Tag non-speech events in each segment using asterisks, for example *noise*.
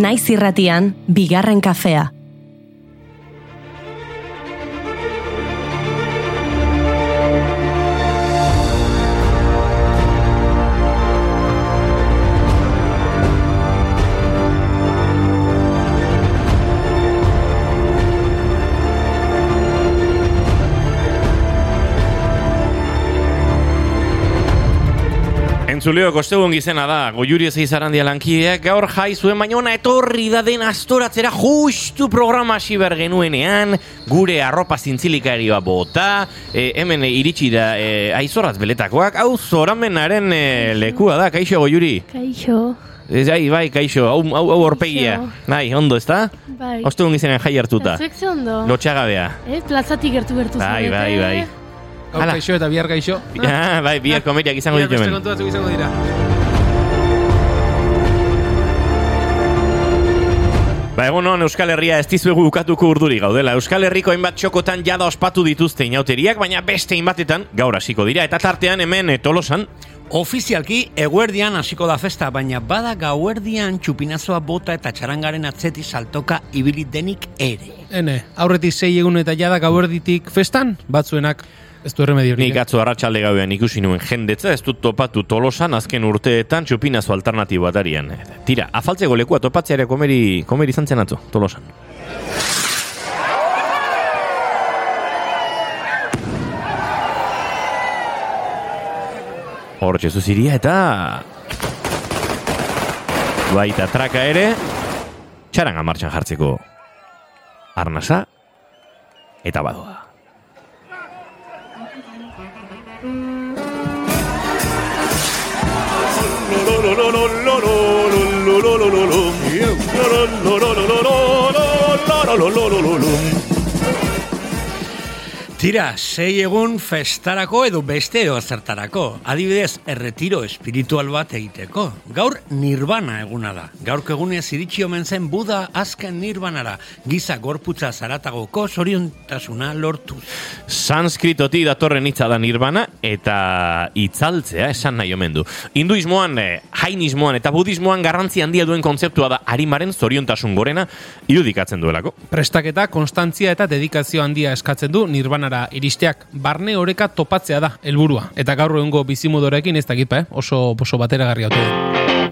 Naiz irratian, bigarren kafea. Entzuleo, kostegun gizena da, goiuri ez izarandia lankideak, gaur jai zuen baina ona etorri da den astoratzera justu programa hasi behar genuenean, gure arropa zintzilikari bota, e, hemen iritsi da e, aizoraz beletakoak, hau zoramenaren e, lekua da, kaixo goiuri? Kaixo. Ez, ai, bai, kaixo, hau, hau, hau orpegia. Bai, ondo, ez da? Bai. Ostegun gizenean jai hartuta. Zuek ze ondo. Lotxagabea. Eh, plazatik gertu gertu Bai, bai, bai. Gaur Hala. gaixo eta bihar gaixo. *laughs* Ah, bai, biak komeriak izango Bihar ditu beste hemen. kontu batzuk izango dira. Ba, egun hon Euskal Herria ez dizuegu ukatuko urduri gaudela. Euskal Herriko hainbat txokotan jada ospatu dituzte inauteriak, baina beste hainbatetan gaur hasiko dira. Eta tartean hemen eh, tolosan, Ofizialki, eguerdian hasiko da festa, baina bada gauerdian txupinazoa bota eta txarangaren atzeti saltoka ibili denik ere. Ene, aurretik sei egun eta jada gauerditik festan, batzuenak ez du erremediorik. nik atzo arratsalde gauean ikusi nuen jendetza, ez dut topatu tolosan azken urteetan txupinazo alternatibo atarian. Tira, afaltzeko lekua topatzeare komeri, komeri izan zen atzo, tolosan. Hor Jesus iria eta... Baita traka ere, txaranga martxan jartzeko arnasa eta badoa. You. Tira, sei egun festarako edo beste edo zertarako. Adibidez, erretiro espiritual bat egiteko. Gaur nirvana eguna da. Gaurko egunez iritsi omen zen Buda azken nirvanara. Giza gorputza zaratagoko zoriontasuna lortu. Sanskritotik datorren hitza da nirvana eta itzaltzea esan nahi omen du. Hinduismoan, eh, jainismoan eta budismoan garrantzi handia duen kontzeptua da harimaren zoriontasun gorena irudikatzen duelako. Prestaketa, konstantzia eta dedikazio handia eskatzen du nirbanara iristeak. Barne oreka topatzea da helburua. Eta gaur egungo bizimodorekin ez dakit, eh? oso, oso bateragarria ote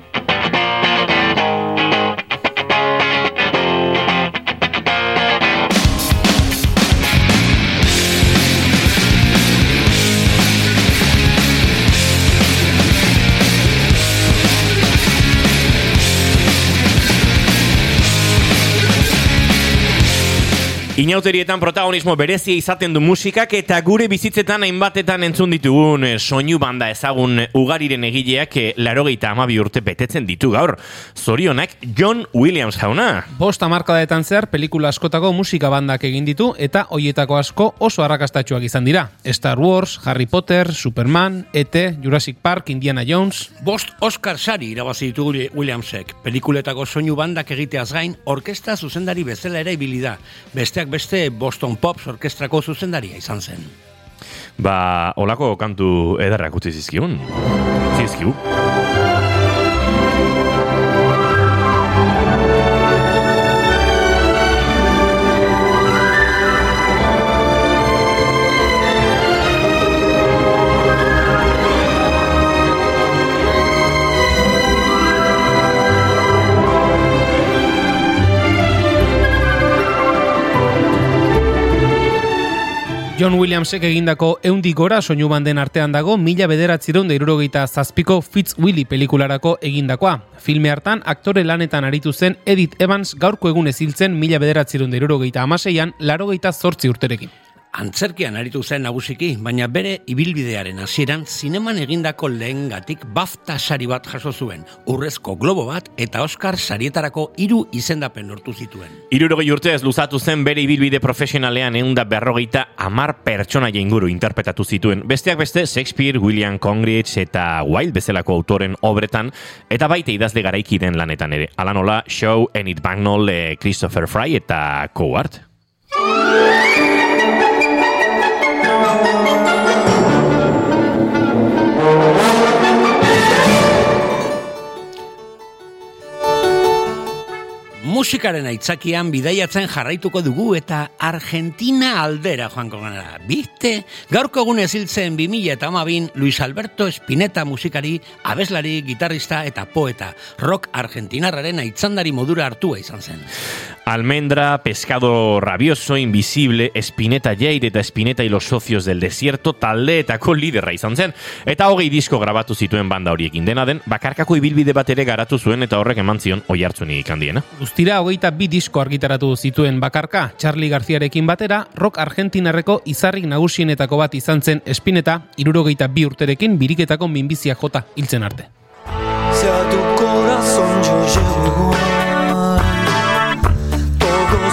Inauterietan protagonismo berezia izaten du musikak eta gure bizitzetan hainbatetan entzun ditugun eh, soinu banda ezagun ugariren egileak eh, larogeita amabi urte betetzen ditu gaur. Zorionak John Williams jauna. Bost amarkadaetan zehar pelikula askotako musika bandak egin ditu eta hoietako asko oso arrakastatsuak izan dira. Star Wars, Harry Potter, Superman, E.T., Jurassic Park, Indiana Jones... Bost Oscar sari irabazi ditu Willi- Williamsek. Pelikuletako soinu bandak egiteaz gain, orkestra zuzendari bezala ere ibili da. Besteak beste Boston Pops orkestrako zuzendaria izan zen. Ba, olako kantu ederrak utzi zizkigun. Zizkigu. John Williamsek egindako eundik gora soinu banden artean dago mila bederatzireun da irurogeita zazpiko Fitz pelikularako egindakoa. Filme hartan aktore lanetan aritu zen Edith Evans gaurko egun eziltzen mila bederatzireun da irurogeita amaseian larogeita zortzi urterekin. Antzerkian aritu zen nagusiki, baina bere ibilbidearen hasieran zineman egindako lehengatik BAFTA sari bat jaso zuen, urrezko globo bat eta Oscar sarietarako hiru izendapen lortu zituen. Irurogei urte ez luzatu zen bere ibilbide profesionalean eunda berrogeita amar pertsona inguru interpretatu zituen. Besteak beste Shakespeare, William Congreve eta Wilde bezalako autoren obretan, eta baita idazle garaiki den lanetan ere. Ala nola, Shaw, Enid Bagnall, eh, Christopher Fry eta Coward. Musikaren aitzakian bidaiatzen jarraituko dugu eta Argentina aldera joanko gara. Biste, gaurko egun eziltzen 2000 eta amabin Luis Alberto Espineta musikari, abeslari, gitarrista eta poeta. Rock argentinarraren aitzandari modura hartua izan zen. Almendra, Pescado Rabioso, Invisible, Espineta Jair eta Espineta y los socios del desierto taldeetako liderra izan zen. Eta hogei disko grabatu zituen banda horiekin dena den, bakarkako ibilbide bat ere garatu zuen eta horrek eman zion oi hartzunik handiena. Guztira hogeita bi disko argitaratu zituen bakarka, Charlie Garziarekin batera, rock argentinarreko izarrik nagusienetako bat izan zen Espineta, irurogeita bi urterekin biriketako minbizia jota hiltzen arte. Si a tu corazón yo llego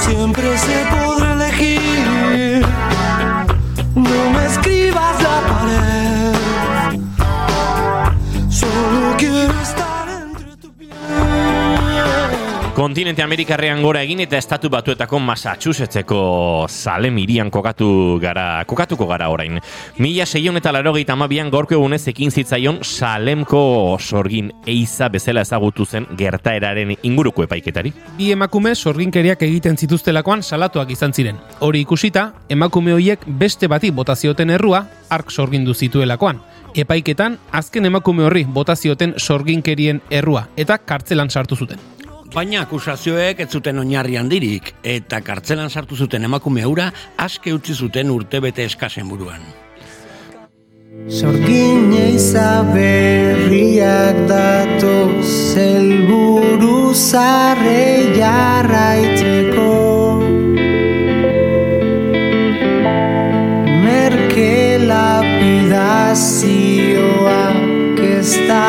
siempre se podrá Kontinente Amerikarrean gora egin eta estatu batuetako Massachusettseko Salem irian kokatu gara, kokatuko gara orain. Mila seion eta larogeita amabian gorko egunez ekin zitzaion Salemko sorgin eiza bezala ezagutu zen gertaeraren inguruko epaiketari. Bi emakume sorginkeriak egiten zituztelakoan salatuak izan ziren. Hori ikusita, emakume horiek beste bati botazioten errua, ark sorgindu zituelakoan. Epaiketan, azken emakume horri botazioten sorginkerien errua, eta kartzelan sartu zuten. Baina akusazioek ez zuten oinarri handirik eta kartzelan sartu zuten emakume hura aske utzi zuten urtebete eskasen buruan. Sorgin eiza berriak datoz helburu zarre jarraitzeko Merke lapidazioak ez da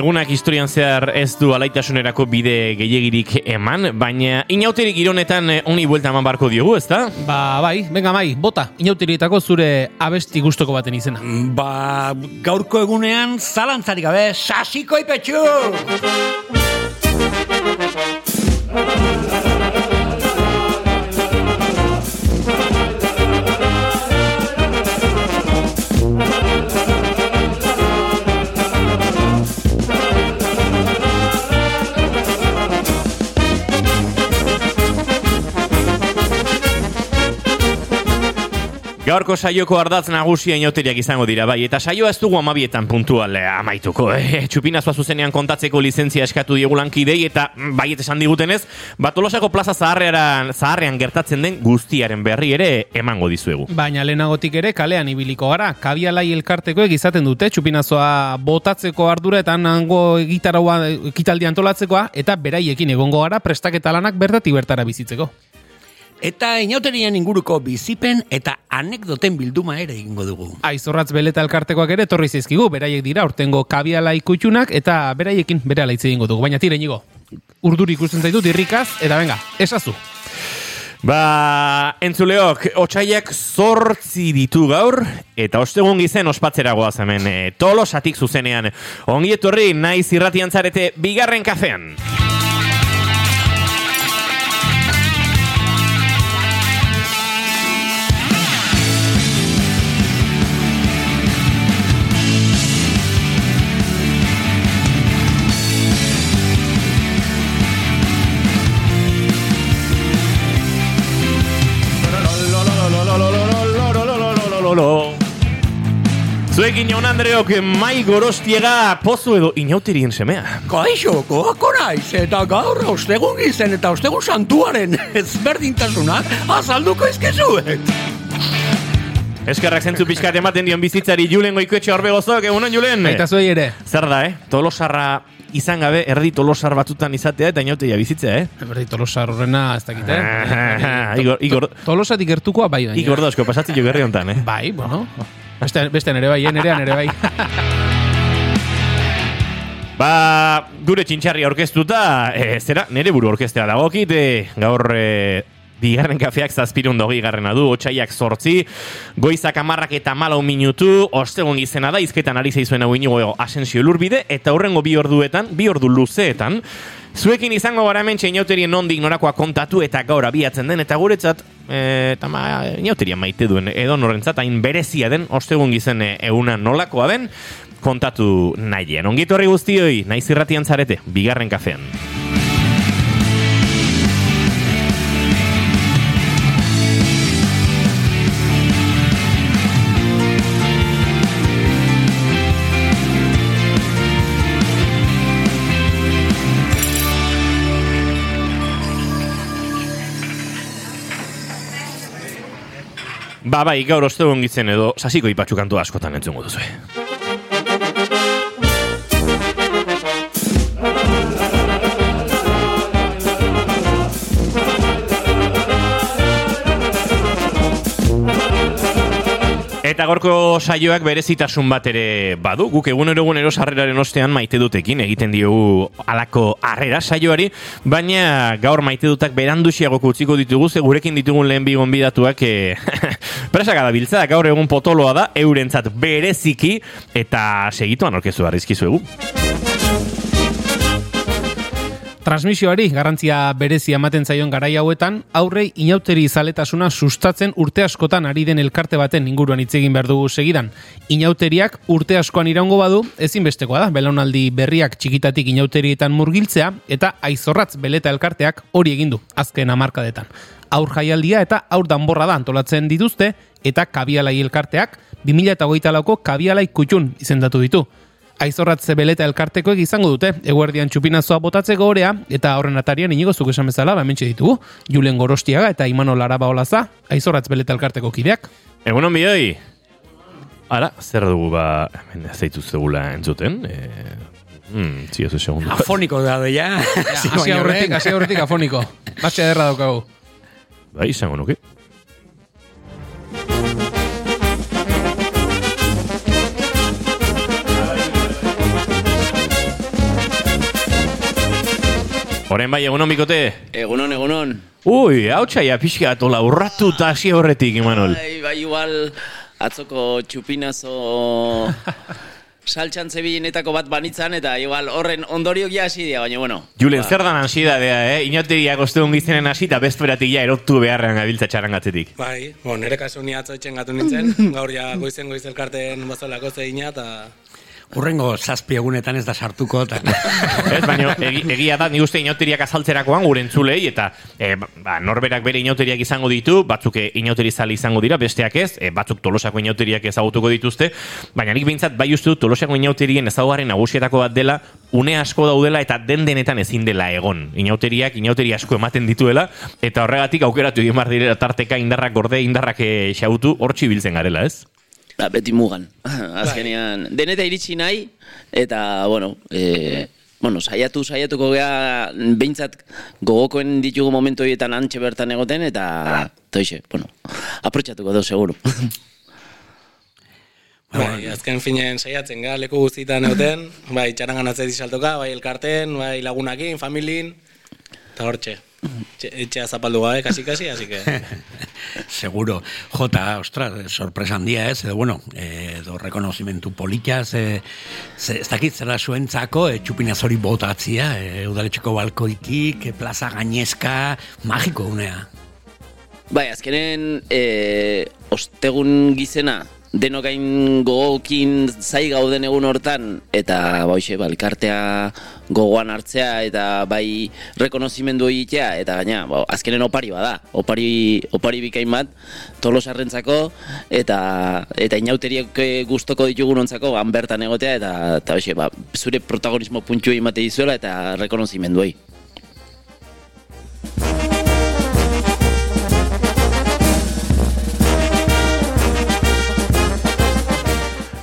Egunak historian zehar ez du alaitasunerako bide gehiagirik eman, baina inauterik ironetan eh, honi buelta eman barko diogu, ezta? Ba, bai, venga bai, bota, inautirietako zure abesti gustoko baten izena. Ba, gaurko egunean zalantzarik gabe, sasiko ipetxu! Gaurko saioko ardatz nagusia inauteriak izango dira, bai, eta saioa ez dugu amabietan puntual eh, amaituko, eh? *laughs* Txupinazua zuzenean kontatzeko lizentzia eskatu diegu lankidei, eta mm, baiet esan digutenez, batolosako plaza zaharrean, zaharrean gertatzen den guztiaren berri ere emango dizuegu. Baina lehenagotik ere kalean ibiliko gara. Kabialai elkartekoek izaten dute txupinazoa botatzeko ardura eta hango egitaraua ekitaldi antolatzekoa eta beraiekin egongo gara prestaketa lanak bertatik bertara bizitzeko. Eta inauterien inguruko bizipen eta anekdoten bilduma ere egingo dugu. Aizorratz beleta elkartekoak ere torri zizkigu, beraiek dira, urtengo kabialai kutxunak eta beraiekin bere alaitze egingo dugu. Baina tire inigo, urduri ikusten zaitut irrikaz, eta venga, esazu. Ba, entzuleok, otxaiak zortzi ditu gaur, eta ostegun gizen ospatzera goaz hemen, e, tolosatik zuzenean. Ongi etorri, naiz irratian zarete, bigarren kafean. Zuekin jaun Andreok mai gorostiega pozu edo inauterien semea. Kaixo, koako naiz, eta gaur ostegun gizen eta ostegun santuaren ezberdintasunak azalduko izkizuet. Eskerrak zentzu pixkat ematen dion bizitzari Julen goikoetxe horbe gozok, egunon Julen? Eta zuei ere. Zer da, eh? Tolosarra izan gabe, erdi tolosar batutan izatea eta inauteria bizitzea, eh? Berdi tolosa horrena, ez dakit, eh? *laughs* Igor, Igor, Tolosatik gertukoa bai baina. Igor dauzko pasatzen jo berri hontan, eh? Bai, bueno. Beste, beste nere bai, eh, nerean ere bai. Ba, gure txintxarri orkestuta, e, zera, nere buru orkestea dagokit, e, gaur e, bigarren kafeak zazpirun dogi garrena du, otxaiak sortzi, goizak amarrak eta malau minutu, ostegun izena da, izketan ari zeizuen hau inigo asensio lurbide, eta hurrengo bi orduetan, bi ordu luzeetan, Zuekin izango gara hemen txeinauterien nondik norakoa kontatu eta gaur abiatzen den, eta guretzat e, eta ma, inauteria maite duen edo norrentzat, hain berezia den, ostegun gizen e, eguna nolakoa den, kontatu nahien. Ongitu horri guztioi, naiz irratian zarete, bigarren kafean. Ba, bai, gaur ostegun gitzen edo, sasiko ipatxu kantu askotan entzungo duzu. Eta gorko saioak berezitasun bat ere badu, guk egunero egunero sarreraren ostean maite dutekin egiten diogu alako harrera saioari, baina gaur maite dutak beranduxiagoko utziko ditugu, ze gurekin ditugun lehen bi gonbidatuak *laughs* e, presaka da biltza, gaur egun potoloa da, eurentzat bereziki, eta segituan orkezu barrizkizu egu. Transmisioari garrantzia berezia ematen zaion garai hauetan, aurrei inauteri zaletasuna sustatzen urte askotan ari den elkarte baten inguruan hitz egin behar dugu segidan. Inauteriak urte askoan iraungo badu, ezinbestekoa da, belaunaldi berriak txikitatik inauterietan murgiltzea, eta aizorratz beleta elkarteak hori egin du, azken amarkadetan. Aur jaialdia eta aur danborra da antolatzen dituzte, eta kabialai elkarteak 2008 lauko kabialai kutxun izendatu ditu aizorratze beleta elkartekoek izango dute, eguerdian txupinazoa botatzeko orea, eta horren atarian inigo zuk esan bezala, ba, mentxe ditugu, Julen Gorostiaga eta Imano Laraba olaza, aizorratz beleta elkarteko kideak. Egunon bidoi! Ara, zer dugu ba, hemen zeitu zegula entzuten, e, mm, zio zu segundu. Afoniko da doia. *laughs* Hasi aurretik, hasi aurretik afoniko. Batxe ederra daukagu. Bai, izango nuke. Horen bai, egunon bikote? Egunon, egunon. Ui, hau txaia pixka atola urratu eta hasi horretik, Imanol. Bai, bai, igual, atzoko txupinazo *laughs* saltxan zebilenetako bat banitzan, eta igual horren ondoriok ja hasi dira, baina bueno. Julen, zer dan ansiedadea, eh? Inoteriak ostegun gizenen hasi eta bestperatik ja erotu beharrean gabiltza txarangatzetik. Bai, bon, nire kasu ni atzo etxen gatu nintzen, *laughs* gaur ja goizen goiz elkarten bozolako zeina, eta Urrengo zazpi egunetan ez da sartuko. *laughs* Ez, baina egi, egia da, ni uste inauteriak azaltzerakoan gure entzulei, eta e, ba, norberak bere inauteriak izango ditu, batzuk e, inauteri zali izango dira, besteak ez, e, batzuk tolosako inauteriak ezagutuko dituzte, baina nik behintzat bai uste dut tolosako inauterien ezagugarren nagusietako bat dela, une asko daudela eta den denetan ezin dela egon. Inauteriak, inauteri asko ematen dituela, eta horregatik aukeratu egin bar direla tarteka indarrak gorde, indarrak e, xautu, hortzi biltzen garela, ez? Ba, beti mugan. *laughs* Azkenean, deneta iritsi nahi, eta, bueno, e, bueno, saiatu, saiatuko gea, behintzat gogokoen ditugu momentu horietan antxe bertan egoten, eta, toixe, bueno, aprotxatuko du, seguru. *laughs* bai, azken finen saiatzen ga, leku guztietan egoten, bai, txarangan atzeti saltoka, bai, elkarten, bai, lagunakin, familin, eta hortxe. Etxe- Etxea zapaldu gabe, kasi-kasi, así que... *laughs* Seguro. Jota, ostras, sorpresa handia ez, edo bueno, eh, edo rekonozimentu politia, ze, ze, ez dakit zera zuentzako, e, txupinaz hori botatzia, e, udaletxeko balkoitik, e, plaza gainezka, magiko unea. Bai, azkenen, e, ostegun gizena, denokain gogokin zai gauden egun hortan, eta bauxe, ba, elkartea gogoan hartzea, eta bai rekonozimendu egitea, eta gaina, ba, azkenen opari bada, opari, opari bikain bat, tolosarrentzako, eta eta inauteriak eh, gustoko ditugunontzako han bertan egotea, eta, eta bauxe, ba, zure protagonismo puntxu emate dizuela, eta rekonozimenduei.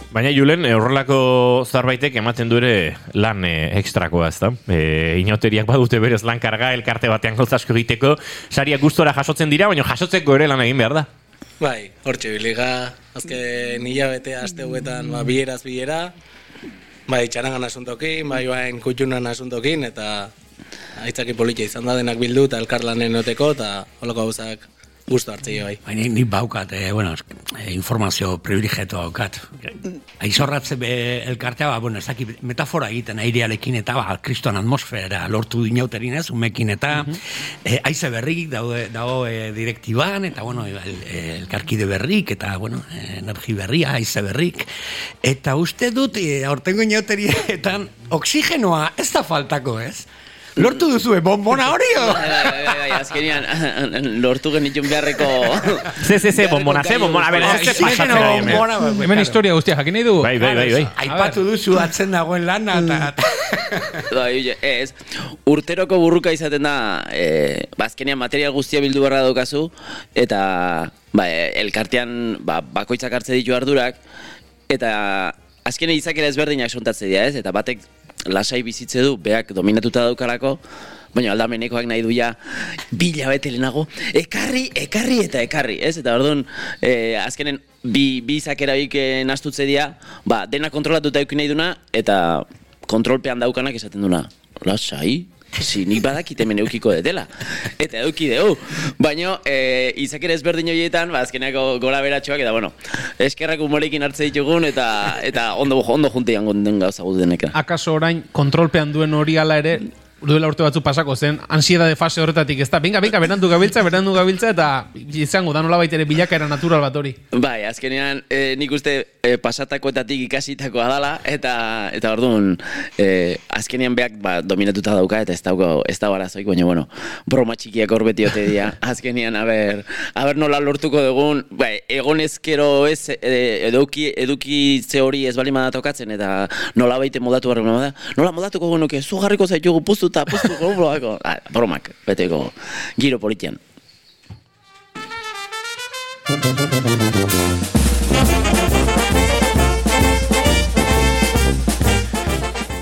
Baina Julen, eh, horrelako zarbaitek ematen du ere lan e, ekstrakoa, ez da? E, inauteriak badute berez lan karga, elkarte batean gauza asko egiteko, sariak gustora jasotzen dira, baina jasotzeko ere lan egin behar da. Bai, hortxe biliga, azken hilabete aste huetan, ba, bieraz biera, bai, txarangan asuntokin, bai, bain kutxunan asuntokin, eta aitzaki politia izan da denak bildu, eta elkarlanen noteko, eta holako gauzak gustu hartzei bai. Baina nik baukat, eh, bueno, eh, informazio privilegiatu daukat. Aizorratze be elkartea, ba, bueno, ez dakit, metafora egiten airearekin eta ba, kriston atmosfera lortu dinauterin ez, umekin eta eh, aize berrik daude, dago eh, direktiban, eta bueno, el, el, elkarkide berrik, eta bueno, energi berria, aize berrik. Eta uste dut, eh, aurtengo inauterietan, oksigenoa ez da faltako, ez? Lortu duzue, bombona *laughs* hori o? Bai, bai, bai, bai, azkenian *laughs* lortu genitun beharreko... *laughs* Ze, ze, ze, bombona, ze, bombona, bera, ze pasatzen hemen. ba, historia guztia jakin nahi du. Bai, bai, bai, bai. Aipatu duzu atzen dagoen lana eta... Bai, oie, ez, urteroko burruka izaten da, e, ba, azkenean material guztia bildu beharra daukazu, eta ba, elkartean ba, bakoitzak hartze ditu ardurak, eta azkenean izakera ezberdinak sontatze dira, ez? Eta batek lasai bizitze du, beak dominatuta daukalako, baina aldamenekoak nahi du ja bila bete lehenago, ekarri, ekarri eta ekarri, ez? Eta orduan, e, azkenen bi, bi izakera bik eh, nastutze dira, ba, dena kontrolatuta eukin nahi duna, eta kontrolpean daukanak esaten duna, lasai, si nik badakit hemen eukiko detela. Eta euki deu. Baina, e, izakera ezberdin horietan, ba, azkeneko gora beratxoak, eta bueno, eskerrak humorekin hartze ditugun, eta, eta ondo, ondo junte den gauza gudeneka. Akaso orain kontrolpean duen hori ala ere duela urte batzu pasako zen ansiedade fase horretatik, ez da? Venga, venga, berandu gabiltza, berandu gabiltza, eta izango da nola baitere bilakaera natural bat hori. Bai, azkenean e, nik uste e, pasatakoetatik ikasitakoa dala eta eta orduan e, azkenean beak ba, dominatuta dauka eta ez dauko ez dago arazoik, baina bueno, broma txikiak hor beti ote dira. *laughs* Azkenean aber aber nola lortuko dugun, bai, egon ezkero ez e, eduki eduki ze hori ez balima da tokatzen eta nola baite modatu da. Nola modatuko genuke zu jarriko zaitugu puztu eta puztu bromako. Ah, bromak, beteko giro politian.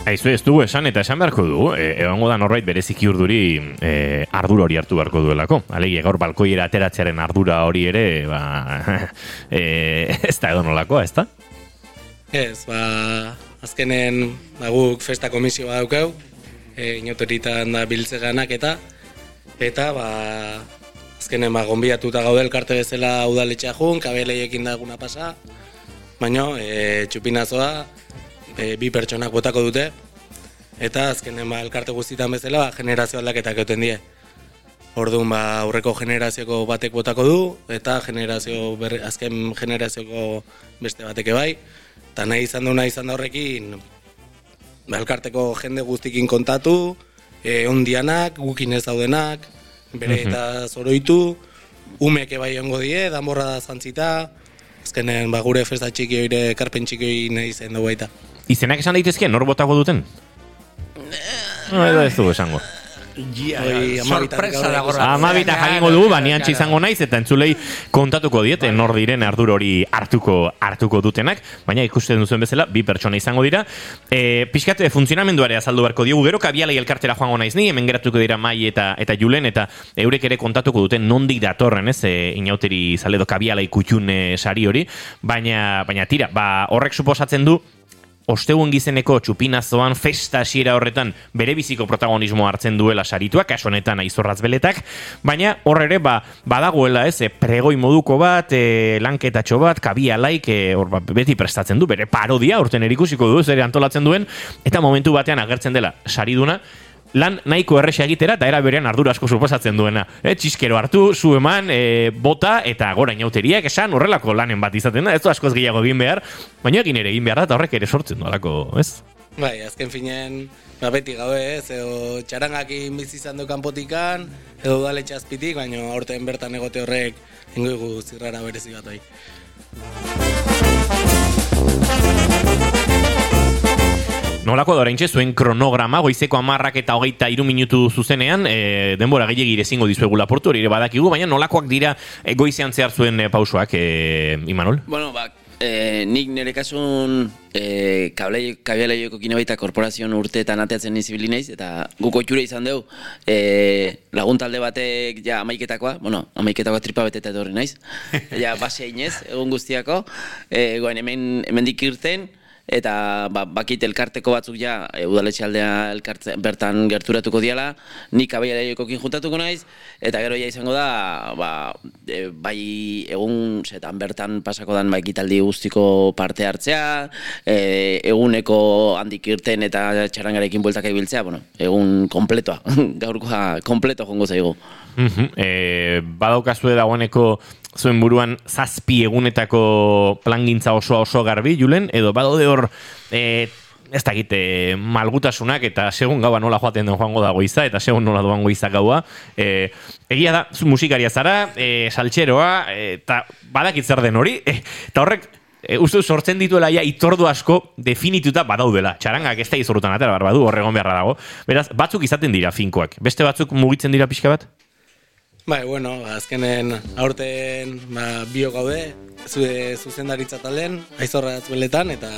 Aizu ez dugu esan eta esan beharko du, e, egongo da norbait bereziki urduri e, ardura hori hartu beharko duelako. Alegia gaur balkoiera ateratzearen ardura hori ere, ba, *laughs* e, ez da edo nolakoa, ez da? Ez, ba, azkenen ba, guk festa komisio bat daukau, e, inotoritan da biltzeganak eta, eta, ba, azkenen ba, gonbiatuta gaude elkarte bezala udaletxea jun, kabeleiekin daguna pasa, baina e, txupinazoa e, bi pertsonak botako dute, eta azkenen ba, elkarte guztitan bezala ba, generazio aldaketak euten die. Orduan ba, aurreko generazioko batek botako du, eta generazio berri, azken generazioko beste bateke bai, eta nahi izan du nahi izan da horrekin, elkarteko jende guztikin kontatu, e, ondianak, gukin ez daudenak, bere eta zoroitu, umeke bai ongo die, danborra da zantzita, azkenen ba, gure festa txiki oire, karpen txiki hori nahi zen dugu baita. Izenak esan daitezke, nor botako duten? No, edo ez du esango. Ja, amabitan sorpresa dago. ikusi. Amabita jakingo dugu, baniantxe izango naiz, eta entzulei kontatuko diete nor diren ardur hori hartuko hartuko dutenak, baina ikusten duzuen bezala, bi pertsona izango dira. E, Piskate funtzionamenduare azaldu beharko diogu, gero kabialai elkartera joango naiz ni, hemen geratuko dira mai eta eta julen, eta eurek ere kontatuko duten nondik datorren, ez, e, inauteri zaledo kabialai kutxun e, sari hori, baina, baina tira, ba, horrek suposatzen du, ostegun gizeneko txupinazoan festa hasiera horretan bere biziko protagonismo hartzen duela sarituak, kaso honetan aizorraz beletak, baina hor ere ba, badagoela ez, e, pregoi moduko bat, e, lanketatxo bat, kabia laik, e, hor ba, beti prestatzen du, bere parodia, urten erikusiko du, zer antolatzen duen, eta momentu batean agertzen dela sariduna, lan nahiko erresa egitera eta era berean ardura asko suposatzen duena. E, txiskero hartu, zu eman, e, bota eta gora inauteriak esan horrelako lanen bat izaten da, ez du askoz gehiago egin behar, baina egin ere egin behar da eta horrek ere sortzen du alako, ez? Bai, azken finen, ba, beti gaude, ez, edo txarangakin bizi izan du kanpotikan, edo udaletxe azpitik, baina aurten bertan egote horrek ingoigu zirrara berezi bat bai. Nolako da oraintxe zuen kronograma, goizeko amarrak eta hogeita iru minutu zuzenean, e, denbora gehiagir ezingo dizuegu laportu, hori ere badakigu, baina nolakoak dira e, goizean zehar zuen e, pausoak, e, Imanol? Bueno, ba, e, nik nire kasun e, kabialeioko baita korporazioan urteetan ateatzen nizibili naiz, eta guko itxure izan dugu. E, lagun talde batek ja amaiketakoa, bueno, amaiketakoa tripa beteta etorri naiz, *laughs* ja base inez, egun guztiako, e, goen hemen, hemen irten, eta ba, bakit elkarteko batzuk ja, e, udaletxe aldea elkartze, bertan gerturatuko diala, nik abaiaraiokokin juntatuko naiz, eta gero ja izango da, ba, e, bai egun, zetan bertan pasako dan bai ekitaldi guztiko parte hartzea, e, eguneko handik irten eta txarangarekin bueltak ibiltzea, bueno, egun kompletoa, *laughs* gaurkoa kompleto jongo zaigu. Mhm, e, badaukazue dagoeneko zuen buruan zazpi egunetako plangintza oso oso garbi, Julen, edo badaude hor e, ez dakit, e, malgutasunak eta segun gaua nola joaten den joango da goiza eta segun nola doan goiza gaua e, egia da, zu musikaria zara e, saltxeroa, eta badakit zer den hori, *laughs* e, eta horrek e, uste sortzen dituela ja itordu asko definituta badaudela. Txarangak ez da izorrutan atera, barbadu, horregon beharra dago. Beraz, batzuk izaten dira finkoak. Beste batzuk mugitzen dira pixka bat? Bai, bueno, azkenen aurten ba, bio gaude, zude zuzendaritza talen, aizorra zueletan, eta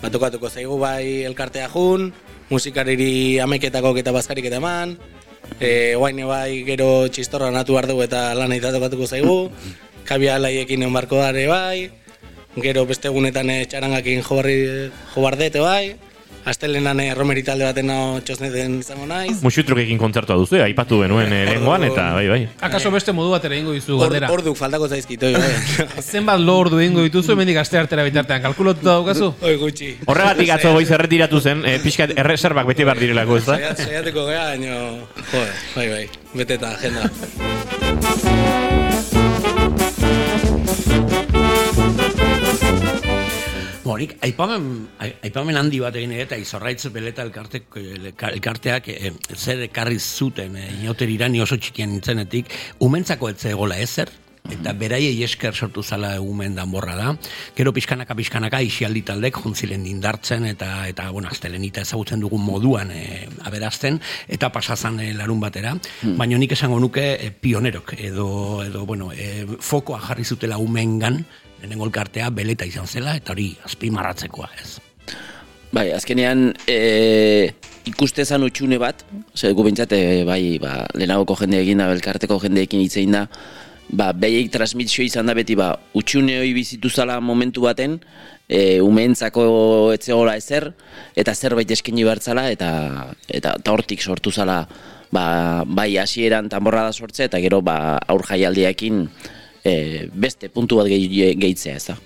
batokatuko zaigu bai elkartea jun, musikariri ameketako eta bazkarik eta eman, e, guaine bai gero txistorra natu behar dugu eta lan tokatuko zaigu, kabia laiekin egon barko dare bai, gero beste egunetan eh, txarangakin jobardete bai, Astelenan eh, romeri talde baten txosneten izango naiz. Muxutrukekin kontzertua duzu, eh? aipatu benuen eh, lehengoan, eta bai, bai. Akaso beste modu batera ingo dizu galdera. Ordu faltako zaizkito, bai. *laughs* Zenbat lo ordu ingo dituzu, hemendik aste artera bitartean, kalkulatuta daukazu? *laughs* Oi, gutxi. Horregatik atzo goiz erretiratu zen, eh, pixkat erreserbak beti behar direlako, ez da? Saiateko gea, baina, joder, bai, bai, beteta agenda. *laughs* Morik, aipamen, aipamen handi bat egin eta izorraitz beleta elkarte, elkarteak e, zer ekarri zuten e, inoter irani oso txikien nintzenetik, umentzako etze egola ezer, eta beraiei esker sortu zala egumen danborra da. Gero pixkanaka pixkanaka isialdi taldek juntzilen dindartzen eta eta bueno, astelenita ezagutzen dugun moduan e, aberazten eta pasazan e, larun batera. Hmm. Baina nik esango nuke e, pionerok edo, edo bueno, e, fokoa jarri zutela umengan lehenengo elkartea beleta izan zela, eta hori azpimarratzekoa ez. Bai, azkenean e, ikuste zan utxune bat, ose, gu bintzate, bai, ba, lehenagoko jende egin da, belkarteko jendeekin hitzein da, ba, behiek transmisio izan da beti, ba, utxune hori bizitu zala momentu baten, e, umeentzako etzegola ezer, eta zerbait eskeni bertzala, eta, eta, eta hortik sortu zala, ba, bai, hasieran tamborra da sortze, eta gero, ba, aur jaialdiakin, e, beste puntu bat gehitzea ez da.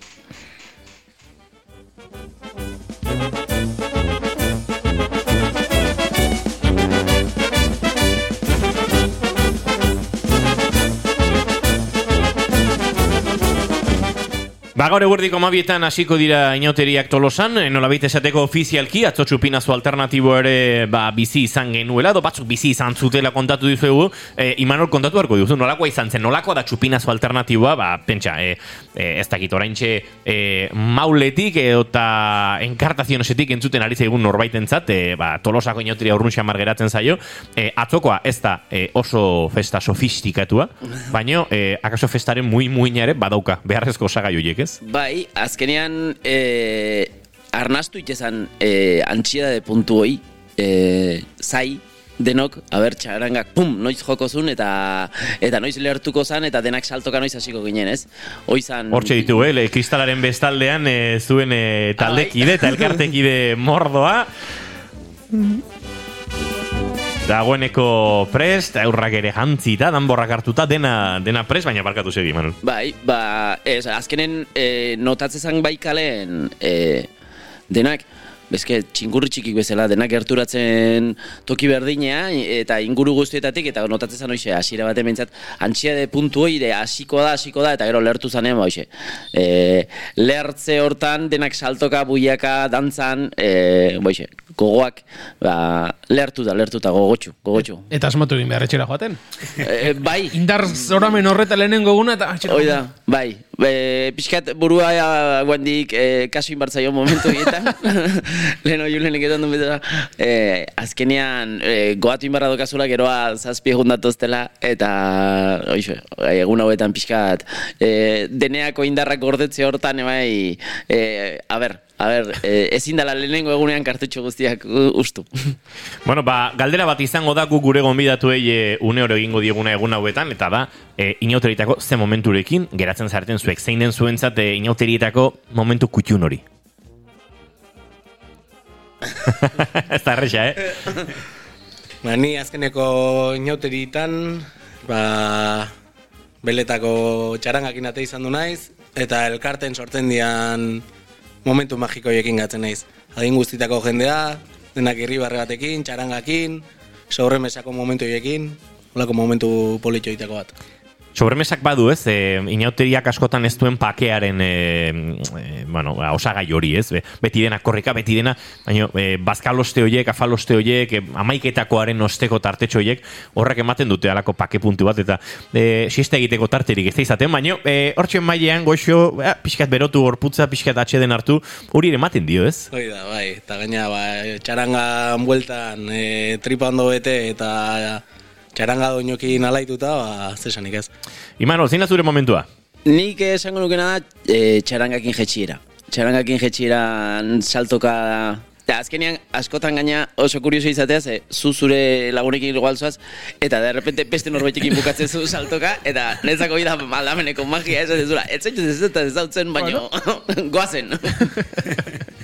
Ba, gaur eguerdiko mabietan hasiko dira inauteriak tolosan, eh, nola baita esateko ofizialki, atzo txupinazo alternatibo ere ba, bizi izan genuela, do batzuk bizi izan zutela kontatu dizuegu, e, Imanol kontatu harko duzu, nolakoa izan zen, nolakoa da txupinazo alternatiboa, ba, pentsa, e, e, ez dakit oraintxe e, mauletik eta enkartazionesetik entzuten ari zaigun norbaitentzat, e, ba, tolosako inauteria urrun xamar geratzen zaio, e, atzokoa ez da e, oso festa sofistikatua, baina e, akaso festaren mui muinare badauka, beharrezko osagai horiek, ez? Bai, azkenean e, arnastu itezan e, antxia de puntu hoi, e, zai, denok, aber, txarangak, pum, noiz joko zun, eta, eta noiz lehertuko zan, eta denak saltoka noiz hasiko ginen, ez? Hoizan... Hortxe ditu, eh? kristalaren bestaldean e, zuen e, taldekide eta elkartekide mordoa dagoeneko prest, aurrak ere jantzita, danborrak hartuta, dena, dena prest, baina barkatu segi, Manu. Bai, ba, ez, azkenen e, notatzezan baikalen e, denak, bezke txingurri txikik bezala denak gerturatzen toki berdinea eta inguru guztietatik eta notatzen hoize hasiera bat hementzat antsia de puntu hori hasiko da hasiko da eta gero lertu zanen hoize e, lertze hortan denak saltoka buiaka dantzan e, hoize gogoak ba, lertu da lertu da gogotxu gogotxu eta asmatu egin behar etxera joaten? E, bai. Indar zoramen horreta lehenengo guna eta Oida, bai, e, pixkat burua guandik e, kasu inbartzaio momentu egiten *laughs* lehen hori lehen egetan duen betara, eh, azkenean eh, goatu inbarra dokazula geroa zazpi egun datoztela, eta oixe, egun hauetan pixkat eh, deneako indarrak gordetze hortan, ebai, eh, a ber, A ber, eh, ezin dala lehenengo egunean kartutxo guztiak ustu. *laughs* Bueno, ba, galdera bat izango da gu gure gonbidatu egi une oro egingo dieguna egun hauetan, eta da, e, inauteritako ze momenturekin, geratzen zareten zuek, zein den zuentzat e, inauterietako momentu kutxun hori? *laughs* ez da erresa, eh? *laughs* Ba, ni azkeneko inauteritan, ba, beletako txarangakin ate izan du naiz, eta elkarten sortzen dian momentu magikoiekin gatzen naiz. Adin guztitako jendea, denak irribarre batekin, txarangakin, sobremesako momentu hoiekin, holako momentu politxoitako bat. Sobremesak badu, ez, e, inauteriak askotan ez duen pakearen, e, e, bueno, ba, osagai hori, ez, Be- beti dena korrika, beti dena, baina e, bazkaloste horiek, afaloste horiek, e, amaiketakoaren osteko tartetxo horiek, horrek ematen dute alako pake puntu bat, eta e, siesta egiteko tarterik ez da izaten, baina e, hortxen mailean goxo, e, pixkat berotu gorputza, pixkat atxeden hartu, hori ematen dio, ez? Hoi da, bai, eta gaina, ba, txaranga bueltan e, tripa ondo bete eta txaranga doinokin alaituta, ba, zesanik ez. Imanol, zein da zure momentua? Nik esango nukena da e, txarangakin jetxiera. Txarangakin jetxieran saltoka... Eta azkenean, askotan gaina oso kurioso izatea, ze zu zure lagunekin igual zoaz, eta de repente beste norbaitekin bukatzen zu saltoka, eta netzako bida aldameneko magia ez ez zura. Ez zaituz ez ez zautzen, baino *laughs* goazen. *laughs*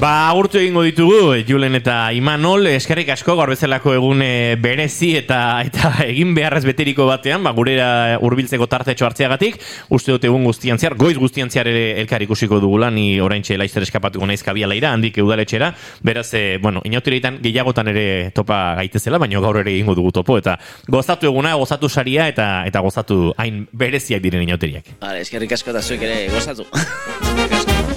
Ba, agurtu egingo ditugu, Julen eta Imanol, eskerrik asko gaur bezalako egun berezi eta eta egin beharrez beteriko batean, ba, gurera hurbiltzeko tartetxo hartzeagatik, uste dut egun guztian zehar, goiz guztian zehar ere elkar ikusiko dugula, ni orain txe laizter eskapatuko naiz kabialaira, handik eudaletxera, beraz, e, bueno, inautireitan gehiagotan ere topa gaitezela, baina gaur ere egingo dugu topo, eta gozatu eguna, gozatu saria, eta eta gozatu hain bereziak diren inauteriak. Vale, eskerrik asko eta zuek ere gozatu. *laughs*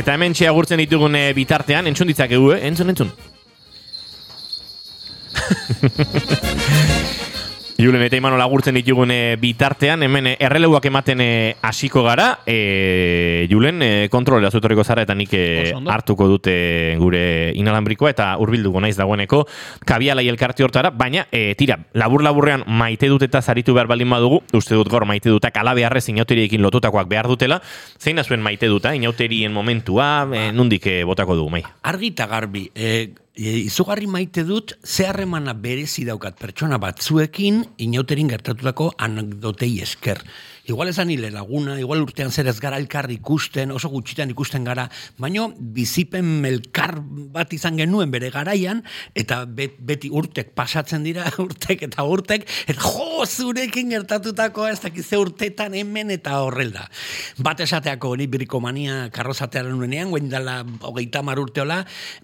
Eta hemen agurtzen ditugun eh, bitartean, entzun ditzakegu, eh? Entzun, entzun. *laughs* Julen eta Imanol agurtzen ditugun bitartean, hemen eh, erreleuak ematen eh, hasiko gara, e, Julen, e, kontrolera zutorriko zara eta nik hartuko dute gure inalambrikoa eta hurbilduko naiz dagoeneko. Kabialai elkarte hortara, baina e, tira, labur-laburrean maite dut eta zaritu behar baldin badugu, uste dut gaur maite dutak alabeharrez inauteriekin lotutakoak behar dutela, zein da zuen maite duta, inauterien momentua, e, nundik botako dugu, mai? Argi eta garbi, e, e, izugarri maite dut, ze harremana berezi daukat pertsona batzuekin, inauterin gertatutako anekdotei esker. Igual esan hile laguna, igual urtean zer ez gara elkar ikusten, oso gutxitan ikusten gara, baino bizipen elkar bat izan genuen bere garaian, eta be- beti urtek pasatzen dira, *laughs* urtek eta urtek, eta jo, zurekin gertatutako ez dakize urtetan hemen eta horrela. Bat esateako hori brikomania karrozatearen nuenean, guen dela hogeita mar urteola,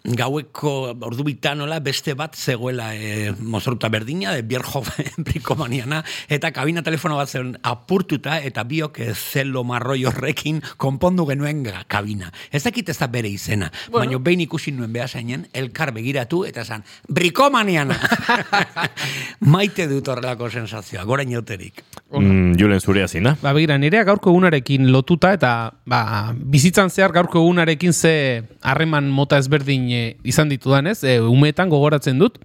gaueko ordu bitanola beste bat zegoela e, mozorruta berdina, de Bierhof *laughs* brikomaniana, eta kabina telefono bat zen apurtuta, eta biok eh, zelo marroi horrekin konpondu genuen ga- kabina. Ez dakit ez da bere izena, bueno. baina behin ikusi nuen behasainen, elkar begiratu, eta esan, brikomaniana! *laughs* Maite dut horrelako sensazioa, gora inoterik. Mm, Julen zurea zina. Ba, begira, nirea gaurko egunarekin lotuta eta ba, bizitzan zehar gaurko egunarekin ze harreman mota ezberdin e, izan ditudan ez, e, umeetan gogoratzen dut,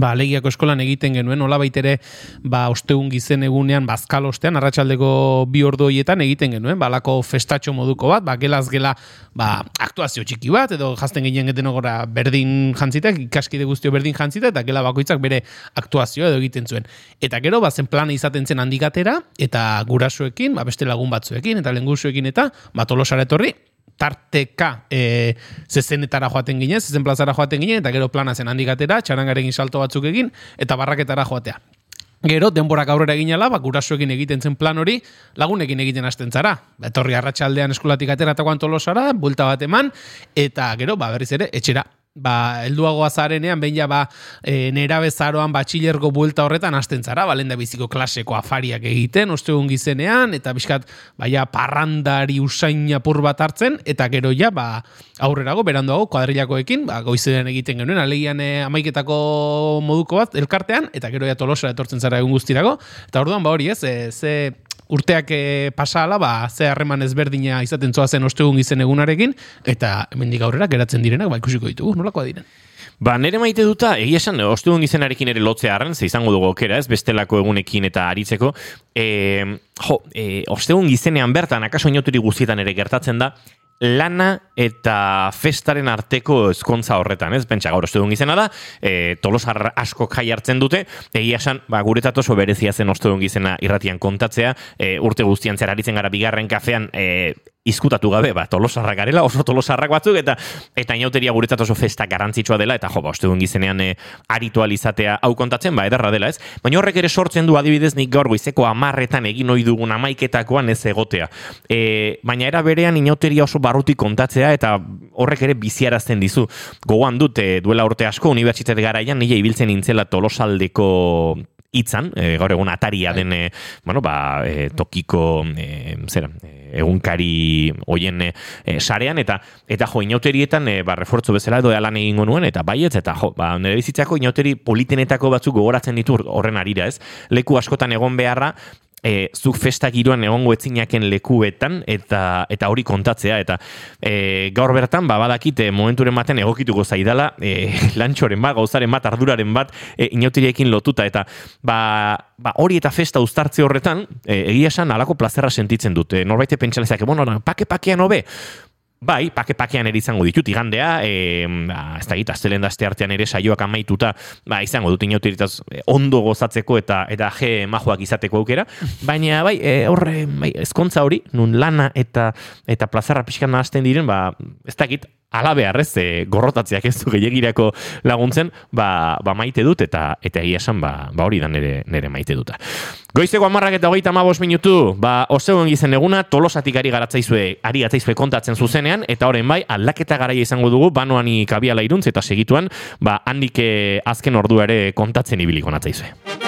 ba, legiako eskolan egiten genuen, hola baitere, ba, ostegun gizen egunean, bazkal ostean, arratsaldeko bi ordu horietan egiten genuen, ba, lako festatxo moduko bat, ba, gelaz gela, ba, aktuazio txiki bat, edo jazten ginen geten gora berdin jantzitek, ikaskide guztio berdin jantzitek, eta gela bakoitzak bere aktuazioa edo egiten zuen. Eta gero, ba, zen plana izaten zen handikatera, eta gurasoekin, ba, beste lagun batzuekin, eta lengusuekin, eta, ba, tolosara etorri, tarteka e, zezenetara joaten ginen, zezen plazara joaten ginen, eta gero plana zen handikatera, txarangarekin salto batzuk egin, eta barraketara joatea. Gero, denborak aurrera eginela, ba, gurasoekin egiten zen plan hori, lagunekin egiten hasten zara. Ba, Etorri arratsaldean eskolatik ateratakoan tolosara, bulta bat eman, eta gero, ba, berriz ere, etxera. Ba, helduagoa zarenean, behin ja, ba, e, nera bezaroan batxilergo buelta horretan hasten zara, ba, lenda biziko klaseko afariak egiten, ostegun gizenean, eta bizkat, baia, parrandari usain apur bat hartzen, eta gero ja, ba, aurrerago, beranduago, kuadrilakoekin, ba, goizean egiten genuen, alegian e, amaiketako moduko bat, elkartean, eta gero ja tolosara etortzen zara egun guztirako, eta orduan, ba, hori ez, e, ze urteak e, pasala, ba, ze harreman ezberdina izaten zoazen ostegun gizen egunarekin, eta hemendik aurrera geratzen direnak, ba, ikusiko ditugu, nolakoa diren. Ba, nere maite duta, egia esan, ostegun gizenarekin ere lotzea harren, ze izango dugu okera, ez, bestelako egunekin eta aritzeko. E, jo, e, ostegun gizenean bertan, akaso inoturi guztietan ere gertatzen da, lana eta festaren arteko ezkontza horretan, ez? Pentsa gaur ostegun gizena da, e, tolosar asko jai hartzen dute, egia esan, ba, guretzat oso berezia zen ostegun gizena irratian kontatzea, e, urte guztian zer aritzen gara bigarren kafean, e, izkutatu gabe, ba, tolosarrak garela, oso tolosarrak batzuk, eta eta inauteria guretzat oso festa garantzitsua dela, eta jo, ba, ostegun gizenean e, aritualizatea hau kontatzen, ba, edarra dela, ez? Baina horrek ere sortzen du adibidez nik gaur goizeko amarretan egin ohi dugun amaiketakoan ez egotea. E, baina era berean inauteria oso barruti kontatzea, eta horrek ere biziarazten dizu. Gogoan dut, e, duela urte asko, unibertsitate garaian, nire ibiltzen intzela tolosaldeko hitzan, e, gaur egun ataria den, e, bueno, ba, e, tokiko, e, zera, egunkari hoien e, sarean, eta eta jo, inauterietan, e, ba, refortzo bezala edo lan egingo nuen, eta baietz, eta jo, ba, nire bizitzako inauteri politenetako batzuk gogoratzen ditu horren arira, ez? Leku askotan egon beharra, e, zuk festa giroan egongo etzinaken lekuetan eta eta hori kontatzea eta e, gaur bertan ba badakite momenturen baten egokituko zaidala e, *laughs* lantxoren bat gauzaren bat arduraren bat e, inautiriekin lotuta eta ba, ba hori eta festa uztartze horretan e, egia esan alako plazerra sentitzen dut. E, norbaite pentsalezak bueno pake pakean hobe Bai, pake-pakean ere izango ditut, igandea, e, ba, ez da gita, zelen dazte artean ere saioak amaituta, ba, izango dut inauteritaz eh, ondo gozatzeko eta eta je majoak izateko aukera, baina bai, e, horre, bai, ezkontza hori, nun lana eta eta plazarra pixkan nahazten diren, ba, ez da gita, ala behar ez, e, gorrotatzeak ez du gehiagirako laguntzen, ba, ba maite dut eta eta egia esan ba, ba hori da nere, nere maite duta. Goizeko amarrak eta hogeita amabos minutu, ba oseuen gizen eguna tolosatik ari garatzaizue, ari gatzaizue kontatzen zuzenean, eta horren bai, aldaketa garaia izango dugu, banoani kabiala iruntz eta segituan, ba handik eh, azken ordua ere kontatzen ibiliko natzaizue.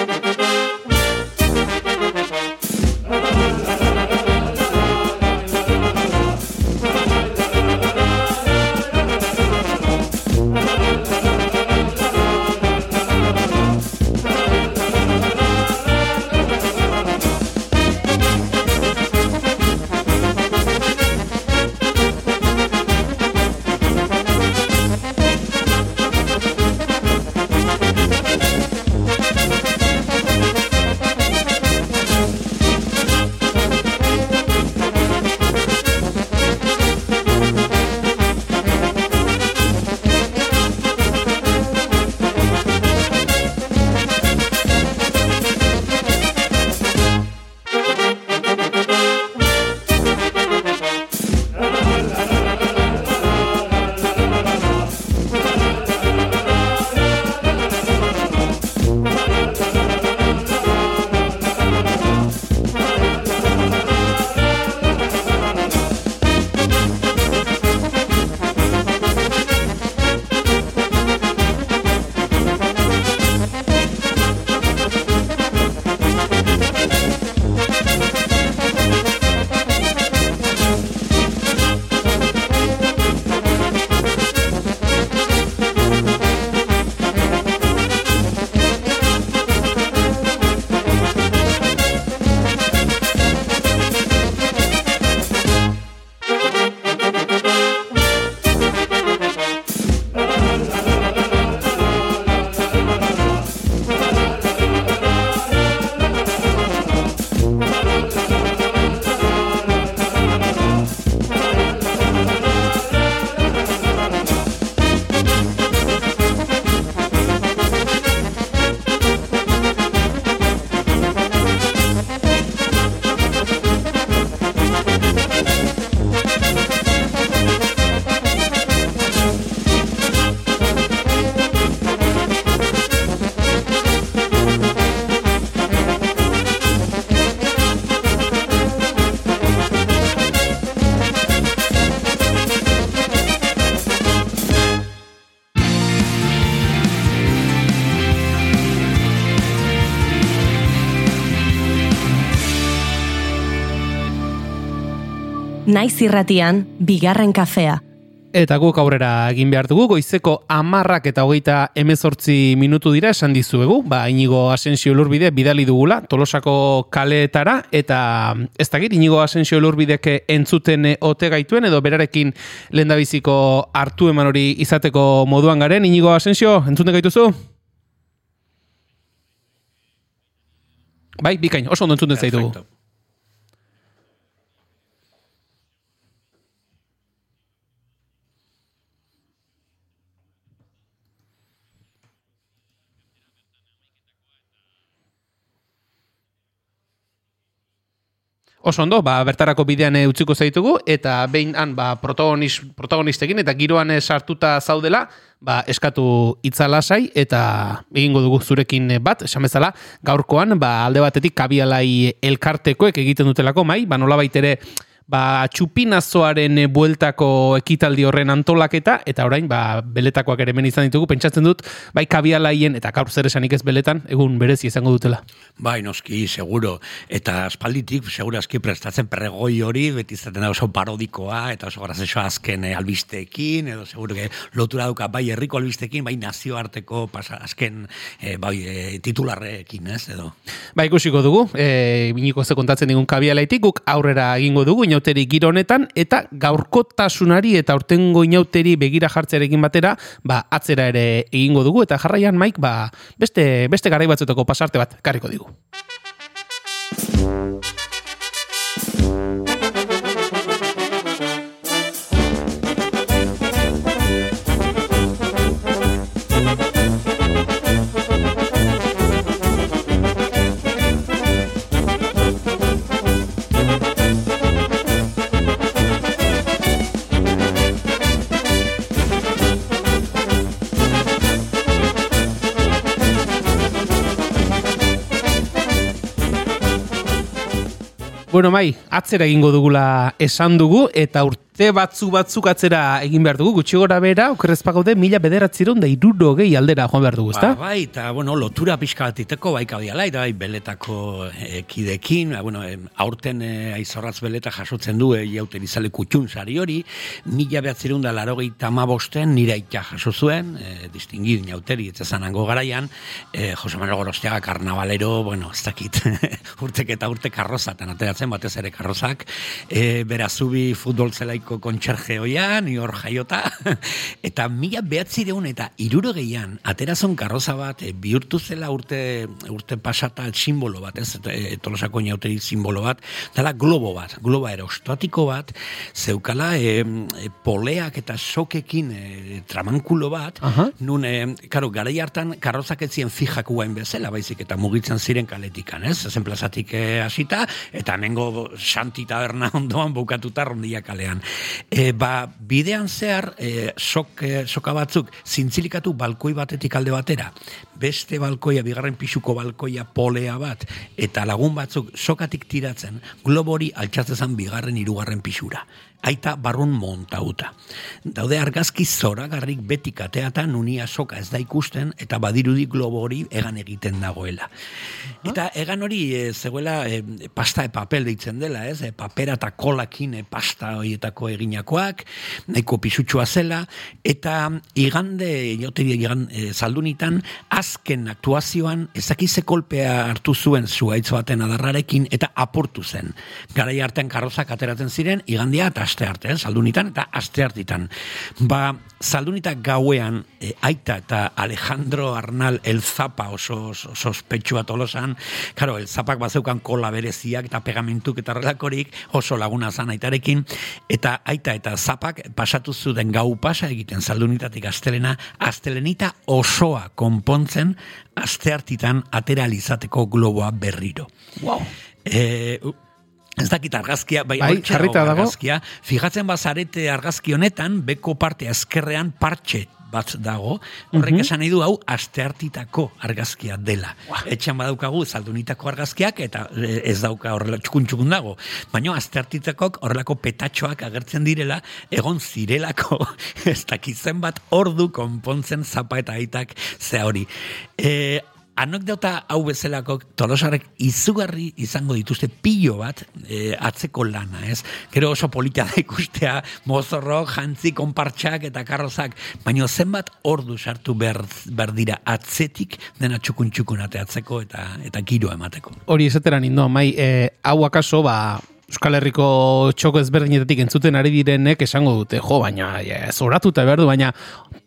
Naiz irratian, bigarren kafea. Eta guk aurrera egin behar dugu, goizeko amarrak eta hogeita emezortzi minutu dira esan dizuegu, ba, inigo asensio lurbide bidali dugula, tolosako kaleetara, eta ez dakit, inigo asensio lurbidek entzuten ote gaituen, edo berarekin lehendabiziko hartu eman hori izateko moduan garen, inigo asensio, entzuten gaituzu? Bai, bikain, oso ondo entzuten zaitugu. Oso ondo, ba, bertarako bidean eh, utziko zaitugu, eta behin han ba, protagonis, protagonistekin eta giroan eh, sartuta zaudela, ba, eskatu hitza lasai eta egingo dugu zurekin eh, bat, esan bezala, gaurkoan ba, alde batetik kabialai elkartekoek egiten dutelako, mai, ba, nola ere ba, txupinazoaren eh, bueltako ekitaldi horren antolaketa, eta orain, ba, beletakoak ere izan ditugu, pentsatzen dut, bai kabialaien, eta gaur zer esanik ez beletan, egun berezi izango dutela. Bai, noski, seguro. Eta aspalditik, seguro aski prestatzen pregoi hori, beti izaten da oso parodikoa, eta oso grazioa azken eh, albisteekin, edo seguro que lotura dauka bai herriko albisteekin, bai nazioarteko pasa, azken eh, bai, eh, titularrekin, ez, edo. Ba, ikusiko dugu, e, biniko ze kontatzen digun kabialaitik, guk aurrera egingo dugu, inauteri giro honetan, eta gaurkotasunari eta urtengo inauteri begira jartzearekin batera, ba, atzera ere egingo dugu, eta jarraian maik, ba, beste, beste garai batzutako pasarte bat karriko digu. Bueno, mai, atzera egingo dugula esan dugu, eta urte batzu batzuk atzera egin behar dugu, gutxi gora bera, okerrezpa gaude, mila bederatziron da iruro gehi aldera joan behar dugu, ezta? Ba, bai, eta, bueno, lotura pixka bat iteko, bai kaudiala, eta bai beletako eh, kidekin, ba, bueno, aurten eh, aizorratz beleta jasotzen du, eh, jauten izale kutxun sari hori, mila behatzerun da laro bosten, nire aita jaso zuen, eh, distingid nauteri, etzazanango garaian, eh, Jose Manuel Gorostiaga karnavalero, bueno, ez dakit, *laughs* urtek eta urte karrozatan ateratzen, batez ere karrozak, eh, berazubi futbol zelaiko hoian, ni hor jaiota, *laughs* eta mila behatzireun eta iruro gehian, aterazon karroza bat, e, bihurtu zela urte, urte pasata simbolo bat, ez, e, tolosako inauteri simbolo bat, dela globo bat, globo aerostatiko bat, zeukala e, e, poleak eta sokekin e, tramankulo bat, Aha. nun, e, karo, garai hartan karrozak ez ziren fijak guain bezala, baizik, eta mugitzen ziren kaletikan, ez, zen plazatik e, hasita, eta hemengo Santi taberna *laughs* ondoan bukatuta rondia kalean. E, ba, bidean zehar, e, sok, e, soka batzuk, zintzilikatu balkoi batetik alde batera, beste balkoia, bigarren pisuko balkoia polea bat, eta lagun batzuk sokatik tiratzen, globori altxatzezan bigarren hirugarren pisura. Aita barrun montauta. Daude argazki zoragarrik beti kateatan unia soka ez da ikusten, eta badirudi globo hori egan egiten dagoela. Eta egan hori e, zegoela e, pasta e papel deitzen dela, ez? E, papera eta kolakin e, pasta horietako eginakoak, nahiko pisutxua zela, eta igande, inoteri igan, e, zaldunitan, azken aktuazioan, ezakize kolpea hartu zuen zuaitz baten adarrarekin, eta apurtu zen. Garai artean karrozak ateratzen ziren, igandea eta aste arte, eh? zaldunitan eta aste artitan. Ba, zaldunita gauean, e, aita eta Alejandro Arnal el Zapa oso, sospetsua tolosan, karo, el Zapak bazeukan kola bereziak eta pegamentuk eta relakorik oso laguna zan aitarekin, eta aita eta Zapak pasatu zuten gau pasa egiten zaldunitatik astelena, astelenita osoa konpontzen aste artitan atera alizateko globoa berriro. Wow. E, Ez dakit argazkia, bai, Bai, jarrita dago. argazkia. Fijatzen bazarete argazki honetan, beko parte azkerrean partxe bat dago, horrek Mhm. esan nahi du hau asteartitako argazkia dela. Etxan badaukagu zaldunitako argazkiak eta eh, ez dauka horrela txukun txukun dago. Baina asteartitakok horrelako petatxoak agertzen direla, egon zirelako *laughs* ez dakitzen bat ordu konpontzen zapa eta aitak ze hori. E, anekdota hau bezalako tolosarrek izugarri izango dituzte pilo bat e, atzeko lana, ez? Gero oso polita da ikustea mozorrok, jantzi, konpartxak eta karrozak, baina zenbat ordu sartu behar, behar dira atzetik dena txukun txukun ateatzeko eta eta giro emateko. Hori esateran indo, mai, e, hau akaso, ba, Euskal Herriko txoko ezberdinetatik entzuten ari direnek esango dute, jo, baina e, zoratuta behar du, baina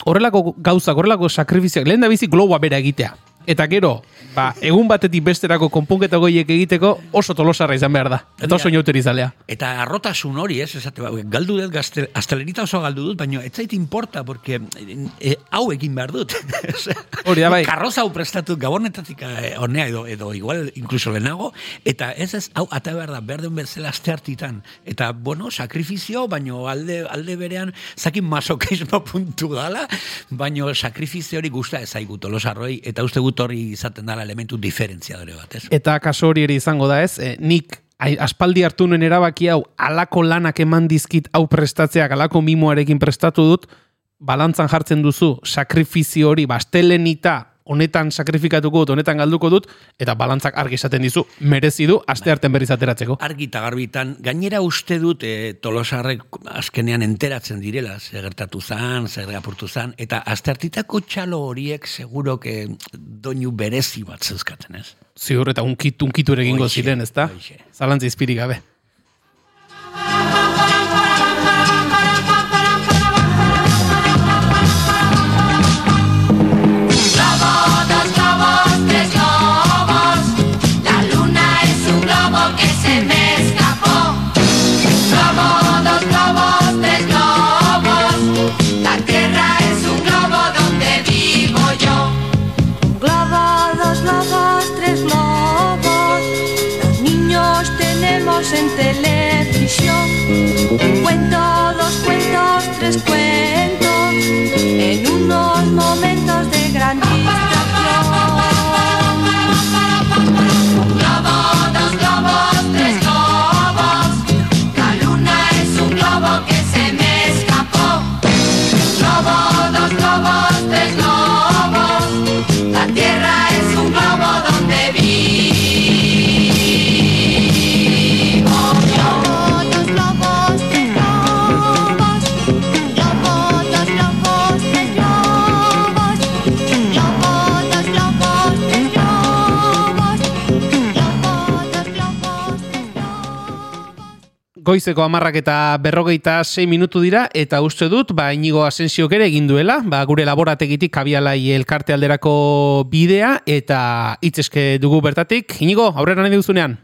horrelako gauzak, horrelako sakrifizioak, lehen da bizi globoa bera egitea. Eta gero, ba, egun batetik besterako konpunketa goiek egiteko oso tolosarra izan behar da. Eta oso inauteri zalea. Eta arrotasun hori, ez, esate, ba, galdu dut, gazte, astelerita oso galdu dut, baina ez zait importa, porque e, hau egin behar dut. *laughs* Hori da, bai. Karroza hau prestatu gabonetatik eh, honea edo, edo igual incluso lehenago, eta ez ez, hau ata behar da, behar den bezala aste hartitan. Eta, bueno, sakrifizio, baino alde, alde berean, zakin masokismo puntu gala, baino sakrifizio hori guzta ezaigu tolosarroi, eta uste gut hori izaten dala elementu diferentziadore bat, ez? Eta kaso hori ere izango da ez, e, nik aspaldi hartu nuen erabaki hau, alako lanak eman dizkit hau prestatzeak, alako mimoarekin prestatu dut, balantzan jartzen duzu, sakrifizio hori, bastelenita, honetan sakrifikatuko dut, honetan galduko dut, eta balantzak argi esaten dizu, merezi du, aste arten berriz ateratzeko. Argi eta garbitan, gainera uste dut e, tolosarrek azkenean enteratzen direla, zer gertatu zan, zer apurtu zan, eta aztertitako txalo horiek seguro que doinu berezi bat zeuzkaten, ez? Ziur eta unkitu, unkitu ere egingo ziren, ezta? hoixe. Zalantza izpirik gabe. Goizeko amarrak eta berrogeita sei minutu dira, eta uste dut, ba, inigo asensiok ere egin duela, ba, gure laborategitik kabialai elkarte alderako bidea, eta hitzeske dugu bertatik. Inigo, aurrera nahi duzunean?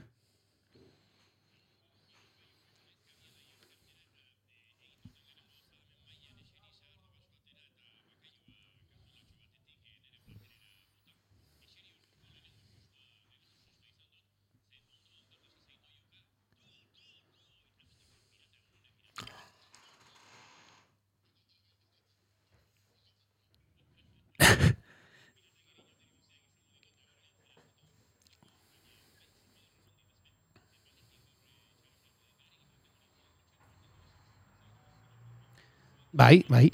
Bai, bai.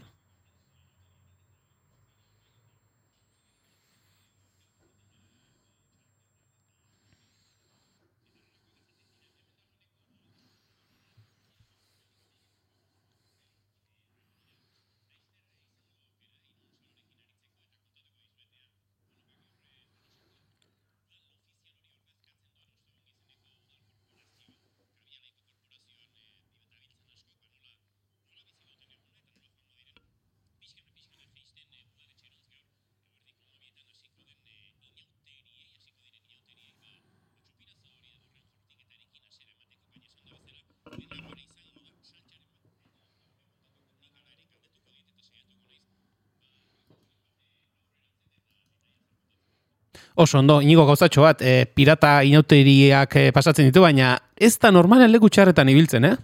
Oso ondo, inigo gauzatxo bat, e, pirata inauteriak e, pasatzen ditu, baina ez da normalen leku txarretan ibiltzen, eh?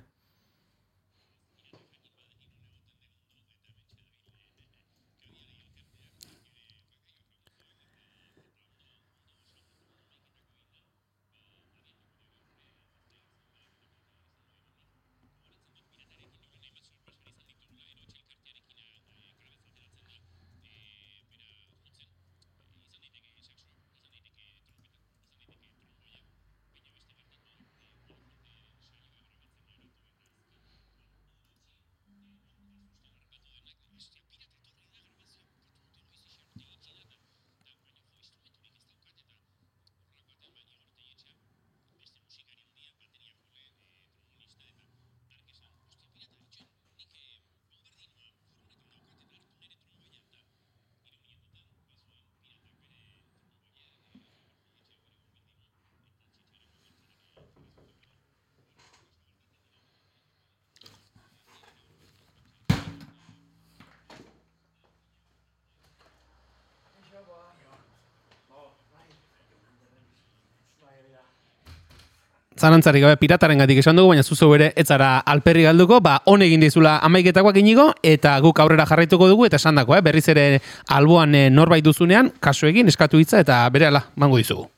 Zarantzarik gabe pirataren gatik esan dugu, baina zuzu ere ez zara alperri galduko, ba, hon egin dizula amaiketakoak inigo, eta guk aurrera jarraituko dugu, eta esan dako, eh? berriz ere alboan eh, norbait duzunean, kasu egin, eskatu hitza, eta bere ala, mango dizugu.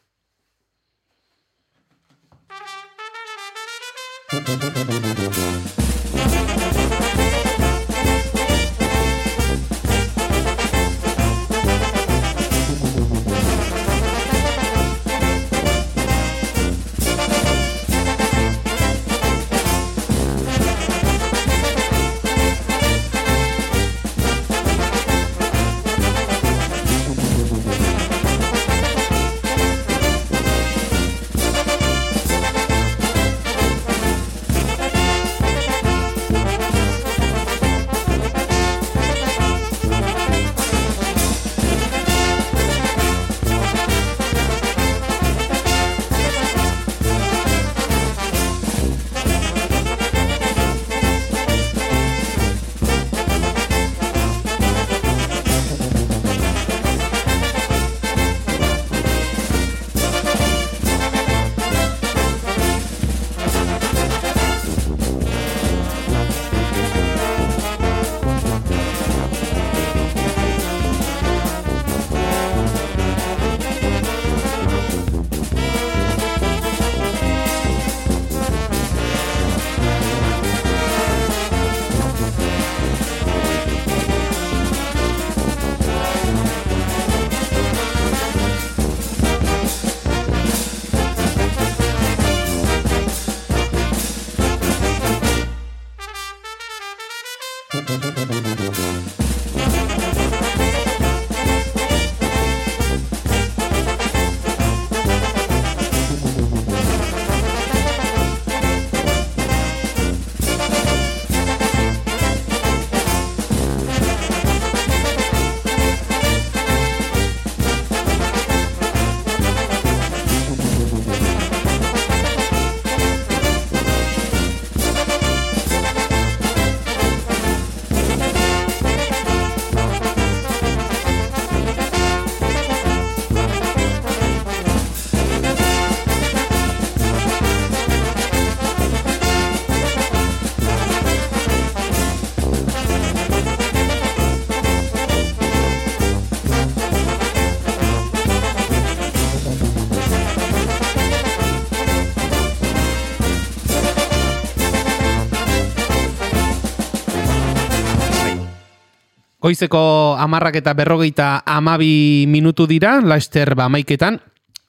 Goizeko amarrak eta berrogeita amabi minutu dira, laster ba maiketan,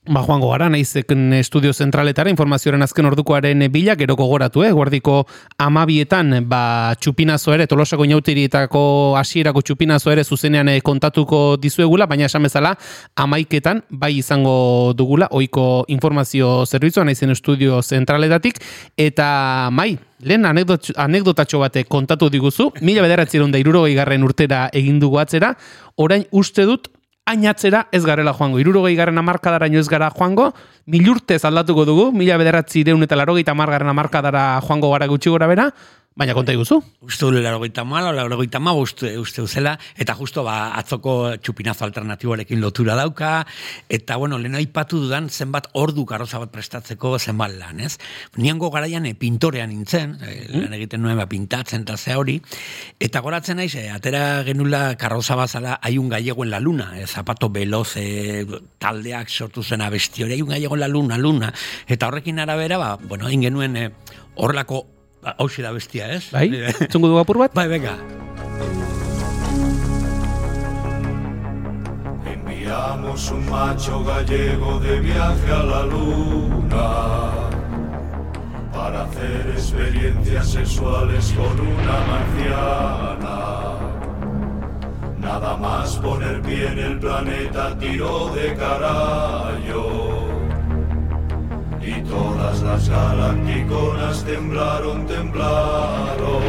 Ba, joango gara, naizeken estudio zentraletara, informazioaren azken ordukoaren bila, gero gogoratu, eh? guardiko amabietan, ba, txupinazo ere, tolosako inautirietako hasierako txupinazo ere zuzenean eh, kontatuko dizuegula, baina esan bezala, amaiketan, bai izango dugula, oiko informazio zerbitzua, naizen estudio zentraletatik, eta mai, lehen anekdot, anekdotatxo bate kontatu diguzu, mila bederatzeron da irurogei garren urtera egin dugu atzera, orain uste dut, ainatzera ez garela joango. Irurogei garren amarkadaraino ez gara joango, milurtez aldatuko dugu, mila bederatzi deun eta larogeita amargarren amarkadara joango gara gutxi gora bera, baina konta iguzu. Uste du larogeita mala, larogeita ma, uste, uste uzela, eta justo ba, atzoko txupinazo alternatiboarekin lotura dauka, eta bueno, lehen aipatu dudan zenbat ordu karroza bat prestatzeko zenbat lan, ez? Niango garaian e, pintorean nintzen, e, lan egiten nuen ba, pintatzen eta ze hori, eta goratzen naiz, e, atera genula karroza bazala aiun gallego en la luna, e, zapato veloz e, taldeak sortu zen abesti hori, aiun gallego en la luna, luna, eta horrekin arabera, ba, bueno, egin genuen e, horrelako Ba, hauxe da bestia, ez? Bai? Zungu dugu apur bat? Bai, venga. Enviamos un macho gallego de viaje a la luna para hacer experiencias sexuales con una marciana. Nada más poner pie en el planeta tiró de carallo. Y todas las galacticonas temblaron, temblaron.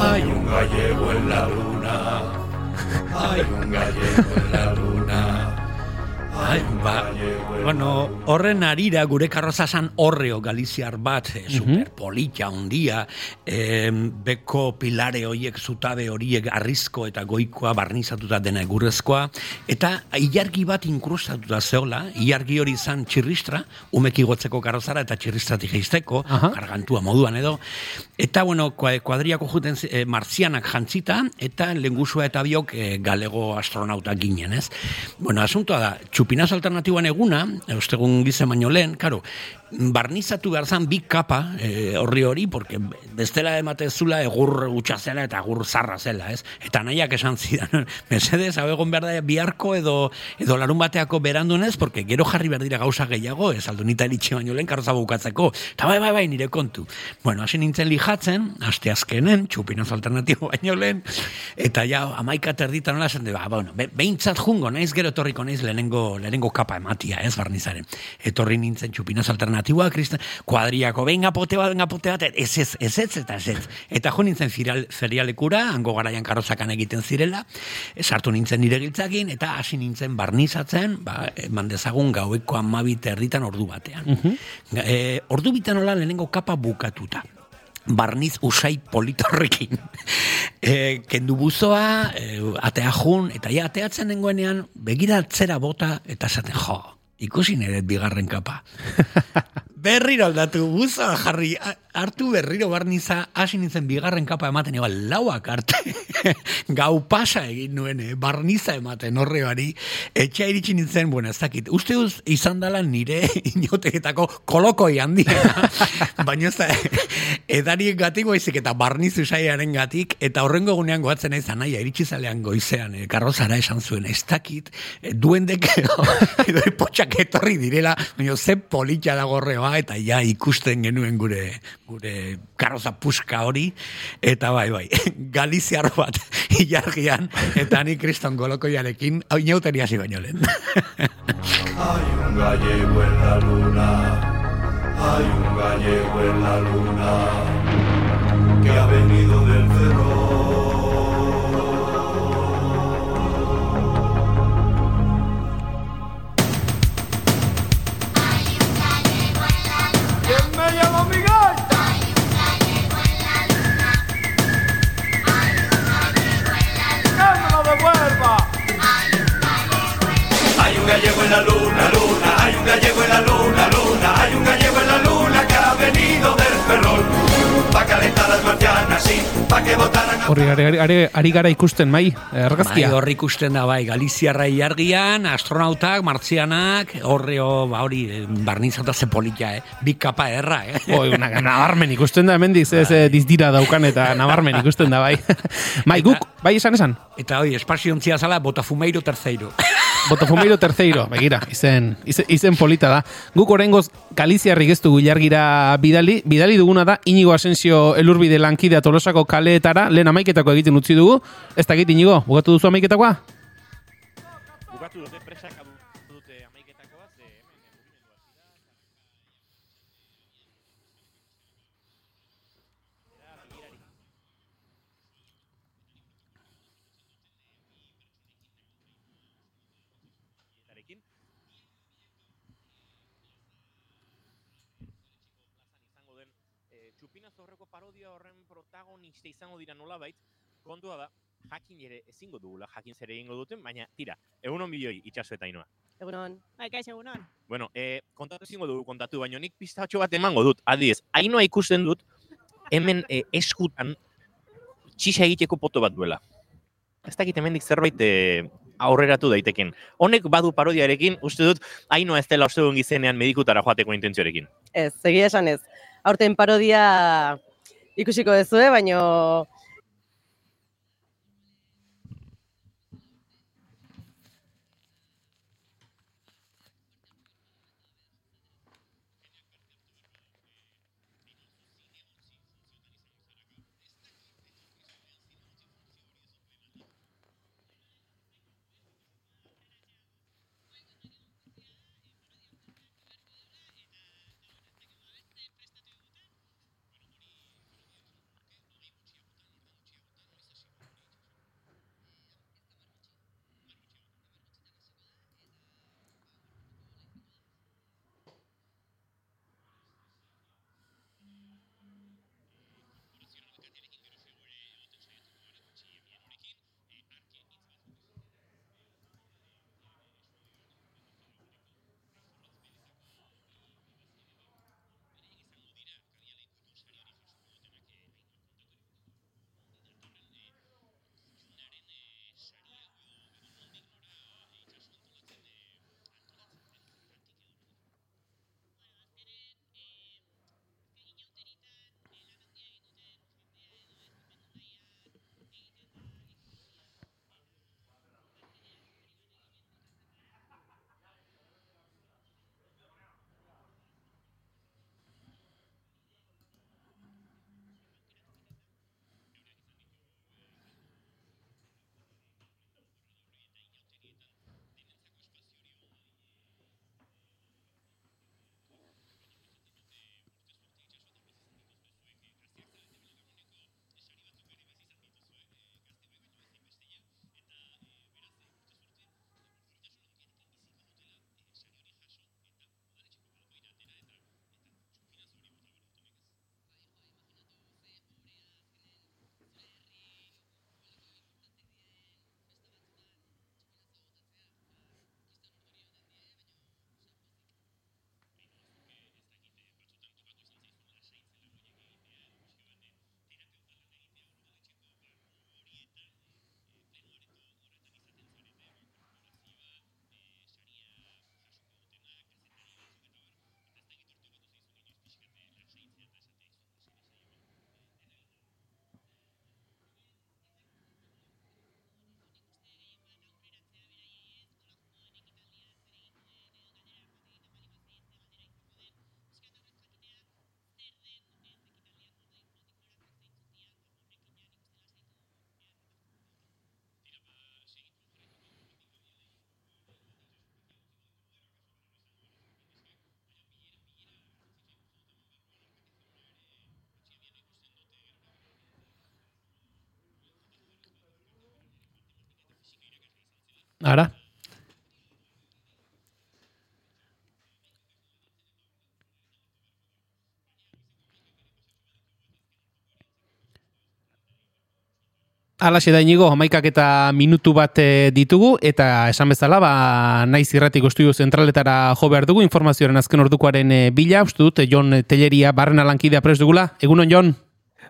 Hay un gallego en la luna. Hay un gallego en la luna. Ai, ba, bueno, horren arira gure karroza zan horreo galiziar bat, Mhm. e, super polita ondia, e, beko pilare horiek zutabe horiek arrizko eta goikoa barnizatuta dena egurrezkoa, eta ilargi bat inkrustatuta zeola, ilargi hori zan txirristra, umeki gotzeko karrozara eta txirristratik geizteko, gargantua moduan edo, eta bueno, kua- kuadriako juten e, marzianak jantzita, eta lengusua eta biok e, galego astronauta ginen, ez? Bueno, asuntoa da, txupinaz alternatiboan eguna, e, ostegun gize baino lehen, karo, barnizatu behar zan bi kapa e, horri hori, porque bestela emate zula egur utxa zela eta egur zarra zela, ez? Eta nahiak esan zidan, *laughs* mesedez, hau egon behar da biharko edo, edo larun bateako berandunez, porque gero jarri behar dira gauza gehiago, ez aldo nita eritxe baino lehen karroza bukatzeko, eta bai, bai, bai, nire kontu. Bueno, hasi nintzen lijatzen, aste azkenen, txupinaz alternatibo baino lehen, eta ja, amaika terditan nola esan ba, bueno, be, behintzat jungo, naiz gero etorriko naiz lehenengo, lehenengo kapa ematia, ez, barnizaren. Etorri nintzen txupinaz alternatiboa, kristan, kuadriako, venga pote bat, venga pote bat, ez ez, ez ez, eta ez ez. Eta jo nintzen ferial, ferialekura, hango garaian karrozakan egiten zirela, sartu nintzen nire giltzakin, eta hasi nintzen barnizatzen, ba, eman dezagun gaueko amabit erditan ordu batean. Ga- E, ordu bitan nola lehenengo kapa bukatuta barniz usai politorrekin. *laughs* e, kendu buzoa, e, atea jun, eta ja, ateatzen nengoenean, begira atzera bota, eta esaten, jo, ikusi nire bigarren kapa. *laughs* berriro aldatu, buzoa jarri, hartu berriro barniza, hasi nintzen bigarren kapa ematen, eba, lauak arte, *laughs* gau pasa egin nuen, eh, barniza ematen horreari, etxea iritsi nintzen, bueno, ez dakit, uste uz, izan dela nire *laughs* inoteketako kolokoi handiena, baina ez da, edariek gatik baizik eta barniz usaiaren gatik, eta horrengo egunean goatzen naiz anaia, iritsi zalean goizean, eh, karrozara esan zuen, ez dakit, eh, duendek edo potxak etorri direla, baina ze politxa da gorreoa, eta ja ikusten genuen gure gure karroza puska hori, eta bai, bai, *laughs* galiziar bat *laughs* ilargian, eta ni kriston golokoiarekin, hau inauteri hasi baino lehen. *laughs* Hay un gallego en la luna, hay un gallego en la luna que ha venido del cerro. Gallego en la luna, luna, hay un gallego en la luna, luna, hay un gallego en la luna que ha venido del ferrol. Pa' calentar las marcianas, Horri ari, ari, ari gara ikusten, mai, Bai, argazkia. hor ikusten da bai, Galiziarra iargian, astronautak, martzianak, horreo, ba hori, eh, barnizata ze polita, eh? Bik kapa erra, eh? Oi, na, nabarmen ikusten da, hemendik ez eh, dizdira daukan eta nabarmen ikusten da, bai. *laughs* Mai, guk, bai esan esan, Eta hoi, espaziontzia zala, botafumeiro terceiro. *laughs* Botafumeiro terceiro, begira, izen, izen, izen polita da. Guk orengoz Galiziarrik ez dugu ilargira bidali, bidali duguna da Inigo Asensio elurbide lankidea tolosako kaleetara, lehen amaiketako egiten utzi dugu. Ez dakit, Inigo, bugatu duzu amaiketakoa? Bukatu dute presak dute amaiketakoa, ze hemen mugimendua Zarekin. izango den e, txupinaz horreko parodia horren protagonista izango dira nolabait, kontua da, jakin ere ezingo dugula, jakin zer egingo duten, baina tira, egunon bideoi itxaso eta inoa. Egunon. Bai, kaixo egunon. Bueno, e, kontatu ezingo dugu kontatu, baina nik pistatxo bat emango dut, adiez, hainoa ikusten dut, hemen e, eskutan txisa egiteko poto bat duela. Ez dakit hemendik zerbait e, aurreratu daiteken. Honek badu parodiarekin, uste dut, hainoa ez dela uste duen gizenean medikutara joateko intentzioarekin. Ez, egia esan ez. Aurten parodia ikusiko dezue, baino Ara. Alaxe da inigo, amaikak eta minutu bat eh, ditugu, eta esan bezala, ba, naiz irratiko estudio zentraletara jo behar dugu, informazioaren azken ordukoaren eh, bila, uste dut, Jon Telleria barrena lankidea pres dugula. Egunon, Jon?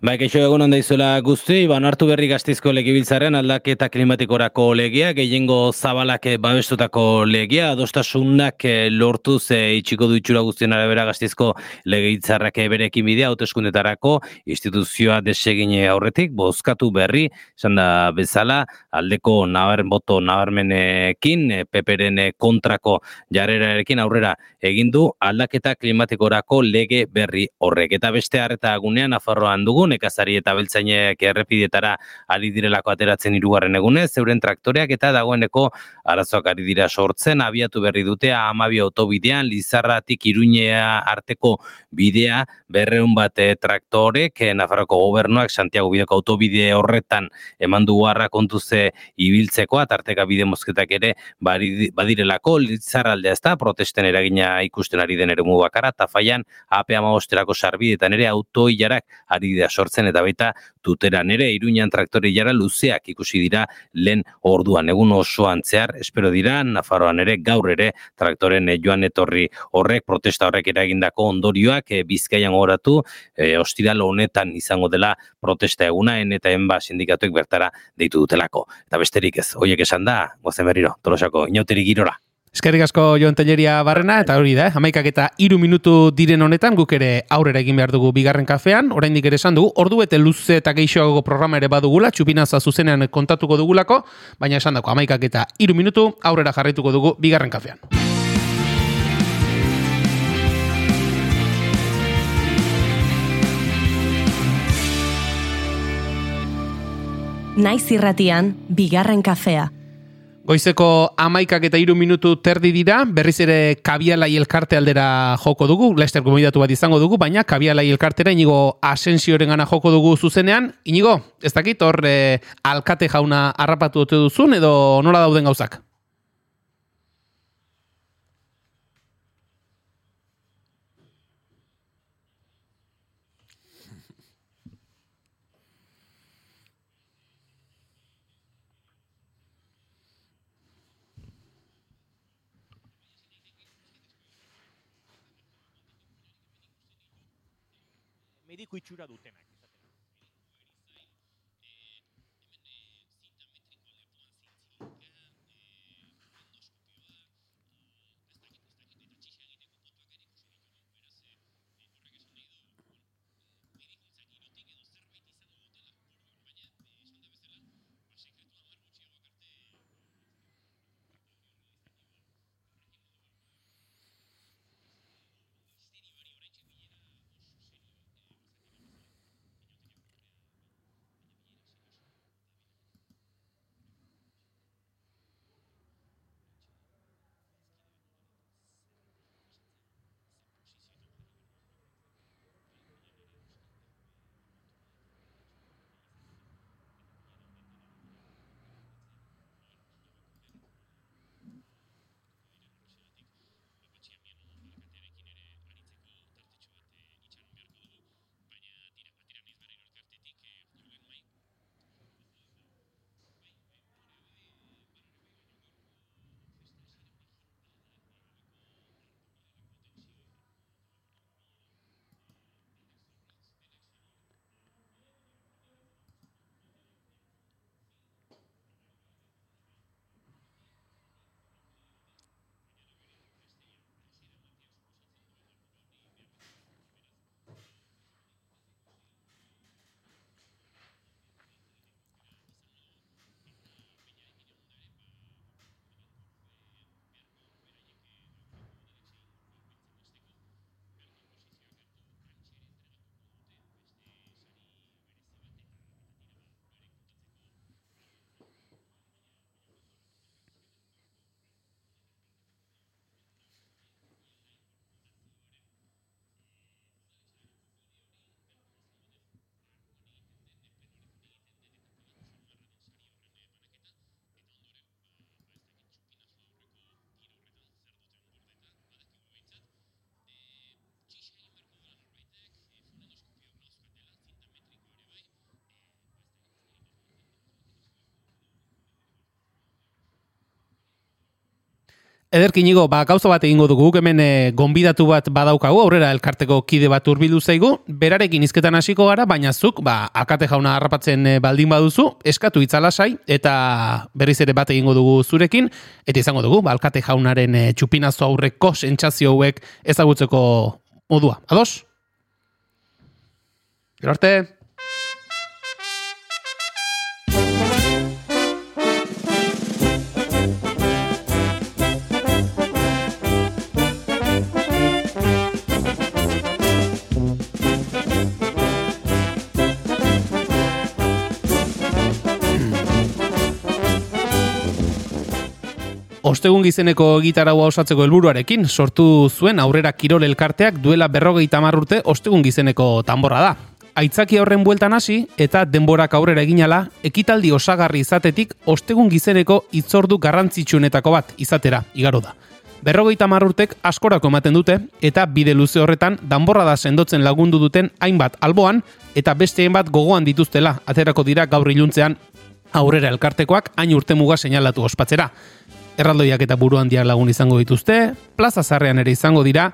Bai, keixo egun onda izuela guzti, ban hartu berri gaztizko legibiltzaren aldaketa klimatikorako legia, gehiengo zabalak eh, babestutako legia, adostasunak eh, lortuz e, itxiko du guztien arabera gaztizko legibiltzarrak eh, berekin bidea, hauteskundetarako instituzioa desegine aurretik, bozkatu berri, esan da bezala, aldeko nabar, boto nabarmenekin, eh, peperen eh, kontrako jarrerarekin aurrera egin du aldaketa klimatikorako lege berri horrek. Eta beste harreta gunean Nafarroan dugu, nekazari eta beltzainek errepideetara ari direlako ateratzen hirugarren egunez, euren traktoreak eta dagoeneko arazoak ari dira sortzen, abiatu berri dute amabi autobidean, Lizarratik Iruñea arteko bidea, berreun bat eh, traktorek, eh, Nafarroko gobernuak Santiago bideko autobide horretan eman du harra kontuze ibiltzeko, tarteka bide mozketak ere badirelako, Lizarraldea ez da, protesten eragina ikusten ari den eremu bakara, tafaian AP amabosterako sarbietan ere autoilarak ari dira sortzen eta baita tuteran ere iruñan traktore jara luzeak ikusi dira lehen orduan. Egun osoan zehar espero dira Nafarroan ere gaur ere traktoren eh, joan etorri horrek protesta horrek eragindako ondorioak eh, Bizkaian gogoratu eh, ostiral honetan izango dela protesta egunaen eta enba sindikatuek bertara deitu dutelako. Eta besterik ez hoiek esan da gozen berriro tolosako inauteri girora Eskerrik asko Jon Telleria barrena, eta hori da, eh? amaikak eta iru minutu diren honetan, guk ere aurrera egin behar dugu bigarren kafean, oraindik ere esan dugu, ordu bete luze eta geixoago programa ere badugula, txupinaza zuzenean kontatuko dugulako, baina esan dako, amaikak eta iru minutu aurrera jarraituko dugu bigarren kafean. Naiz irratian, bigarren kafea. Goizeko amaikak eta iru minutu terdi dira, berriz ere kabialai elkarte aldera joko dugu, Lester gomidatu bat izango dugu, baina kabialai elkartera inigo asensioren gana joko dugu zuzenean. Inigo, ez dakit, hor eh, alkate jauna harrapatu dute duzun, edo nola dauden gauzak? di cui ci urla tutte i Mac. Dutenak. Ederkinigo, ba, gauza bat egingo dugu, guk hemen e, gonbidatu bat badaukagu, aurrera elkarteko kide bat urbildu zaigu, berarekin izketan hasiko gara, baina zuk, ba, akate jauna harrapatzen e, baldin baduzu, eskatu itzalasai, eta berriz ere bat egingo dugu zurekin, eta izango dugu, ba, alkate jaunaren e, txupinazo aurreko sentsazio hauek ezagutzeko modua. Ados? Gero arte! Ostegun gizeneko gitaraua osatzeko helburuarekin sortu zuen aurrera kirol elkarteak duela berrogeita hamar urte ostegun gizeneko tanborra da. Aitzaki horren bueltan hasi eta denborak aurrera eginala, ekitaldi osagarri izatetik ostegun gizeneko itzordu garrantzitsuenetako bat izatera igaro da. Berrogeita hamar urtek askorako ematen dute eta bide luze horretan danborra da sendotzen lagundu duten hainbat alboan eta beste hainbat gogoan dituztela aterako dira gaur iluntzean aurrera elkartekoak hain urte muga seinalatu ospatzera. Erraldoiak eta buru handiak lagun izango dituzte, plaza zarrean ere izango dira,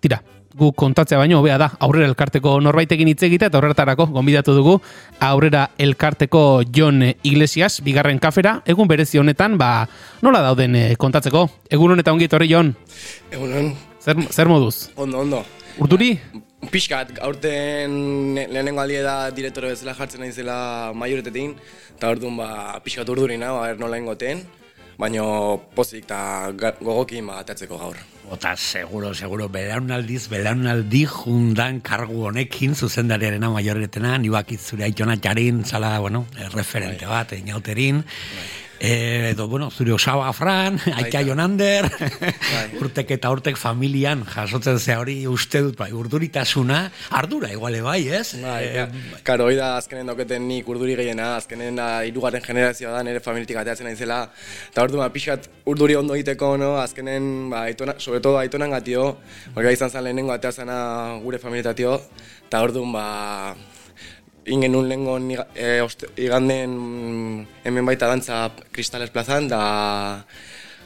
tira, gu kontatzea baino hobea da, aurrera elkarteko norbaitekin hitz egite eta horretarako gonbidatu dugu aurrera elkarteko Jon Iglesias, bigarren kafera, egun berezi honetan, ba, nola dauden eh, kontatzeko? Egun honetan ongi etorri Jon, Egunon, zer, zer moduz? ondo, ondo. Urduri? Pixkat, aurten lehenengo aldi da direktore bezala jartzen naizela maioretetin, eta orduan ba, pixkat urdurina, ba, nola ingoten, baina pozik eta gogokin ba, atatzeko gaur. Ota, seguro, seguro, belaunaldiz, belaunaldi jundan kargu honekin zuzendariarena maioretena, ni bakit zure aitona jarin, zala, bueno, referente bat, inauterin, Eh, edo, bueno, zure osaba Fran, Aita Jonander, *laughs* urtek eta urtek familian jasotzen ze hori uste dut, bai, urduritasuna, ardura iguale bai, ez? Bai, Eh, ja. Karo, hori da azkenen dauketen nik urduri gehiena, azkenen da hirugarren generazioa da nire familitik ateatzen naizela, eta ordu ba, pixkat urduri ondo egiteko, no? azkenen, ba, aitona, sobre todo aitonan gatio, porque izan zen lehenengo ateazena gure familitatio, eta orduan, ba, ingen un niga- e, iganden hemen baita dantza Cristales plazan, da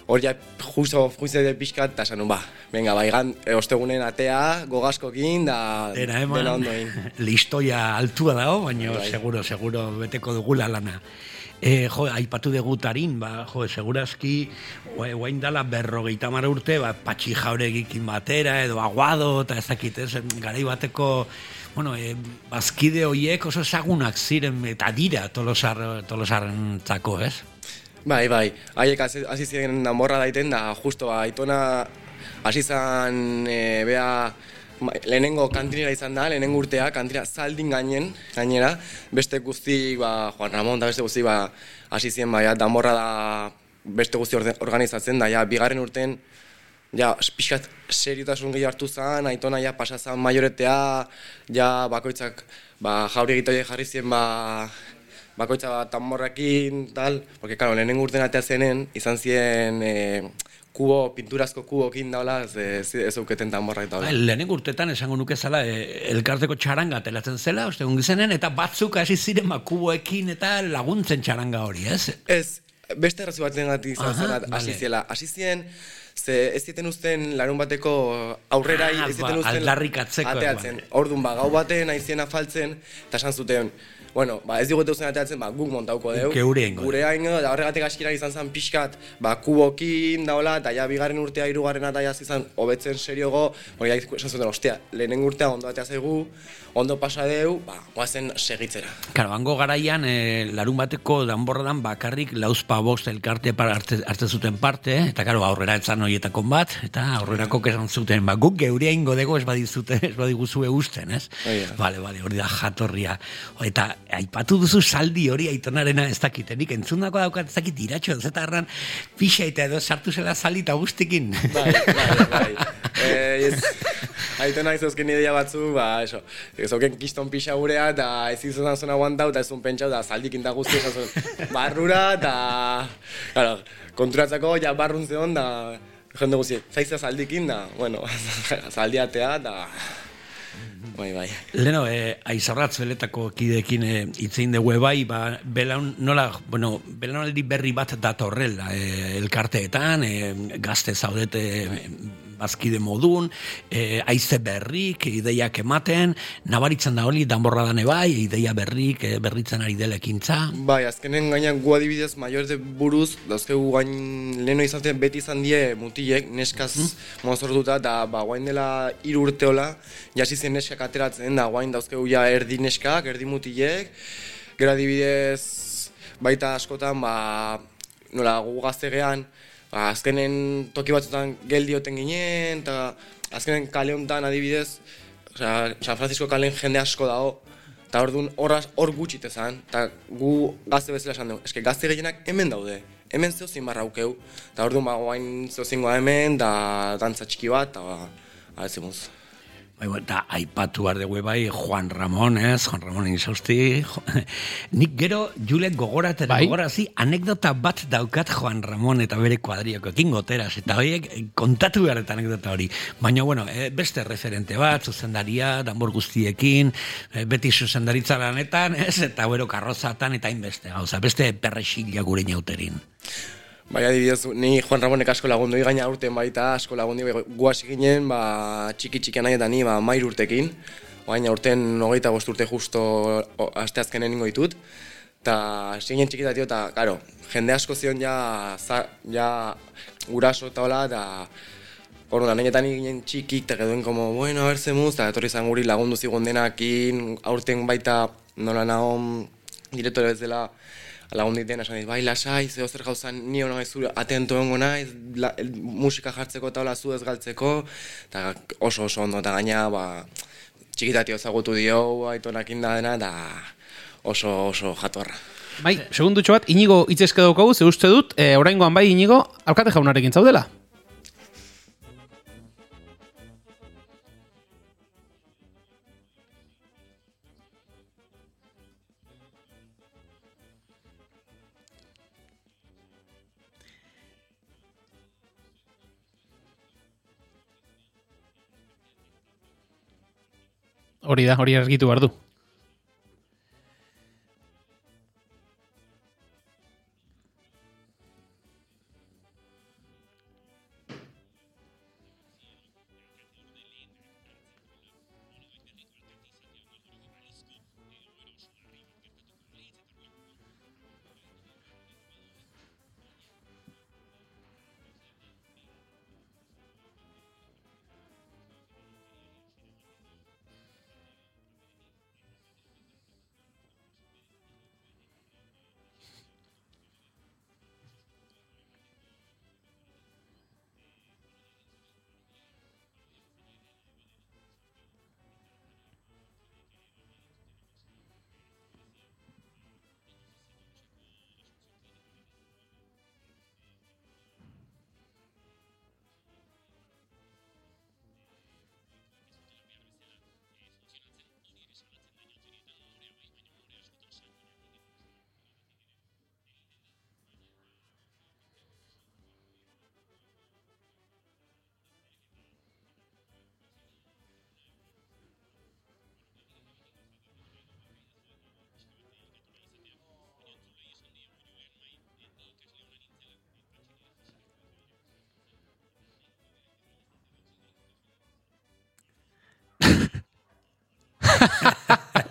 hor ja justo, justo de pixkat, eta esan nun, ba, venga, ba, igan, e, ostegunen atea, gogaskokin, da Dena eman, dena ondo *laughs* listoia altua dago, baina Bai. seguro, seguro beteko dugula lana. E, jo, aipatu dugu tarin, ba, jo, segurazki, ua- guain dala berrogeita mara urte, ba, patxi jauregikin batera, edo aguado, eta ez dakit, ez, garai bateko, bueno, e, bazkide hoiek oso ezagunak ziren, eta dira tolosar, tolosarrentzako, ez? Bai, bai, haiek hasi ziren danborra daiten, da justo ba, aitona hasi zan e, bea lehenengo kantinera izan da, lehenengo urtea, kantina zaldin gainen, gainera, beste guzti, ba, Juan Ramon da beste guzti, ba, hasi ziren, ba, ja, danborra da beste guzti organizatzen, da, ja, bigarren urten, ja, pixkat seriotasun gehi hartu zan, aitona ja pasa zan majoretea, ja bakoitzak ba, jauri egitoie jarri zien ba, bakoitza bat tamborrakin, tal, porque, claro, lehenengo urten atea zenen, izan ziren e, kubo, pinturazko kubokin daula, ez, ez, euketen tamborrak daula. Bai, lehenengo urtetan esango nuke zala e, elkarteko txaranga telatzen zela, uste gizenen, eta batzuk hasi ziren makuboekin eta laguntzen txaranga hori, ez? Ez, beste arrazoi baten gati izan zen, hasi ziela. Hasi zien, ze ez zieten uzten larun bateko aurrera, Ah, ez zieten ba, uzten ateatzen. vale. Orduan, ba, gau baten aizien afaltzen, eta esan zuten, bueno, ba, ez digute uzten ateatzen, ba, guk montauko deu. Geure egingo Gure egingo, da horregatik askira izan zen pixkat, ba, kubokin daola, eta ja bigarren urtea, hirugarren eta ja izan hobetzen seriogo, hori ja esan zuten, ostia, lehenengo urtea ondo atea zaigu, ondo pasa deu, ba, goazen segitzera. Karo, hango garaian, e, larun bateko danborradan bakarrik lauzpa bost elkarte para hartze, hartzen zuten parte, eta karo, aurrera etzan horietako bat, eta aurrerako esan zuten, ba, guk geurea ingo dugu ez badizute, ez badiguzue usten, ez? Hori da. Vale, vale, hori da jatorria. Eta aipatu duzu saldi hori aitonarena ez dakitenik, entzundako daukat ez dakit iratxo, ez eta erran pixa eta edo sartu zela saldi eta guztikin. Bai, bai, bai. Eh, ez, aitona izozken ideia batzu, ba, eso, ezoken kiston pixa gurea, eta ez izan zuen aguantau, eta ez un pentsau, da saldikin da guzti esan zuen barrura, eta, claro, konturatzako, ja barrun zeon, da, jende guzti, zaizza saldikin, da, bueno, *laughs* zaldiatea, da, Bai, bai. Leno, eh, aizarratz beletako kideekin eh, itzein dugu bai, ba, belaun, nola, bueno, belaunaldi berri bat datorrela eh, elkarteetan, eh, gazte zaudete eh, bazkide modun, eh, aize berrik, ideiak ematen, nabaritzen da hori, danborradan bai, ideia berrik, eh, berritzen ari dela ekintza. Bai, azkenen gainan gu adibidez maiorte buruz, dauzkegu gain leno izaten beti izan die mutilek, neskaz mozortuta, da ba, guain dela hiru urteola, jasi zen neskak ateratzen, da guain dauzkegu ja erdi neskak, erdi mutilek, gero adibidez baita askotan, ba, nola gu gaztegean, ba, azkenen toki batzutan geldioten ginen, eta azkenen kale honetan adibidez, osea, San Francisco kalen jende asko dago, eta orduan horraz hor gutxi tezan, eta gu gazte bezala esan dugu, eske gazte gehienak hemen daude, hemen zeo zin barra aukeu, eta orduan ba, guain zeo zingoa hemen, da dantza txiki bat, eta ba, abetzimuz. Bai, eta aipatu behar dugu bai Juan Ramon, ez? Juan Ramon insausti. *laughs* Nik gero Julet gogoratera Bai. gogorazi anekdota bat daukat Juan Ramon eta bere kuadrioko ekin goteraz. Eta horiek eh, kontatu behar eta anekdota hori. Baina, bueno, eh, beste referente bat, zuzendaria, danbor guztiekin, eh, beti zuzendaritza lanetan, ez? Eta gero karrozatan eta hainbeste gauza. Beste perrexila gure inauterin. Bai, adibidez, ni Juan Ramonek asko lagundu, gaina urten baita asko lagundu, gu hasi ginen, ba, txiki txiki nahi eta ni, ba, mair urtekin, gaina urten hogeita bost urte justo aste azkenen ningo ditut, eta hasi ginen txikita tio, eta, karo, jende asko zion ja, za, ja guraso eta hola, eta Orduan, nahinetan ginen txikik, eta geduen, como, bueno, a ver zemuz, eta etorri izan guri lagundu zigun denakin, aurten baita nola nahon direktore bezala lagun diten, esan dit, bai, lasai, zeo zer gauzan ni hona zure atento egongo naiz, la, el, musika jartzeko eta hola zu ez galtzeko, eta oso oso ondo, eta gaina, ba, txikitatio ezagutu dio, aitonakin da dena, eta oso oso jatorra. Bai, segundutxo bat, inigo itzeske daukagu, ze uste dut, e, oraingoan bai inigo, alkate jaunarekin zaudela. Hori da, hori argitu behar du.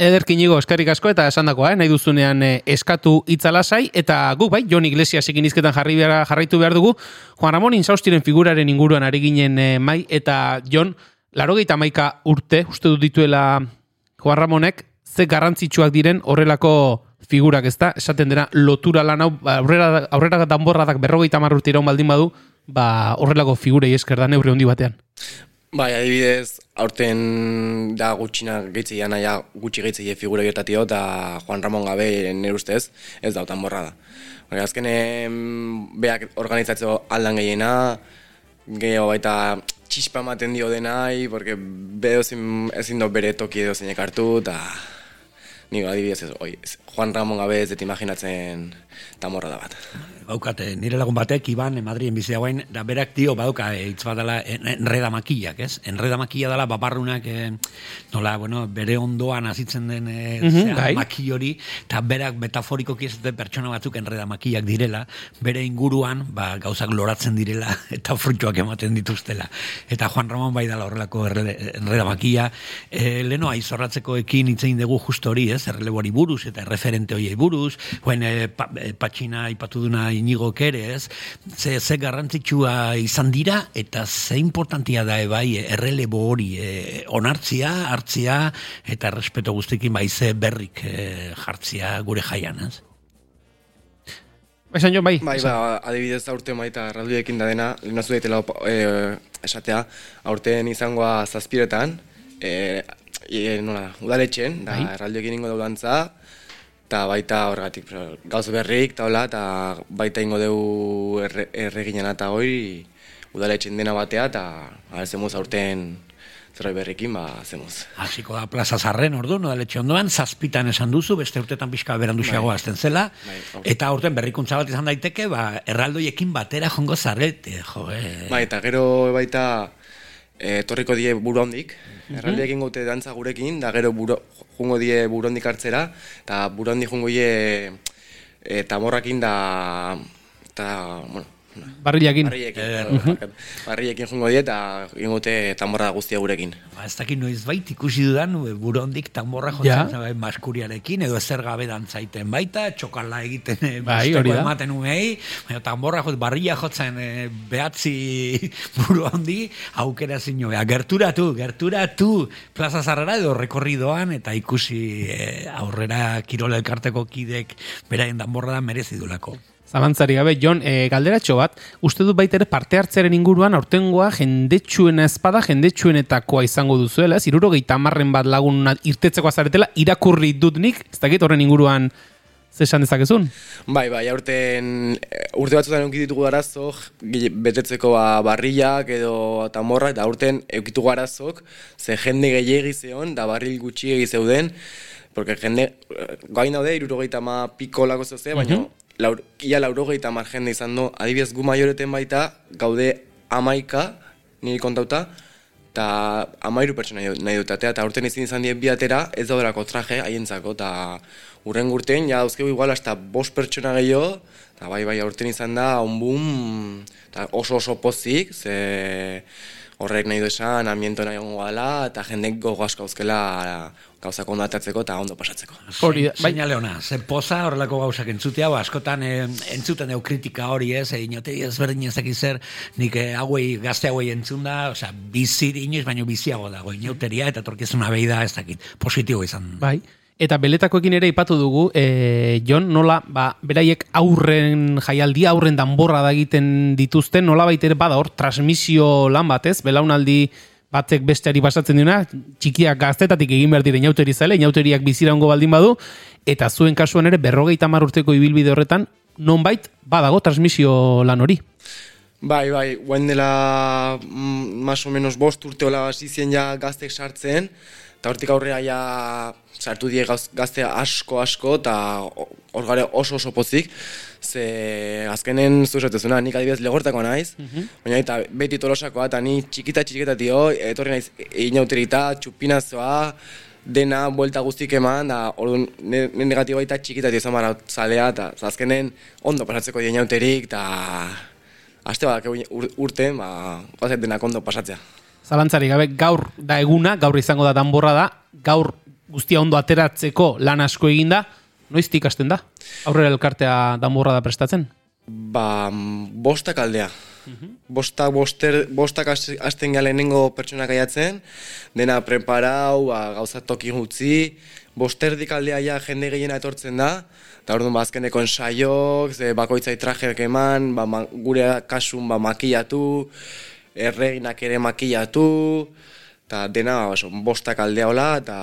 Ederkin igo, eskarik asko eta esandakoa, eh? nahi duzunean eh, eskatu itzalasai, eta guk bai, Jon Iglesiasekin izketan jarri behar, jarraitu behar dugu, Juan Ramon Insaustiren figuraren inguruan ari ginen eh, mai, eta Jon, laro maika urte, uste dut dituela Juan Ramonek, ze garrantzitsuak diren horrelako figurak ez da, esaten dena lotura lan hau, ba, aurrera, aurrera danborradak berrogeita iraun baldin badu, ba, horrelako figurei esker da neurri handi batean. Bai, adibidez, aurten da gutxina gehitzea naia gutxi gehitzea figura gertatio eta Juan Ramon gabe nire ustez ez dautan borra da. Baina azkenen beak organizatzeo aldan gehiena, gehiago baita txispa ematen dio denai, porque bedo ezin, ezin do bere toki edo zeinek hartu, eta nire adibidez ez, oi, Juan Ramon gabe ez dut imaginatzen tamorra da bat. Baukate, nire lagun batek, Iban, eh, Madrien bizi dagoen, da berak dio, badauka, eh, hitz bat dela, en- enreda makillak, ez? Enreda makilla dela, babarrunak, eh, nola, bueno, bere ondoan azitzen den eh, zea, bai. maki hori, eta berak metaforikoki ez dute pertsona batzuk enreda makillak direla, bere inguruan, ba, gauzak loratzen direla, *laughs* eta fruituak ematen dituztela. Eta Juan Ramon bai dala horrelako enreda makilla, eh, leno aizorratzeko ekin itzein dugu justo hori, ez? Erreleboari buruz, eta referente hoiei buruz, Buen, eh, pa, eh, patxina ipatu duna inigo ere, ez? Ze, ze garrantzitsua izan dira, eta ze importantia da ebai errelebo hori eh, onartzia, hartzia, eta respeto guztikin bai ze berrik eh, jartzia gure jaian, ez? Esan jo, bai. Bai, ba, adibidez aurten baita erraldoiekin da dena, lehenazu daitela e, esatea, aurten izangoa zazpiretan, e, e, nola, da, udaletxen, da, Bai. erraldioekin ingo dantza, eta baita horregatik, gauz berrik, eta hola, eta baita ingo dugu erre, erreginen eta hori, udaletxen dena batea, eta zemuz aurten zerbait berrikin, ba, zemuz. Hasiko da plaza zarren ordu, nodaletxe ondoan, zazpitan esan duzu, beste urtetan pixka beranduxeago Bai. azten zela, Bai, ok. eta aurten berrikuntza bat izan daiteke, ba, erraldoiekin batera jongo zarete, jo, eh. Bai, eta gero baita e, etorriko die buru handik, erraldeekin gote dantza gurekin, da gero buro, jungo die buru handik hartzera, eta buru handik jungo die e, tamorrakin da, eta, bueno, Barrilakin. barriekin, Eh, barriekin jungo die, eta ingote tamorra guztia gurekin. Ba, ez dakit noiz bait ikusi dudan burondik tamborra jotzen Ja. ja. maskuriarekin, edo ezer gabe dantzaiten baita, txokala egiten e, Bai, bosteko hori da. ematen umei, baina tamborra jot, barria jotzen e, behatzi *laughs* burondi, aukera zinobea. Gerturatu, gerturatu, plaza zarrara edo rekorridoan, eta ikusi e, aurrera kirola elkarteko kidek beraien danborra da merezi dulako. Zalantzari gabe, Jon, e, galderatxo bat, uste dut baita ere parte hartzearen inguruan aurtengoa jendetsuena espada, jendetsuenetakoa izango duzuela, ez? Irurogeita hamarren bat lagun irtetzeko azaretela, irakurri dut nik, ez dakit horren inguruan zesan dezakezun? Bai, bai, aurten eh, urte batzutan euki ditugu arazo gile- betetzeko ba, barrilak edo tamorra eta aurten eukitugu arazok ze jende gehiegi zeon da barril gutxiegi zeuden porque jende eh, gain daude irurogeita ma piko lako zeuze, baina laur, ia laurogeita mar jende izan do adibidez gu maioreten baita gaude amaika niri kontauta eta amairu pertsona nahi dut- eta urten izin izan dien bi atera, ez daudelako traje haientzako, eta urren urtean, ja dauzkegu igual hasta bost pertsona gehiago, eta bai, bai, aurten izan da, onbun, eta oso oso pozik, ze horrek nahi du esan, ambiento nahi gongo gala, eta jendek gogo asko auzkela gauzak ondo atatzeko eta ondo pasatzeko. Hori da, bai. Seinale ona, ze poza horrelako gauzak entzutea, ba, askotan eh, entzuten deu kritika hori ez, e, inote ez berdin ez zer, nik eh, hauei, gazte hauei entzun da, osea, bizi inoiz baino biziago dago, inauteria eta torkizuna behi da, ez dakit, positibo izan. Bai. Eta beletakoekin ere ipatu dugu, e, Jon, nola, ba, beraiek aurren jaialdia, aurren danborra da egiten dituzten, nola ere bada hor, transmisio lan batez, belaunaldi batek besteari basatzen duna, txikiak gaztetatik egin behar dire inauteri zale, inauteriak biziraungo baldin badu, eta zuen kasuan ere berrogeita hamar urteko ibilbide horretan, nonbait badago transmisio lan hori. Bai, bai, guain dela mm, o menos bost urte hola hasi zien ja gaztek sartzen, eta hortik aurrera ja sartu die gazte asko asko, eta hor gare oso oso pozik, ze azkenen zu esatezuna, nik adibidez legortako naiz, baina eta beti tolosakoa, eta ni txikita txikita tio, etorri naiz inauterita, txupinazoa, dena buelta guztik eman, da orduan ne, ne negatiboa eta txikita tio bara zalea, eta azkenen ondo pasatzeko inauterik, eta Aste bat, ur, urte, ba, gozet denak ondo pasatzea. Zalantzari gabe, gaur da eguna, gaur izango da danborra da, gaur guztia ondo ateratzeko lan asko eginda, noiztik hasten da? Aurrera elkartea damorra da prestatzen? Ba, mm, bostak aldea. Bostak, boster, bostak has- hasten gara lehenengo pertsonak aiatzen, dena preparau, ba, gauzat toki gutzi, bosterdik aldea ja jende gehiena etortzen da, eta orduan ba, azkeneko ensaiok, ze bakoitzai trajeak eman, ba, gure kasun ba, makillatu, erreginak ere makillatu, eta dena ba, oso, bostak aldea hola, eta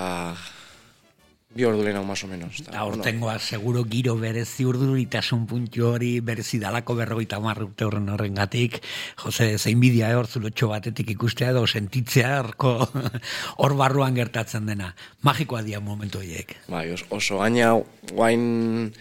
bi ordu lehenago, más o menos. Eta hortengoa, seguro giro berezi urduritasun puntu hori berezi dalako berrogeita hamar urte horren horrengatik, Jose, zein bidia hor zulotxo batetik ikustea edo sentitzea horko *laughs* hor barruan gertatzen dena. Magikoa dia momentu horiek. Bai, os- oso gaina guain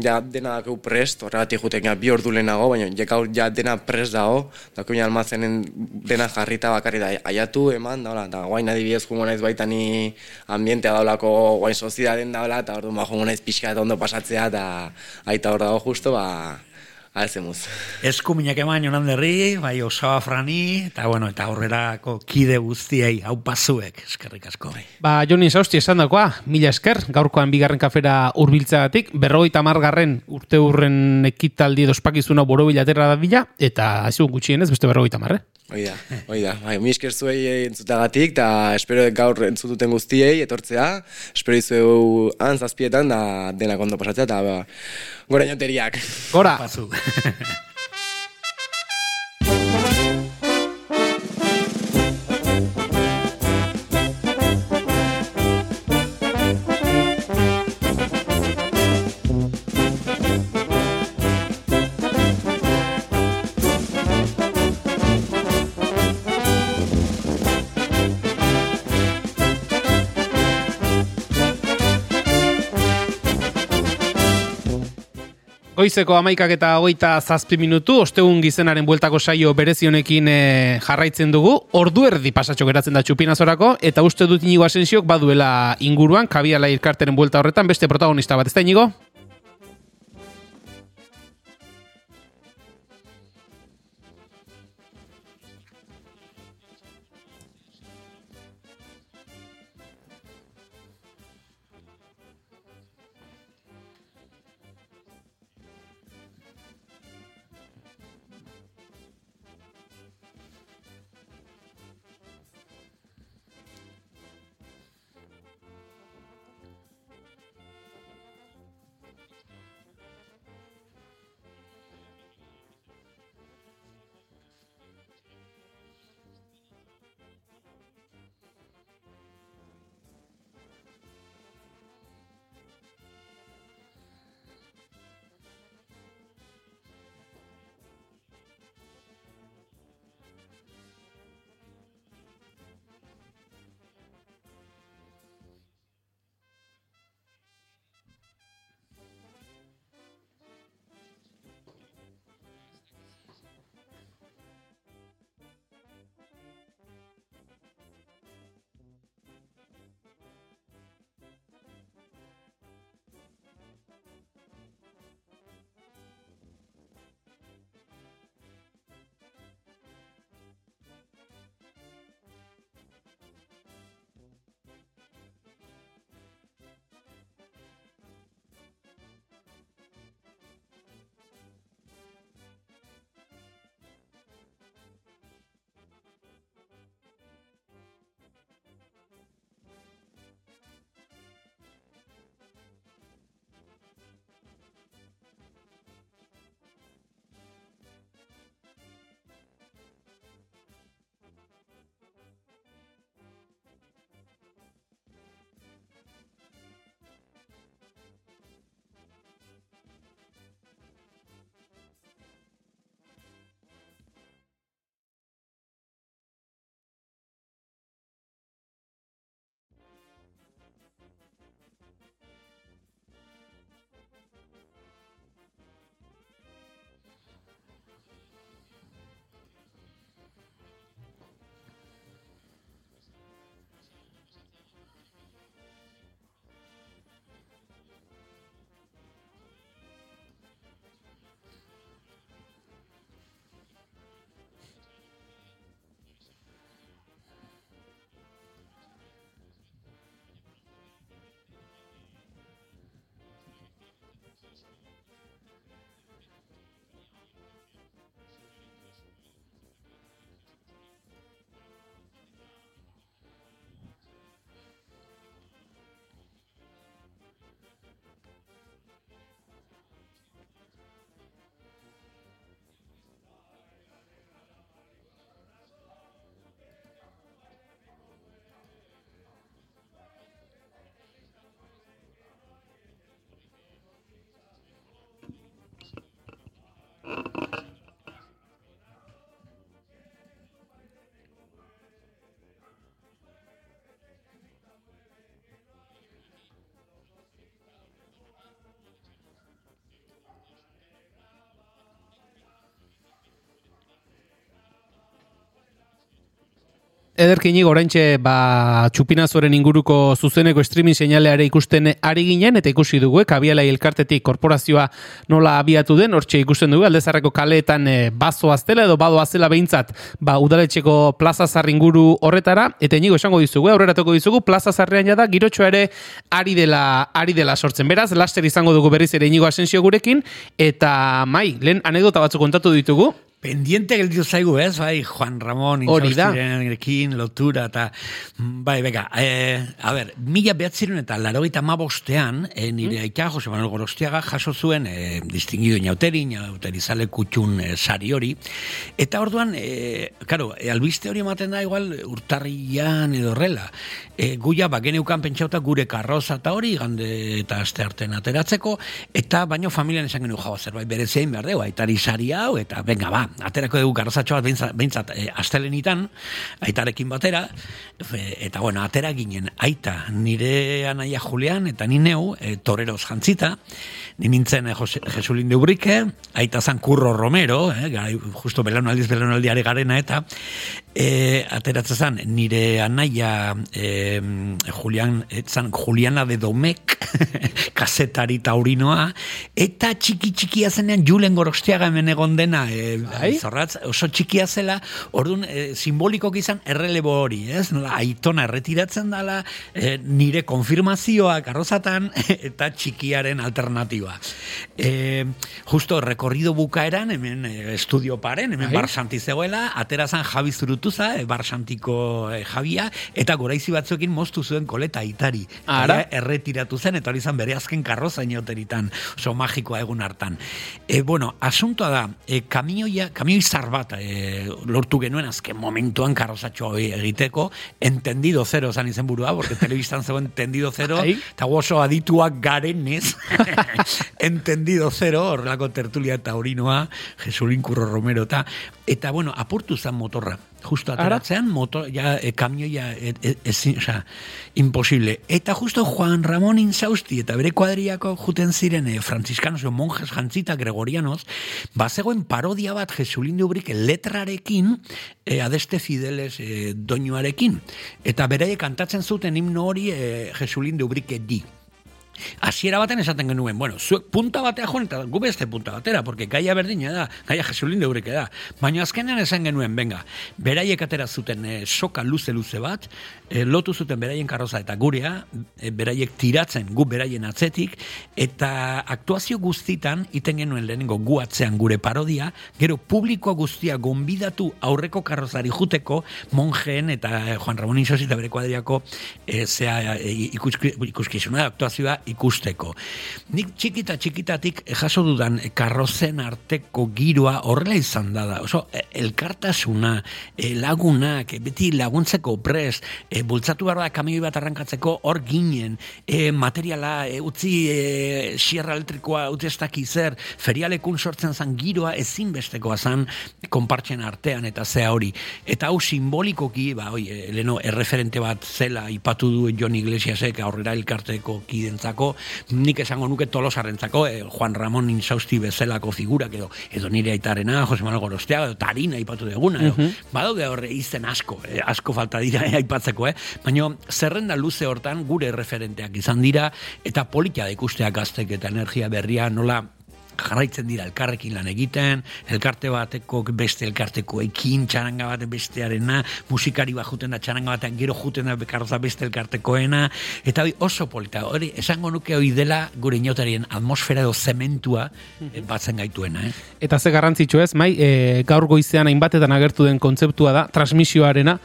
ja dena dakeu prest, horregatik juten ja bi ordu lehenago, baina ja ja dena prest dago, dakeu ja almazenen dena jarrita bakarri da aiatu eman, daula, eta guain adibidez jungo naiz baita ni ambientea daulako guain sozidaden daula, eta orduan ba jungo naiz pixka eta ondo pasatzea, eta aita hor dago justo, ba, alzemuz. Eskuminak eman jonan derri, bai osoa frani, eta bueno, eta horrerako kide guztiei, hau pasuek, eskerrik asko. Ba, Joni Sausti esan dakoa, mila esker, gaurkoan bigarren kafera urbiltzeagatik, berrogeita margarren urte hurren ekitaldi dospakizuna boro bilatera da bila, eta hazigun gutxienez beste berrogeita marre. Hoi da, hoi da. Bai, mi esker zuei entzutagatik, eta espero gaur entzututen guztiei etortzea. Espero izueu han zazpietan, da denak ondo pasatzea, eta ba, gora inoteriak. Gora! *laughs* Goizeko amaikak eta hogeita zazpi minutu, ostegun gizenaren bueltako saio berezi honekin eh, jarraitzen dugu, ordu erdi pasatxo geratzen da txupinazorako, eta uste dut inigo asensiok baduela inguruan, kabiala irkarteren buelta horretan, beste protagonista bat, ez da inigo? Ederkinik oraintxe ba, txupinazoren inguruko zuzeneko streaming seinaleare ikusten ari ginen, eta ikusi dugu, eh, kabialai elkartetik korporazioa nola abiatu den, hortxe ikusten dugu, aldezarreko kaleetan e, bazo aztela edo bado aztela behintzat, ba, udaletxeko plaza zar inguru horretara, eta inigo esango dizugu, eh, aurreratuko dizugu, plaza zarrean jada, girotxoa ere ari dela, ari dela sortzen. Beraz, laster izango dugu berriz ere inigo asensio gurekin, eta mai, lehen anekdota batzuk kontatu ditugu, Pendiente gelditu zaigu, ez? Bai, Juan Ramon. Intzaustirenekin, lotura, eta... Bai, bega, e, a ber, mila behatziren eta larogeita mabostean, e, nire Mm. aita, Jose Manuel Gorostiaga, jaso zuen e, distinguido inauteri, inauteri zale kutxun e, sari hori. Eta orduan, e, karo, e, albiste hori ematen da igual urtarrian edo horrela. E, guia, ba, geneukan pentsauta gure karroza eta hori, gande eta aste artean ateratzeko, eta baino familian esan genuen jau zerbait bere zein behar dugu, aitari sari hau, eta venga ba, aterako dugu karrozatxo bat behintzat, behintzat e, astelenitan, aitarekin batera, e, eta bueno, atera ginen, aita, nire anaia Julian, eta ni neu, e, toreroz jantzita, ni nintzen e, Jose, Jesulin de Ubrike, aita zan Curro Romero, eh, garai, justo belaunaldiz belaunaldiare garena, eta e, ateratzen zan, nire anaia e, Julian, e, zan Juliana de Domek, *laughs* kasetari taurinoa, eta txiki txikia zenean Julen Gorostiaga hemen egon dena, e, zorratz, oso txikia zela, orduan e, simbolikok izan errelebo hori, ez? Nola, aitona erretiratzen dala, e, nire konfirmazioa karrozatan, *laughs* eta txikiaren alternatiba. E, justo rekorrido bukaeran, hemen e, estudio paren, hemen Bai. Barsanti zegoela, aterazan Javi Zurutuza, e, Barsantiko e, Javia, eta goraizi batzuekin moztu zuen koleta itari. Ara. Eta erretiratu zen, eta hori izan bere azken karroza inoteritan, oso magikoa egun hartan. E, bueno, asuntoa da, e, kamioia, kamioi zar bat e, lortu genuen azken momentuan karrozatxo egiteko, entendido zero zan izen burua, porque telebistan zegoen entendido zero, eta oso adituak garenez, *laughs* entendido zero, horrelako tertulia eta orinoa, Jesulín Curro Romero, eta, eta bueno, apurtu zan motorra. Justo ateratzean, motor, ja, e, kamioia, e, e, ezin, osea, imposible. Eta justo Juan Ramón Insausti eta bere kuadriako juten ziren e, franziskanos monjes jantzita gregorianos, bazegoen parodia bat Jesulín de Ubrik letrarekin, e, adeste fideles e, doinuarekin. Eta beraiek kantatzen zuten himno hori e, Jesulín de Ubrik di. Hasiera baten esaten genuen, bueno, zuek punta batea joan eta gu beste punta batera, porque gaia berdina da, gaia Jesulin deureke da. Baina azkenean esan genuen, venga, beraiek atera zuten e, soka luze-luze bat, e, lotu zuten beraien karroza eta gurea, e, beraiek tiratzen gu beraien atzetik, eta aktuazio guztitan, iten genuen lehenengo gu atzean gure parodia, gero publikoa guztia gonbidatu aurreko karrozari juteko, monjeen eta Juan Ramón Insos eta bere kuadriako e, zea, e, ikuski, ikuskizuna, aktuazioa ikusteko. Nik txikita txikitatik jaso dudan karrozen arteko giroa horrela izan da da. Oso, e, elkartasuna, e, lagunak, e, beti laguntzeko prest, e, bultzatu behar da kamioi bat arrankatzeko hor ginen, materiala, utzi sierra elektrikoa, utzi ez daki zer, ferialekun sortzen zan giroa ezinbestekoa zan konpartzen artean eta zea hori. Eta hau simbolikoki, ba, oi, leno, erreferente bat zela ipatu du Jon Iglesiasek aurrera elkarteko kidentzako, nik esango nuke tolosarrentzako, e, Juan Ramon Insausti bezalako figurak edo, edo nire aitarena, Jose Manuel Gorostea, edo Tarina ipatu duguna, edo, Mhm. badaude horre izen asko, eh, asko falta dira eh, aipatzeko, eh? baina zerrenda luze hortan gure referenteak izan dira, eta politia da ikusteak gaztek eta energia berria nola jarraitzen dira elkarrekin lan egiten, elkarte bateko beste elkarteko ekin, txaranga bat bestearena, musikari bat juten da txaranga batean, gero juten da bekarroza beste elkartekoena, eta hori oso polita, hori esango nuke hori dela gure inotarien atmosfera edo zementua eh, batzen gaituena, eh? Eta ze garrantzitsu ez, mai, e, gaur goizean hainbatetan agertu den kontzeptua da, transmisioarena,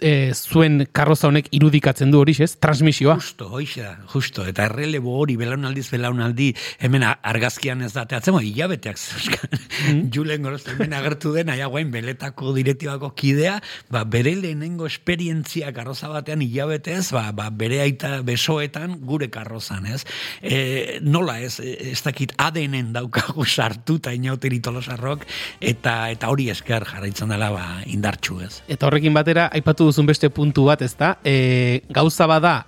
e, zuen karroza honek irudikatzen du hori, ez? Transmisioa. Justo, hoixe da, justo. Eta errelebo hori belaunaldiz belaunaldi hemen argazkian ez date atzemo, hilabeteak zeuzkan. *laughs* Julen gorozta hemen agertu den, aia guain beletako direktibako kidea, ba, bere lehenengo esperientzia karroza batean hilabetez, ba, ba, bere aita besoetan gure karrozan, ez? E, nola ez, ez dakit ADN-en daukagu *laughs* sartuta inauteri tolosarrok, eta, eta hori esker jarraitzen dela ba, indartxu, ez? Eta horrekin batera, aipatu duzun beste puntu bat, ez da? E, gauza bada,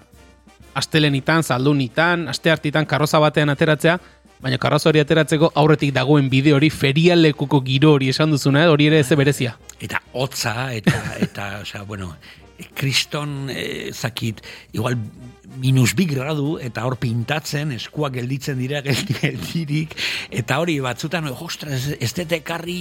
astelenitan, zaldunitan, aste hartitan, karroza batean ateratzea, Baina karrazo hori ateratzeko aurretik dagoen bideo hori ferialekuko giro hori esan duzuna, hori ere ez berezia. Eta hotza, eta, eta, osea, bueno, kriston, eh, zakit, igual, minus bi gradu, eta hor pintatzen, eskuak gelditzen dira *laughs* geldi- geldirik, eta hori batzutan, ostra, ez, dut ekarri,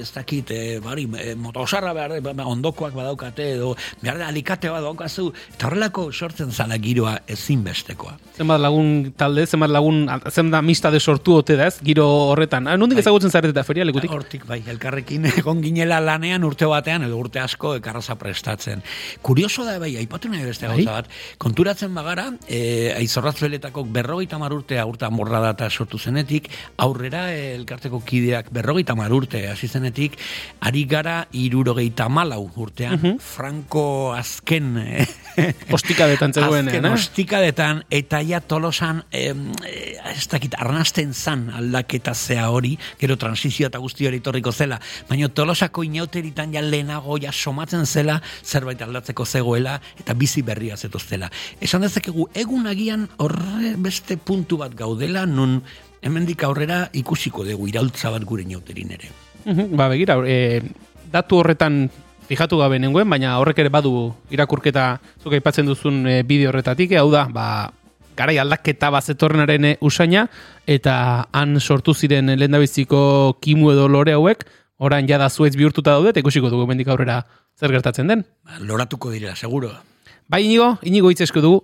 ez dakit, eh, bari, eh, motosarra behar, ba- ondokoak badaukate, edo, behar da, alikate bat daukazu, eta horrelako sortzen zala giroa ezinbestekoa. Zenbat lagun talde, zenbat lagun, zenbat amistade sortu ote da ez, giro horretan. Ah, nondik ezagutzen zarete eta ferialekutik? Hortik, bai, elkarrekin *laughs* egon ginela lanean urte batean, edo urte asko ekarraza prestatzen. Kurioso da, bai, aipatu nahi beste Bai? gauza bat, konturatzen bagara, e, aizorratzueletako berrogeita urte aurta morra data sortu zenetik, aurrera eh, elkarteko kideak berrogeita mar urte hasi zenetik, ari gara irurogeita malau urtean, Mhm. Franco azken... *laughs* Ostikadetan zegoenean, Azken eh? ostikadetan, eta ja tolosan, em, eh, ez dakit, arnasten zan aldaketa zea hori, gero transizio eta guzti hori torriko zela, baina tolosako inauteritan ja lehenago ja somatzen zela, zerbait aldatzeko zegoela, eta bizi berria zetoztela. Esan dezakegu, egun agian horre beste puntu bat gaudela, nun hemendik aurrera ikusiko dugu iraultza bat gure inauterin ere. Ba, begira, e, datu horretan fijatu gabe nengoen, baina horrek ere badu irakurketa zuk aipatzen duzun e, bideo horretatik, hau da, ba, garai aldaketa bazetorrenaren e, usaina, eta han sortu ziren lehendabiziko kimu edo lore hauek, orain jada zuetz bihurtuta daude, eta ikusiko dugu mendik aurrera zer gertatzen den. Ba, Loratuko direla, seguro. Bai, inigo, inigo hitz dugu.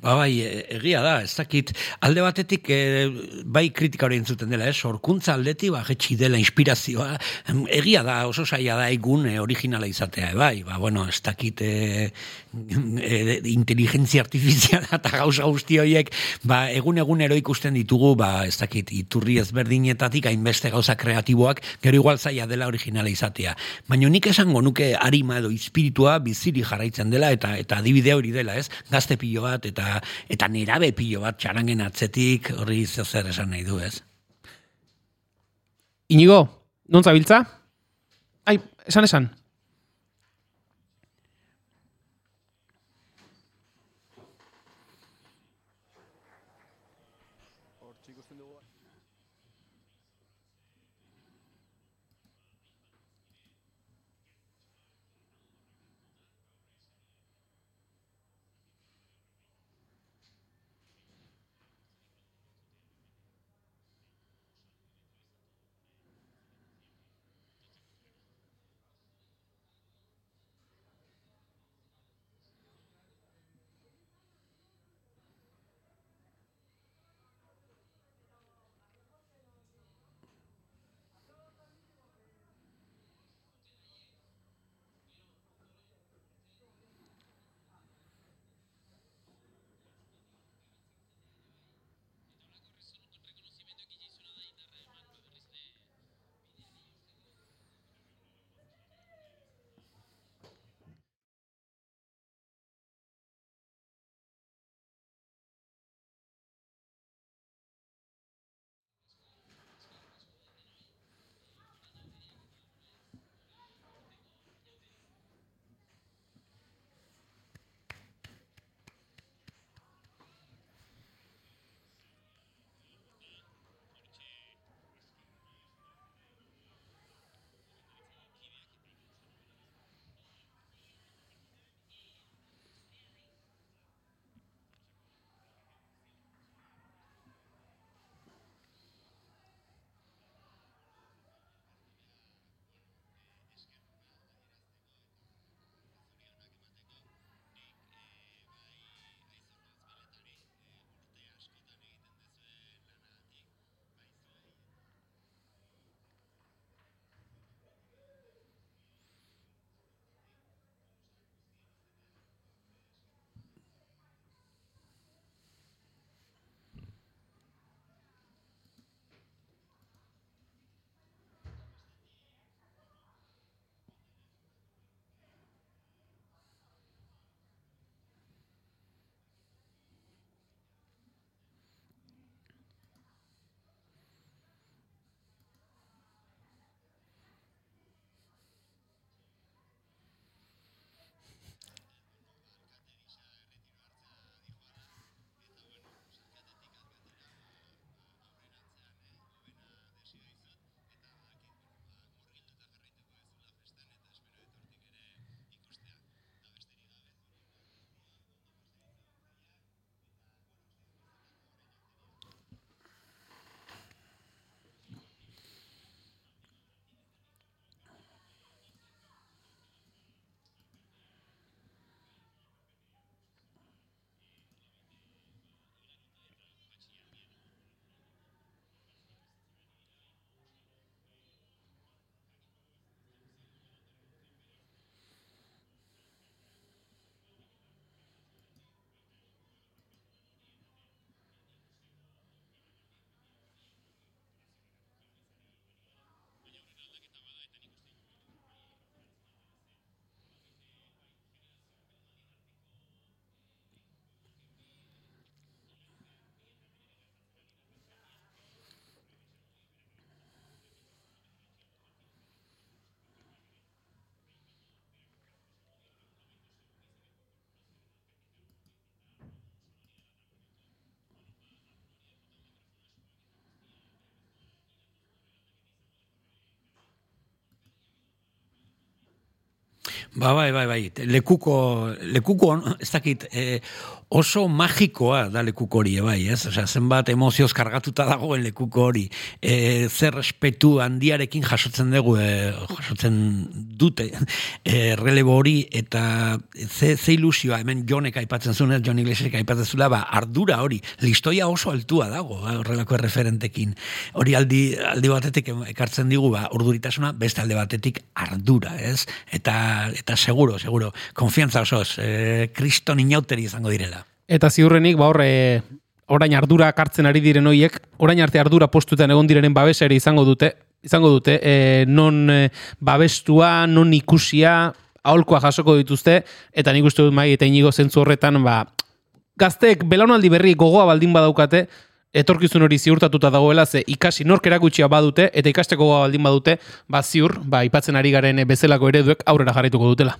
Ba bai, e- egia da, ez dakit, alde batetik e, bai kritika hori entzuten dela, ez, sorkuntza aldeti, ba, jetxi dela inspirazioa, egia da, oso saia da egun e, originala izatea, e, bai, ba, bueno, ez dakit e, e, inteligentzia artifiziala *laughs* eta gauza guzti horiek, ba, egun egunero ikusten ditugu, ba, ez dakit, iturri ezberdinetatik hainbeste gauza kreatiboak, gero igual zaila dela originala izatea. Baina nik esango nuke harima edo espiritua biziri jarraitzen dela, eta eta adibide hori dela, ez? Gazte pilo bat, eta eta nerabe pilo bat txarangen atzetik, horri zer esan nahi du, ez? Inigo, non zabiltza? Ai, esan esan. Ba, bai, bai, bai, lekuko, lekuko, ez dakit, eh, oso magikoa da lekuko hori, eh, bai, ez? Osea, zenbat emozioz kargatuta dagoen lekuko hori, e, zer respetu handiarekin jasotzen dugu, e, jasotzen dute, e, relebo hori, eta ze, ze ilusioa, hemen Jonek aipatzen zuen, Jon Iglesiasek aipatzen zula, ba, ardura hori, listoia oso altua dago, ba, horrelako erreferentekin. Hori aldi, aldi batetik ekartzen digu, ba, urduritasuna, beste alde batetik ardura, ez? Eta, eta seguro, seguro, konfiantza osoz, e, kriston inauteri izango direla. Eta ziurrenik, ba horre, orain ardura kartzen ari diren hoiek, orain arte ardura postuetan egon direnen babesa ere izango dute, izango dute, e, non e, babestua, non ikusia, aholkoa jasoko dituzte, eta nik uste dut mai eta inigo zentzu horretan, ba, gazteek belaunaldi berri gogoa baldin badaukate, etorkizun hori ziurtatuta dagoela, ze ikasi nork erakutsia badute, eta ikasteko baldin badute, ba ziur, ba, ipatzen ari garen e, bezalako ereduek aurrera jarraituko dutela.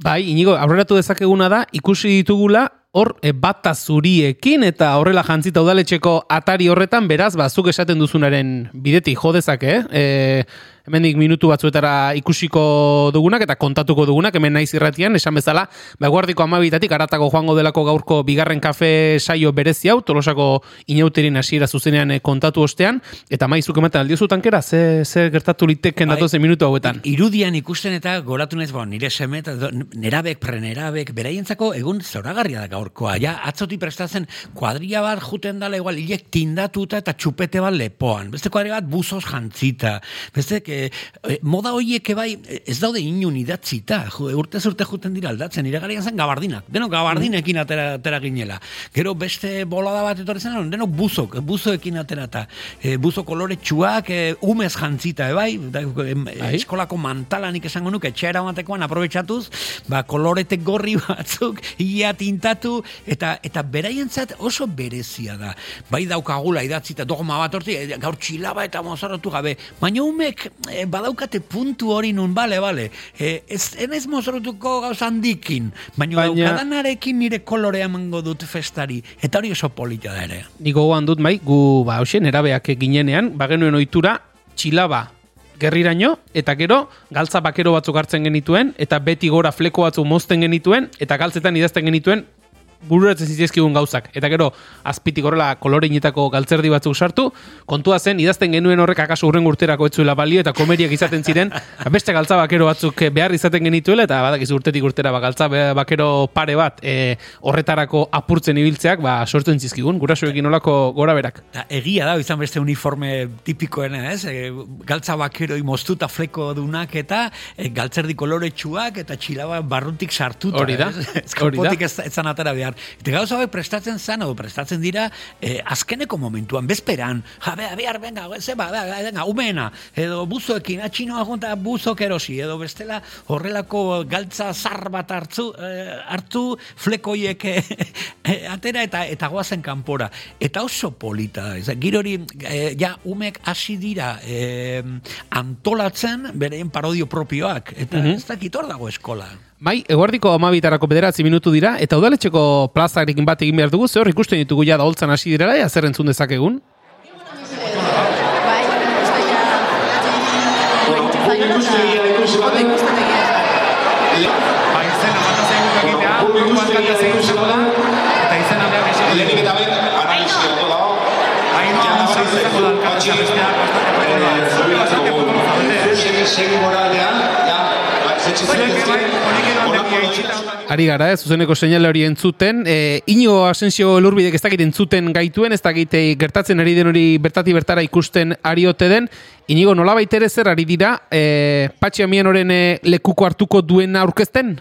Bai, inigo, aurreratu dezakeguna da, ikusi ditugula, hor e, bata zuriekin eta horrela jantzita udaletxeko atari horretan, beraz, ba, zuk esaten duzunaren bidetik jo dezake, eh? E, hemendik minutu batzuetara ikusiko dugunak eta kontatuko dugunak, hemen naiz irratian, esan bezala, ba, guardiko amabitatik, aratako joango delako gaurko bigarren kafe saio berezi hau, tolosako inauterin hasiera zuzenean eh, kontatu ostean, eta maizuk ematen aldiozu tankera, ze, ze gertatu liteken Bai. datozen minutu hauetan. Irudian ikusten eta goratu naiz, bo, nire seme eta nerabek, prenerabek, beraientzako egun zoragarria da gaurkoa. Ja, atzoti prestatzen kuadria bat juten dala igual, hilek tindatuta eta txupete bat lepoan. Beste kuadria bat buzoz jantzita. Beste, e, e, moda hoiek bai e, ez daude inun idatzita. Urte urte juten dira aldatzen. Nire garaian zen gabardinak. Denok gabardinekin atera, atera ginela. Gero beste bolada bat etorri zen, denok buzok, buzoekin aterata. E, buzo kolore txuak, e, umez jantzita, e, bai? Da, em, eskolako mantalanik esango nuke, etxera batekoan aprobetsatuz, ba, kolorete gorri batzuk, ia tintatu batzu, eta eta beraientzat oso berezia da. Bai daukagula idatzita dogma bat horti, e, gaur txilaba eta mozorrotu gabe, baina umek e, badaukate puntu hori nun, bale, bale, e, ez, enez mozorrotuko gauz handikin, baina, Baina- daukadanarekin nire kolorea emango dut festari, eta hori oso polita da ere. Nik gogoan dut bai, gu ba, hoxe, nerabeak ginenean, bagenuen ohitura txilaba gerriraino, eta gero, galtza bakero batzuk hartzen genituen, eta beti gora fleko batzuk mozten genituen, eta galtzetan idazten genituen, bururatzen zitzaizkigun gauzak. Eta gero, azpitik horrela koloreinetako galtzerdi batzuk sartu, kontua zen, idazten genuen horrek akaso urren urterako etzuela balio, eta komeriak izaten ziren, *laughs* ba, beste galtza bakero batzuk eh, behar izaten genituela, eta badakizu urtetik urtera ba, galtza bakero pare bat e, horretarako apurtzen ibiltzeak, ba, sortzen zizkigun, gurasoekin olako gora berak. Da, egia da, izan beste uniforme tipikoena, ez? E, galtza bakeroi moztuta fleko dunak eta e, galtzerdi koloretsuak eta txilaba barrutik sartuta. Hori da, ez? *laughs* Ez hori da. kanpotik ez, ez zan atera behar. Eta gauza hauek prestatzen zan, edo prestatzen dira e, azkeneko momentuan, bezperan, ja, bea, behar, venga, zeba, bea, venga, umena, edo buzoekin, atxinoa junta buzok erosi, edo bestela horrelako galtza zar bat hartzu, eh, hartu flekoiek eh, eh, atera eta eta goazen kanpora. Eta oso polita, ez, giro hori, eh, ja, umek hasi dira eh, antolatzen beren parodio propioak, eta Mhm. ez dakit hor dago eskola. Bai, eguardiko amabitarako bederatzi minutu dira, eta udaletxeko plazarekin bat egin behar dugu, ze hor ikusten ditugu ja da holtzan hasi direla, ja zer entzun dezakegun. Ba, izena, bata zaigu egitea, buruan kanta zein izango da, eta izena behar esiko. Lehenik eta dago. Hain hori izango da alkatea besteak, bastante da. Bastante zaudete. Ari gara, ez, zuzeneko seinale hori entzuten. E, Inigo Asensio Elurbidek ez dakit entzuten gaituen, ez dakit eh, gertatzen ari den hori bertati bertara ikusten ari ote den. Inigo, nola ere zer ari dira, e, Patxi Amianoren e, lekuko hartuko duen aurkezten?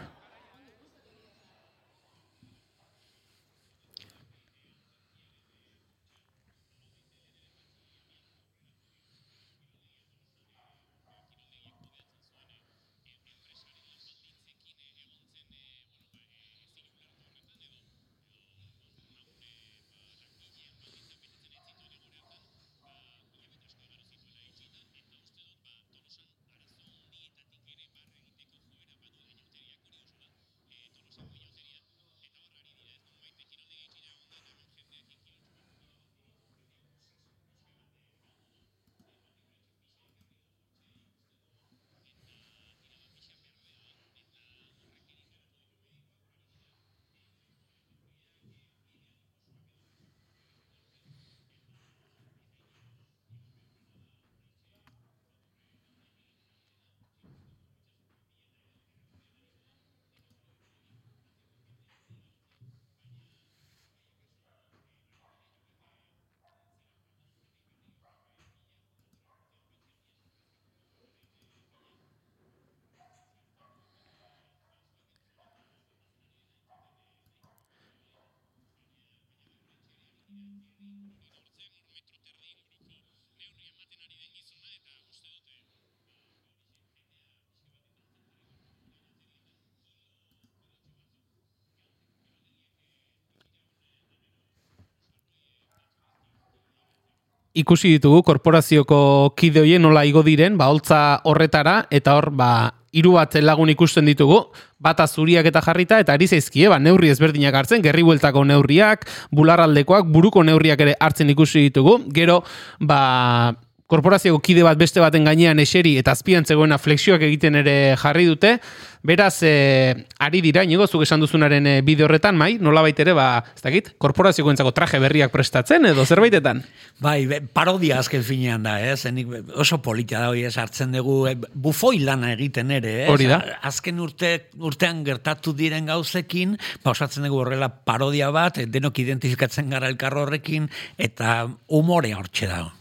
Ikusi ditugu korporazioko kide hoien nola igo diren, ba holtza horretara eta hor ba hiru bat lagun ikusten ditugu, bata zuriak eta jarrita eta ari zaizkie ba neurri ezberdinak hartzen, gerri bueltako neurriak, bularraldekoak, buruko neurriak ere hartzen ikusi ditugu. Gero ba korporazioko kide bat beste baten gainean eseri eta azpian zegoena flexioak egiten ere jarri dute. Beraz, e, ari dira, inigo, zuk esan duzunaren e, bide horretan, mai, nola ere, ba, ez dakit, korporazioko entzako traje berriak prestatzen edo zerbaitetan. Bai, parodia azken finean da, ez? Nik oso polita da ez hartzen dugu e, bufoi lana egiten ere, ez? Hori da. Azken urte, urtean gertatu diren gauzekin, ba, osatzen dugu horrela parodia bat, denok identifikatzen gara elkar horrekin, eta umore hortxe dago.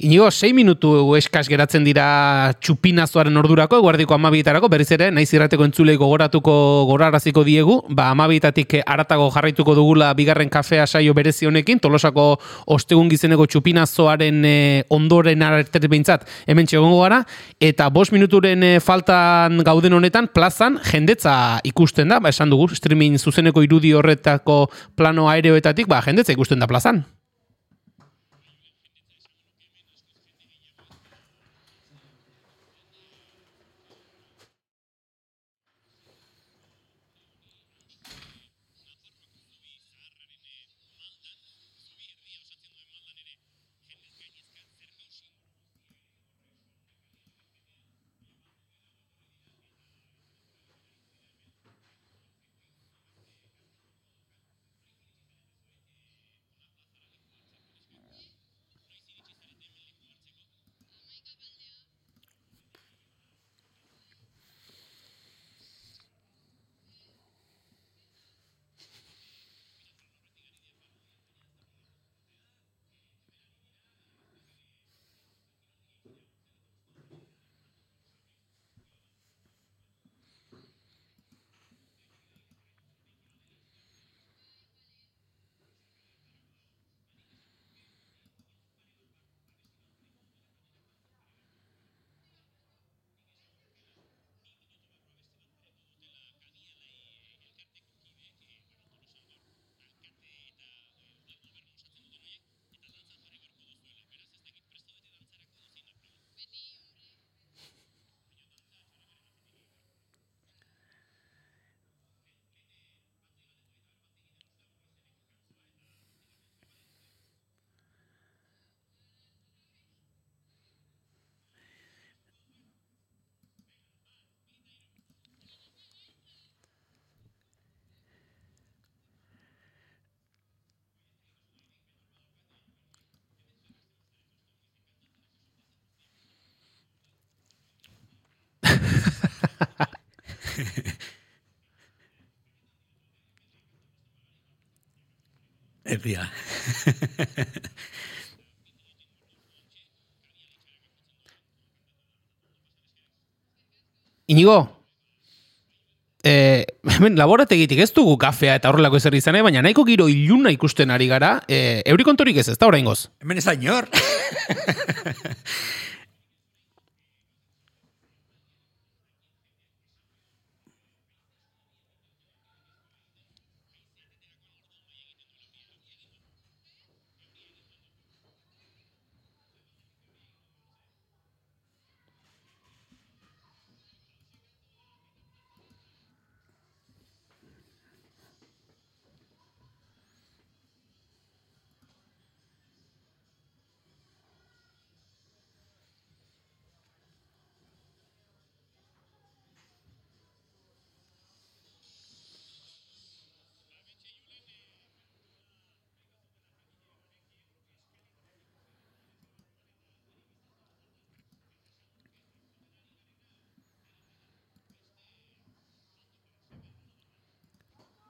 Inigo, 6 minutu eskas geratzen dira txupinazoaren ordurako, guardiko amabietarako, berriz ere, naiz irrateko entzulei gogoratuko goraraziko diegu, ba amabietatik aratago jarraituko dugula bigarren kafea saio berezi honekin, tolosako ostegun gizeneko txupinazoaren e, ondoren artetet behintzat, hemen txegongo gara, eta bost minuturen e, faltan gauden honetan, plazan jendetza ikusten da, ba esan dugu, streaming zuzeneko irudi horretako plano aereoetatik, ba jendetza ikusten da plazan. Epia. *laughs* Inigo, e, hemen laborategitik ez dugu kafea eta horrelako ezer izan, eh? baina nahiko giro iluna ikusten ari gara, e, eurikontorik ez ez da oraingoz. Hemen ez da inor. *laughs*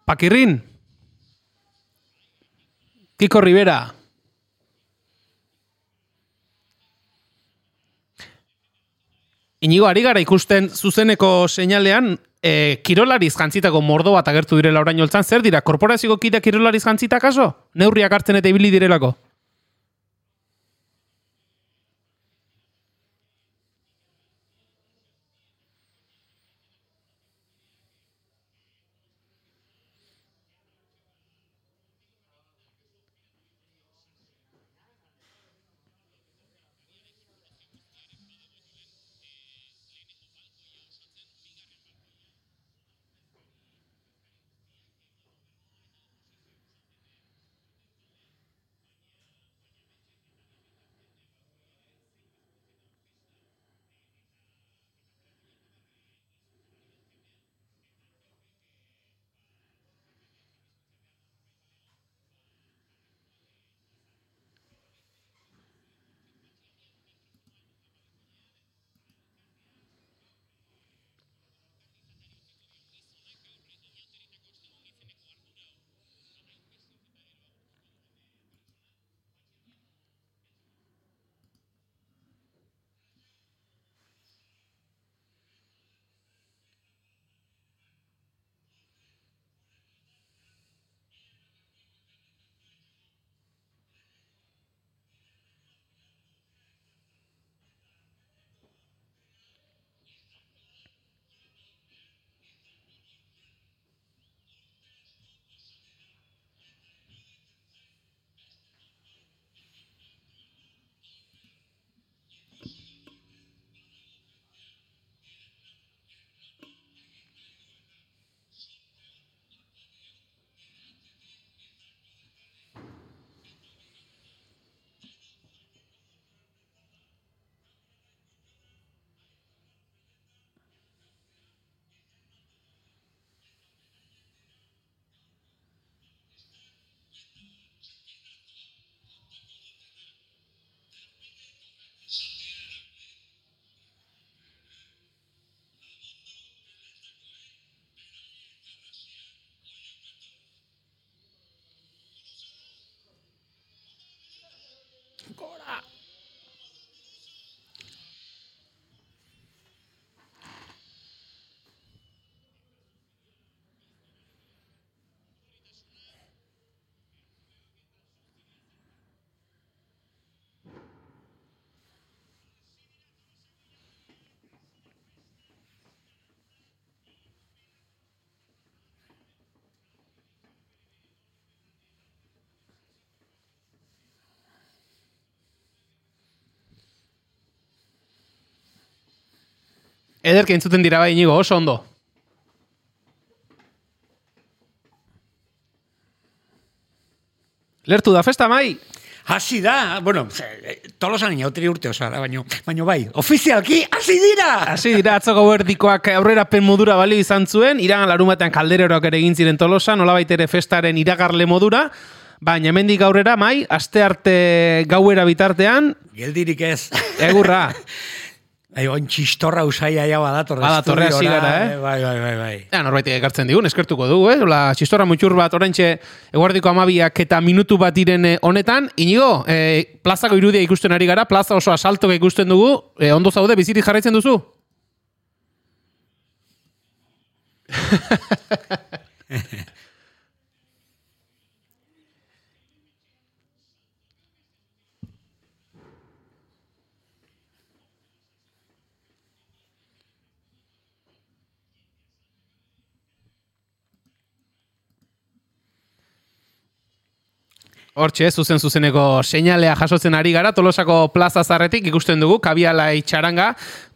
Pakirrin. Kiko Rivera. Inigo, ari gara ikusten zuzeneko seinalean, e, kirolariz jantzitako mordo bat agertu direla orain holtzan, zer dira, korporazio kidea kirolariz jantzita kaso? Neurriak hartzen eta ibili direlako? Ederki entzuten dira bai inigo, oso ondo. Lertu da festa mai? Hasi da, bueno, tolosan inauteri urte osara, baino, baino bai, ofizialki, hasi dira! Hasi dira atzo gauerdikoak aurrerapen modura bali izan zuen, iragan larumatean kaldereroak ere egin ziren tolosa, nolabait ere festaren iragarle modura, baina hemendik aurrera mai, aste arte gauera bitartean, Geldirik ez. egurra. *laughs* Bai, oin txistorra usaia ja badator. Badatorre hasi gara, eh? Bai, bai, bai, bai. Ja, norbait ekartzen digun, eskertuko dugu, eh? La txistorra mutxur bat, oraintxe eguardiko amabiak eta minutu bat diren eh, honetan. Inigo, eh, plazako irudia ikusten ari gara, plaza oso asaltoka ikusten dugu, eh, ondo zaude, bizirik jarraitzen duzu? *laughs* Hortxe, zuzen zuzeneko seinalea jasotzen ari gara, Tolosako plaza zarretik ikusten dugu, kabiala itxaranga,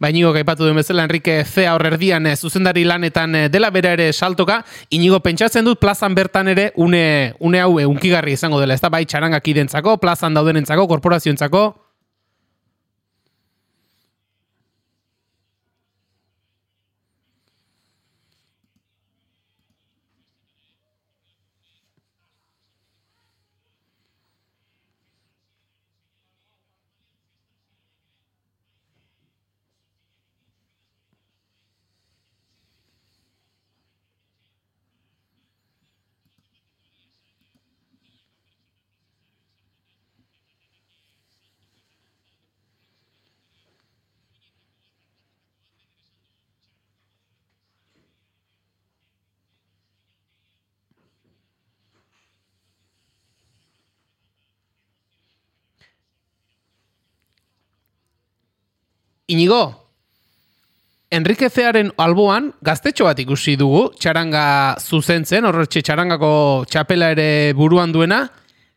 bainigo gaipatu duen bezala, Enrique Zea horrerdian eh, zuzendari lanetan eh, dela bera ere saltoka, inigo pentsatzen dut plazan bertan ere une, une hau eh, unkigarri izango dela, ez da bai txarangak identzako, plazan daudenentzako, korporazioentzako, Inigo, Enrique Zearen alboan gaztetxo bat ikusi dugu, txaranga zuzentzen, horretxe txarangako txapela ere buruan duena.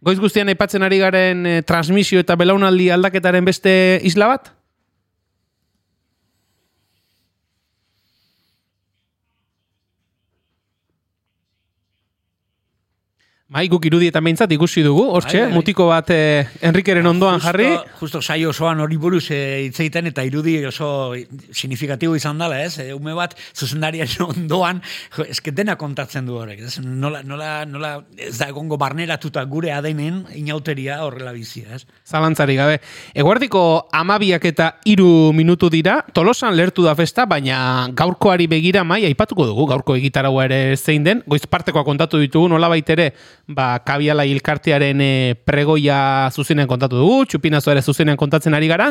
Goiz guztian aipatzen ari garen eh, transmisio eta belaunaldi aldaketaren beste isla bat? Mai, guk irudietan behintzat ikusi dugu, hortxe, Bai, bai. mutiko bat eh, Enriqueren ondoan Justo- jarri. Justo saio osoan hori buruz eh, hitz egiten eta irudi oso signifikatibo izan dela, ez? E, ume bat zuzendariaren *laughs* ondoan, jo, eske dena kontatzen du horrek, ez? Nola, nola, nola ez da egongo barneratuta gure adenen inauteria horrela bizia, ez? Zalantzari gabe. Eguardiko amabiak eta iru minutu dira, tolosan lertu da festa, baina gaurkoari begira mai, aipatuko dugu, gaurko egitaragoa ere zein den, goiz partekoa kontatu ditugu, nola ere, ba, kabiala hilkartearen e, pregoia zuzenean kontatu dugu, txupinazo ere zuzenean kontatzen ari gara,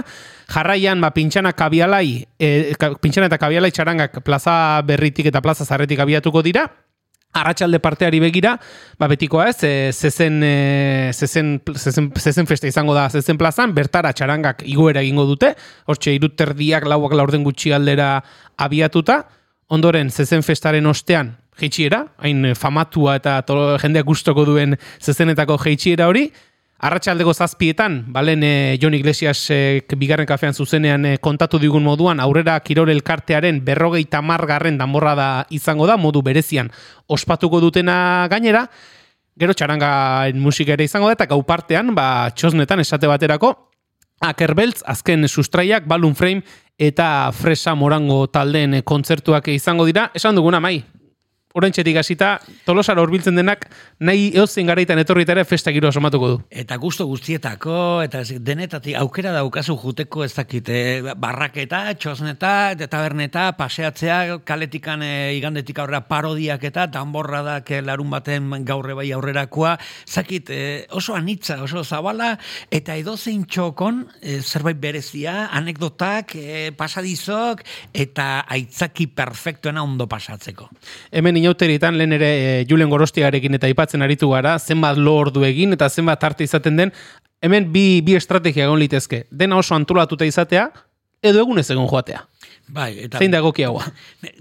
jarraian, ba, pintxana kabialai, e, ka, pintxana eta kabialai txarangak plaza berritik eta plaza zarretik abiatuko dira, Arratxalde parteari begira, ba betikoa ez, e, zezen, e, zezen, zezen, zezen festa izango da zezen plazan, bertara txarangak igoera egingo dute, hortxe iruterdiak lauak laurden gutxi aldera abiatuta, ondoren zezen festaren ostean jeitxiera, hain e, famatua eta to, jendeak gustoko duen zezenetako jeitxiera hori, Arratxaldeko zazpietan, balen e, Jon Iglesias e, bigarren kafean zuzenean e, kontatu digun moduan, aurrera kirol elkartearen berrogeita margarren danborra da izango da, modu berezian ospatuko dutena gainera, gero txaranga musika ere izango da, eta gau partean, ba, txosnetan esate baterako, Akerbeltz, azken sustraiak, Balloon Frame eta Fresa Morango taldeen kontzertuak izango dira. Esan duguna, mai, Orentxetik hasita, tolosara horbiltzen denak, nahi eozein garaitan etorrita ere festa giro asomatuko du. Eta gusto guztietako, eta denetatik aukera daukazu juteko ez dakit, eh, barraketa, txosneta, eta taberneta, paseatzea, kaletikan e, igandetik aurrera parodiak eta danborradak eh, larun baten gaurre bai aurrerakoa, zakit eh, oso anitza, oso zabala, eta edozein txokon eh, zerbait berezia, anekdotak, eh, pasadizok, eta aitzaki perfektuena ondo pasatzeko. Hemen inauteritan lehen ere e, Julen Gorostiarekin eta aipatzen aritu gara, zenbat lo ordu egin eta zenbat arte izaten den, hemen bi, bi estrategia egon litezke. Dena oso antolatuta izatea, edo egunez egon joatea. Bai, eta Zein da egokiagoa?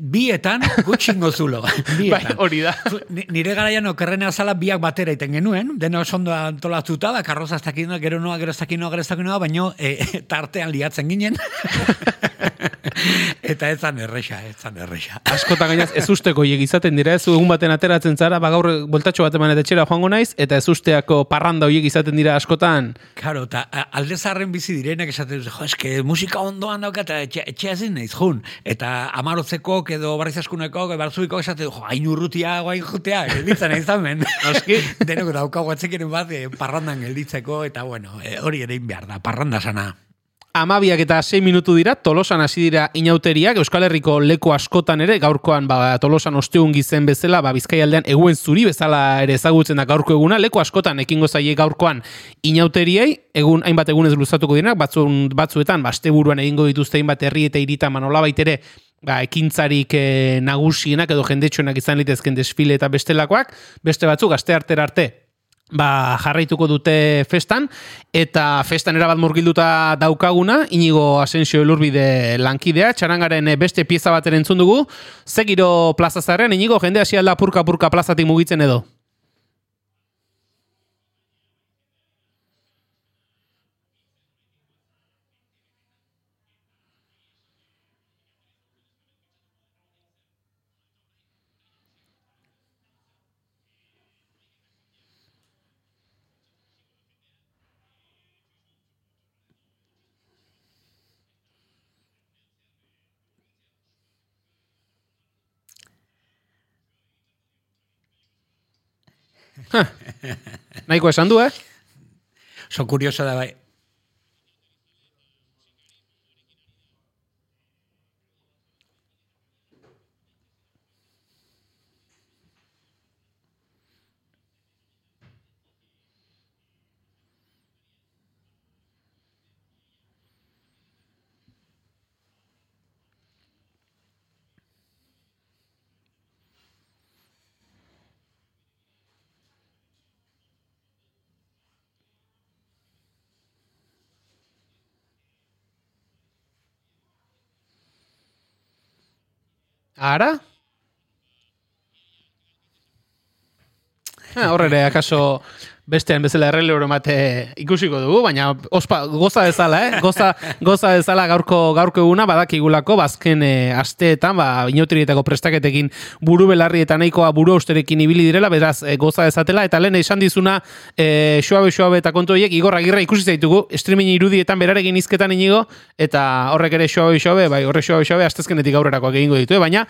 Bietan gutxingo zulo. *laughs* Bietan. Bai, hori da. Ni- Nire garaian okerrena zala biak batera iten genuen, dena oso ondo antolatuta, da, karroza ez dakit noa, gero noa, gero ez dakit noa, gero ez baino e, *laughs* tartean liatzen ginen. *laughs* *laughs* Eta ez zan erresa, ez zan erresa. *laughs* Askotan gainaz ez usteko izaten dira, ez egun baten ateratzen zara, ba gaur boltatxo bat eman eta etxera joango naiz, eta ez usteako parranda hoiek izaten dira askotan. Karo, eta alde zaharren bizi direnak esaten jo, eske musika ondoan dauka eta etxe, etxea naiz jun. Eta amarotzeko edo barrizaskuneko, barzuiko esaten, jo, hain urrutia, guain jutea, gelditzen nahi zamen. *laughs* Noski. Denok daukagu atzekeren bat, eh, parrandan gelditzeko, eta bueno, eh, hori ere behar da, parranda sana. Amabiak eta 6 minutu dira, tolosan hasi dira inauteriak, Euskal Herriko leku askotan ere, gaurkoan ba, tolosan osteun gizen bezala, ba, bizkaialdean eguen zuri bezala ere ezagutzen da gaurko eguna, leku askotan ekingo zaie gaurkoan inauteriei, egun hainbat egunez luzatuko direnak, batzun, batzuetan, ba, asteburuan egingo dituzte hainbat herri eta hirita manolabait ere, ba, ekintzarik e, nagusienak edo jendetxoenak izan litezken desfile eta bestelakoak, beste batzuk aste artera arte ba, jarraituko dute festan, eta festan erabat murgilduta daukaguna, inigo Asensio elurbide lankidea, txarangaren eh, beste pieza bat ere entzun dugu, zegiro plaza zarrean, inigo jende hasi alda purka-purka plazatik mugitzen edo. Nahiko esan du, eh? So kurioso da bai. Ara? Ha, horre ere, akaso bestean bezala errelebro mate ikusiko dugu, baina ospa, goza bezala, eh? Goza, goza bezala gaurko gaurko eguna badakigulako bazken e, asteetan, ba, inauterietako prestaketekin buru belarri eta nahikoa buru austerekin ibili direla, beraz e, goza dezatela, eta lehen esan dizuna e, xoabe xoabe eta kontu horiek, igor agirra ikusi zaitugu, streaming irudietan berarekin izketan inigo, eta horrek ere xoabe xoabe, bai, horre xoabe xoabe, astezkenetik aurrerakoak egingo ditu, eh? baina,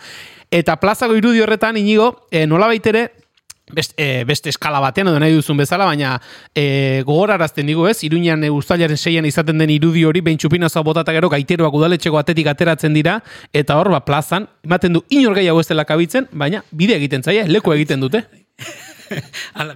eta plazako irudi horretan inigo, e, nola baitere, best, e, beste eskala batean edo nahi duzun bezala, baina e, gogorarazten digu ez, iruñan e, ustailaren seian izaten den irudi hori, behin txupinazoa botata gero gaiteroak udaletxeko atetik ateratzen dira, eta hor, ba, plazan, ematen du inor gehiago ez dela kabitzen, baina bide egiten zaie, leku egiten dute. *laughs* Hala,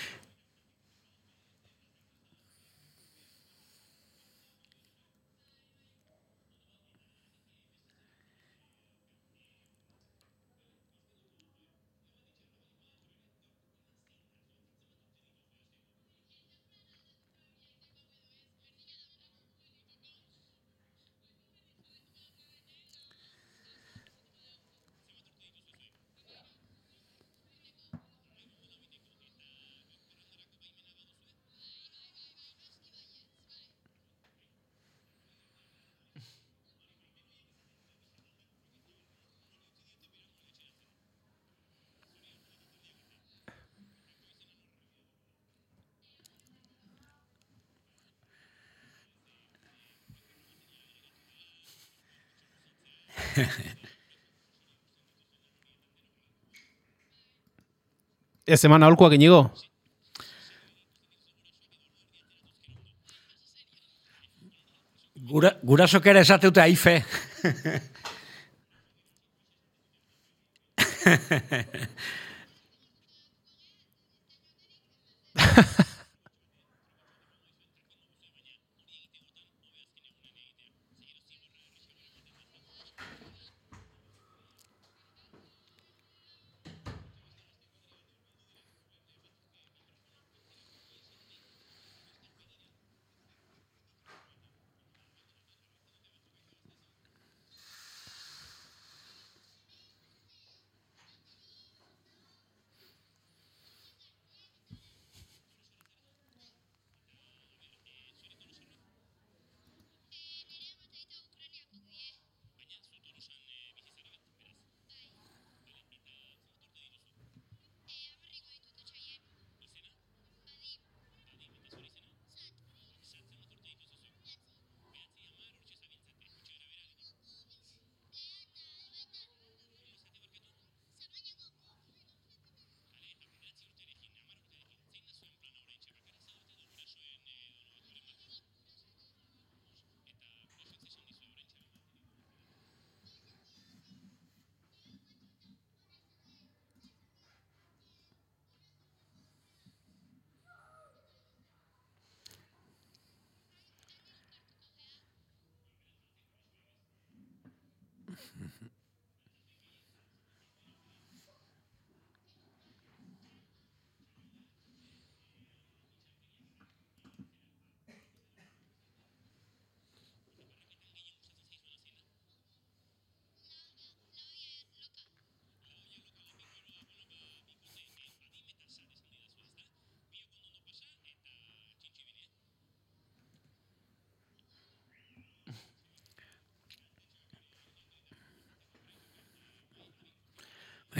Ez eman aholkoak inigo. Gura, gurasok ere esateute aife. *laughs*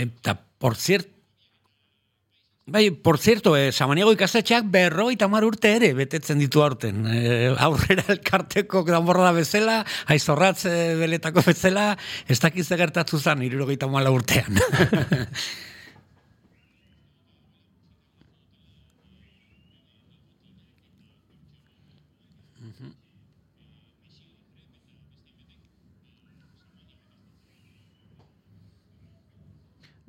Eta, por cierto, Bai, por cierto, eh, Samaniego ikastetxeak berrogeita hamar urte ere betetzen ditu aurten. Eh, aurrera elkarteko danborra da bezala, aizorratz beletako bezala, ez dakiz gertatu zen, irurogeita hamala urtean. *laughs*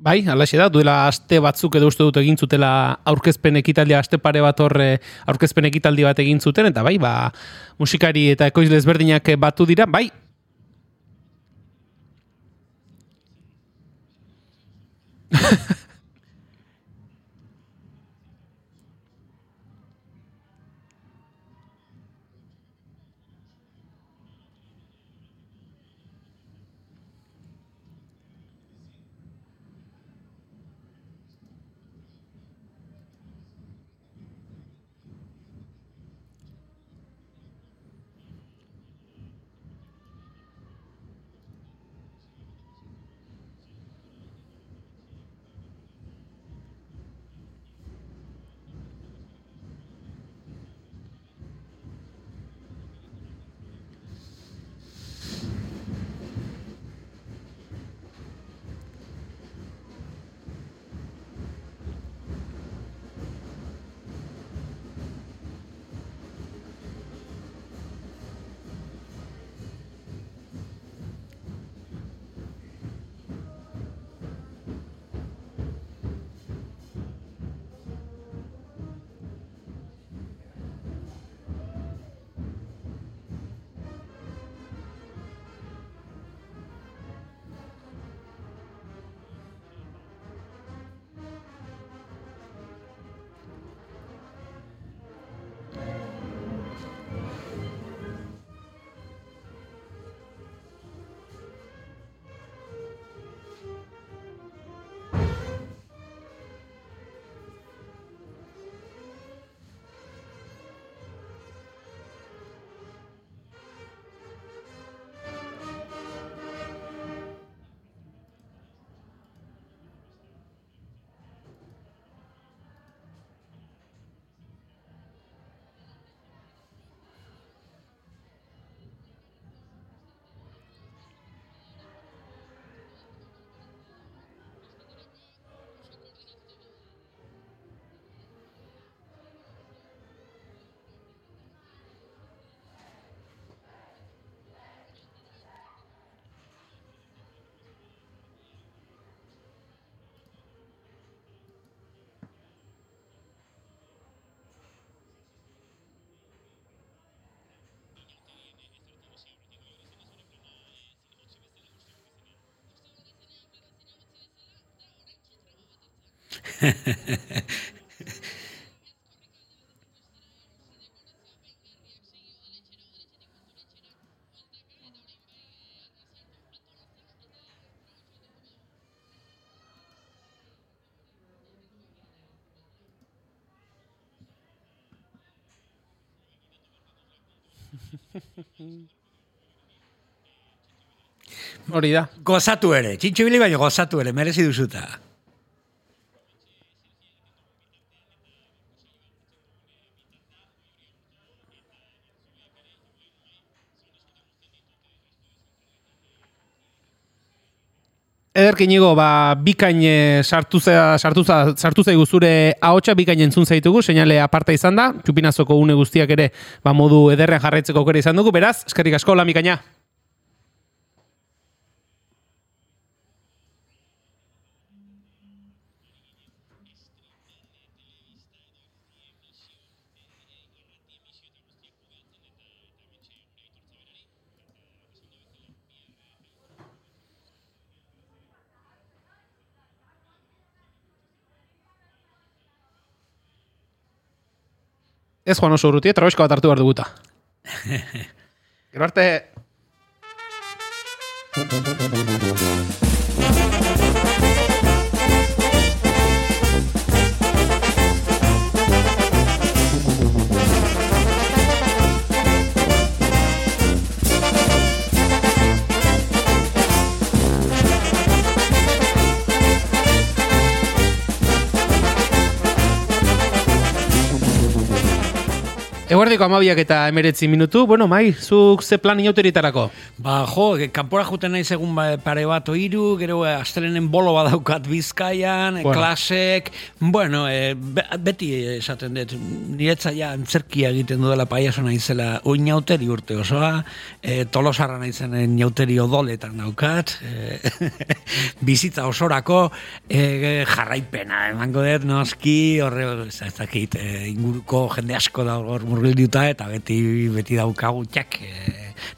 Bai, alaxe da, duela aste batzuk edo uste dut egin zutela aurkezpen ekitaldia, aste pare bat horre eh, aurkezpen ekitaldi bat egin zuten, eta bai, ba, musikari eta ekoizle ezberdinak batu dira, bai, *laughs* Hori da. Gozatu ere, txintxibili baino gozatu ere, merezi duzuta. Ederki inigo, ba, bikain eh, sartu, sartu, sartu zaigu zure ahotsa bikain entzun zaitugu, seinale aparta izan da, txupinazoko une guztiak ere ba, modu ederrean jarraitzeko aukera izan dugu, beraz, eskerrik asko, la bikaina. Ez joan oso urruti, trabesko bat hartu behar duguta. *laughs* Gero arte... Eguerdiko amabiak eta emeretzi minutu, bueno, mai, zuk ze plan inauteritarako? Ba, jo, kanpora juten naiz egun ba- pare bat oiru, gero eh, astelenen bolo badaukat bizkaian, Bueno. bueno. klasek, bueno, e, be, beti esaten dut, niretzaia antzerkia egiten dudala paiaso naizela oinauteri urte osoa, e, tolosarra naizen inauteri odoletan daukat, e, *laughs* bizitza osorako, e, jarraipena, emango dut, noski, horre, ez dakit, e, inguruko jende asko da hor murgilduta, eta beti, beti daukagu txak, e,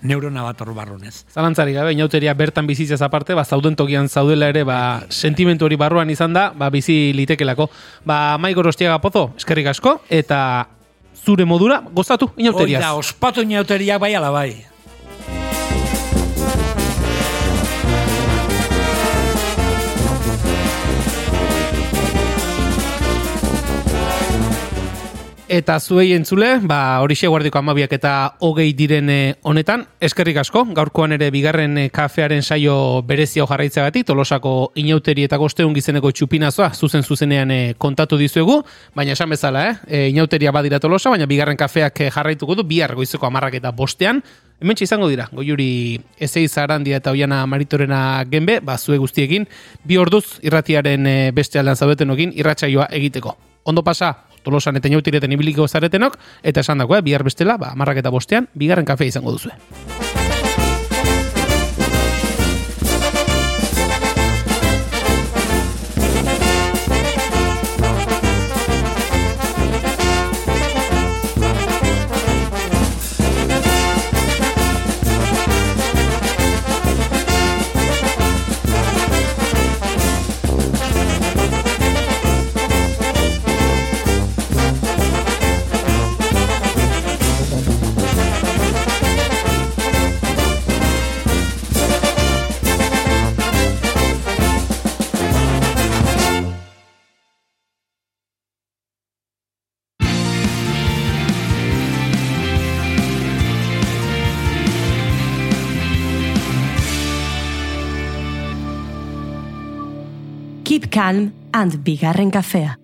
neurona bat hor barrunez. Zalantzari gabe, inauteria bertan bizitzaz aparte, ba, zauden tokian zaudela ere, ba, sentimentu hori barruan izan da, ba, bizi litekelako. Ba, mai gorostiaga pozo, eskerrik asko, eta zure modura, gozatu, inauteriaz. Hoi da, ospatu inauteriak bai ala bai. Eta zuei entzule, ba, horixe guardiko amabiak eta hogei diren eh, honetan, eskerrik asko, gaurkoan ere bigarren eh, kafearen saio berezio jarraitzagatik, tolosako inauteri eta gosteun gizeneko txupinazoa zuzen zuzenean eh, kontatu dizuegu, baina esan bezala, eh? Inauteria badira tolosa, baina bigarren kafeak jarraituko du, bihar goizeko amarrak eta bostean, Hemen izango dira, goiuri ezei zarandia eta oiana maritorena genbe, ba, zue guztiekin, bi orduz irratiaren beste aldean zaudetenokin irratsaioa egiteko. Ondo pasa, tolosan eta inautireten ibiliko zaretenok, eta esan dago, eh, bihar bestela, ba, amarrak eta bostean, bigarren kafea izango duzue. Keep calm and bigarren kafea.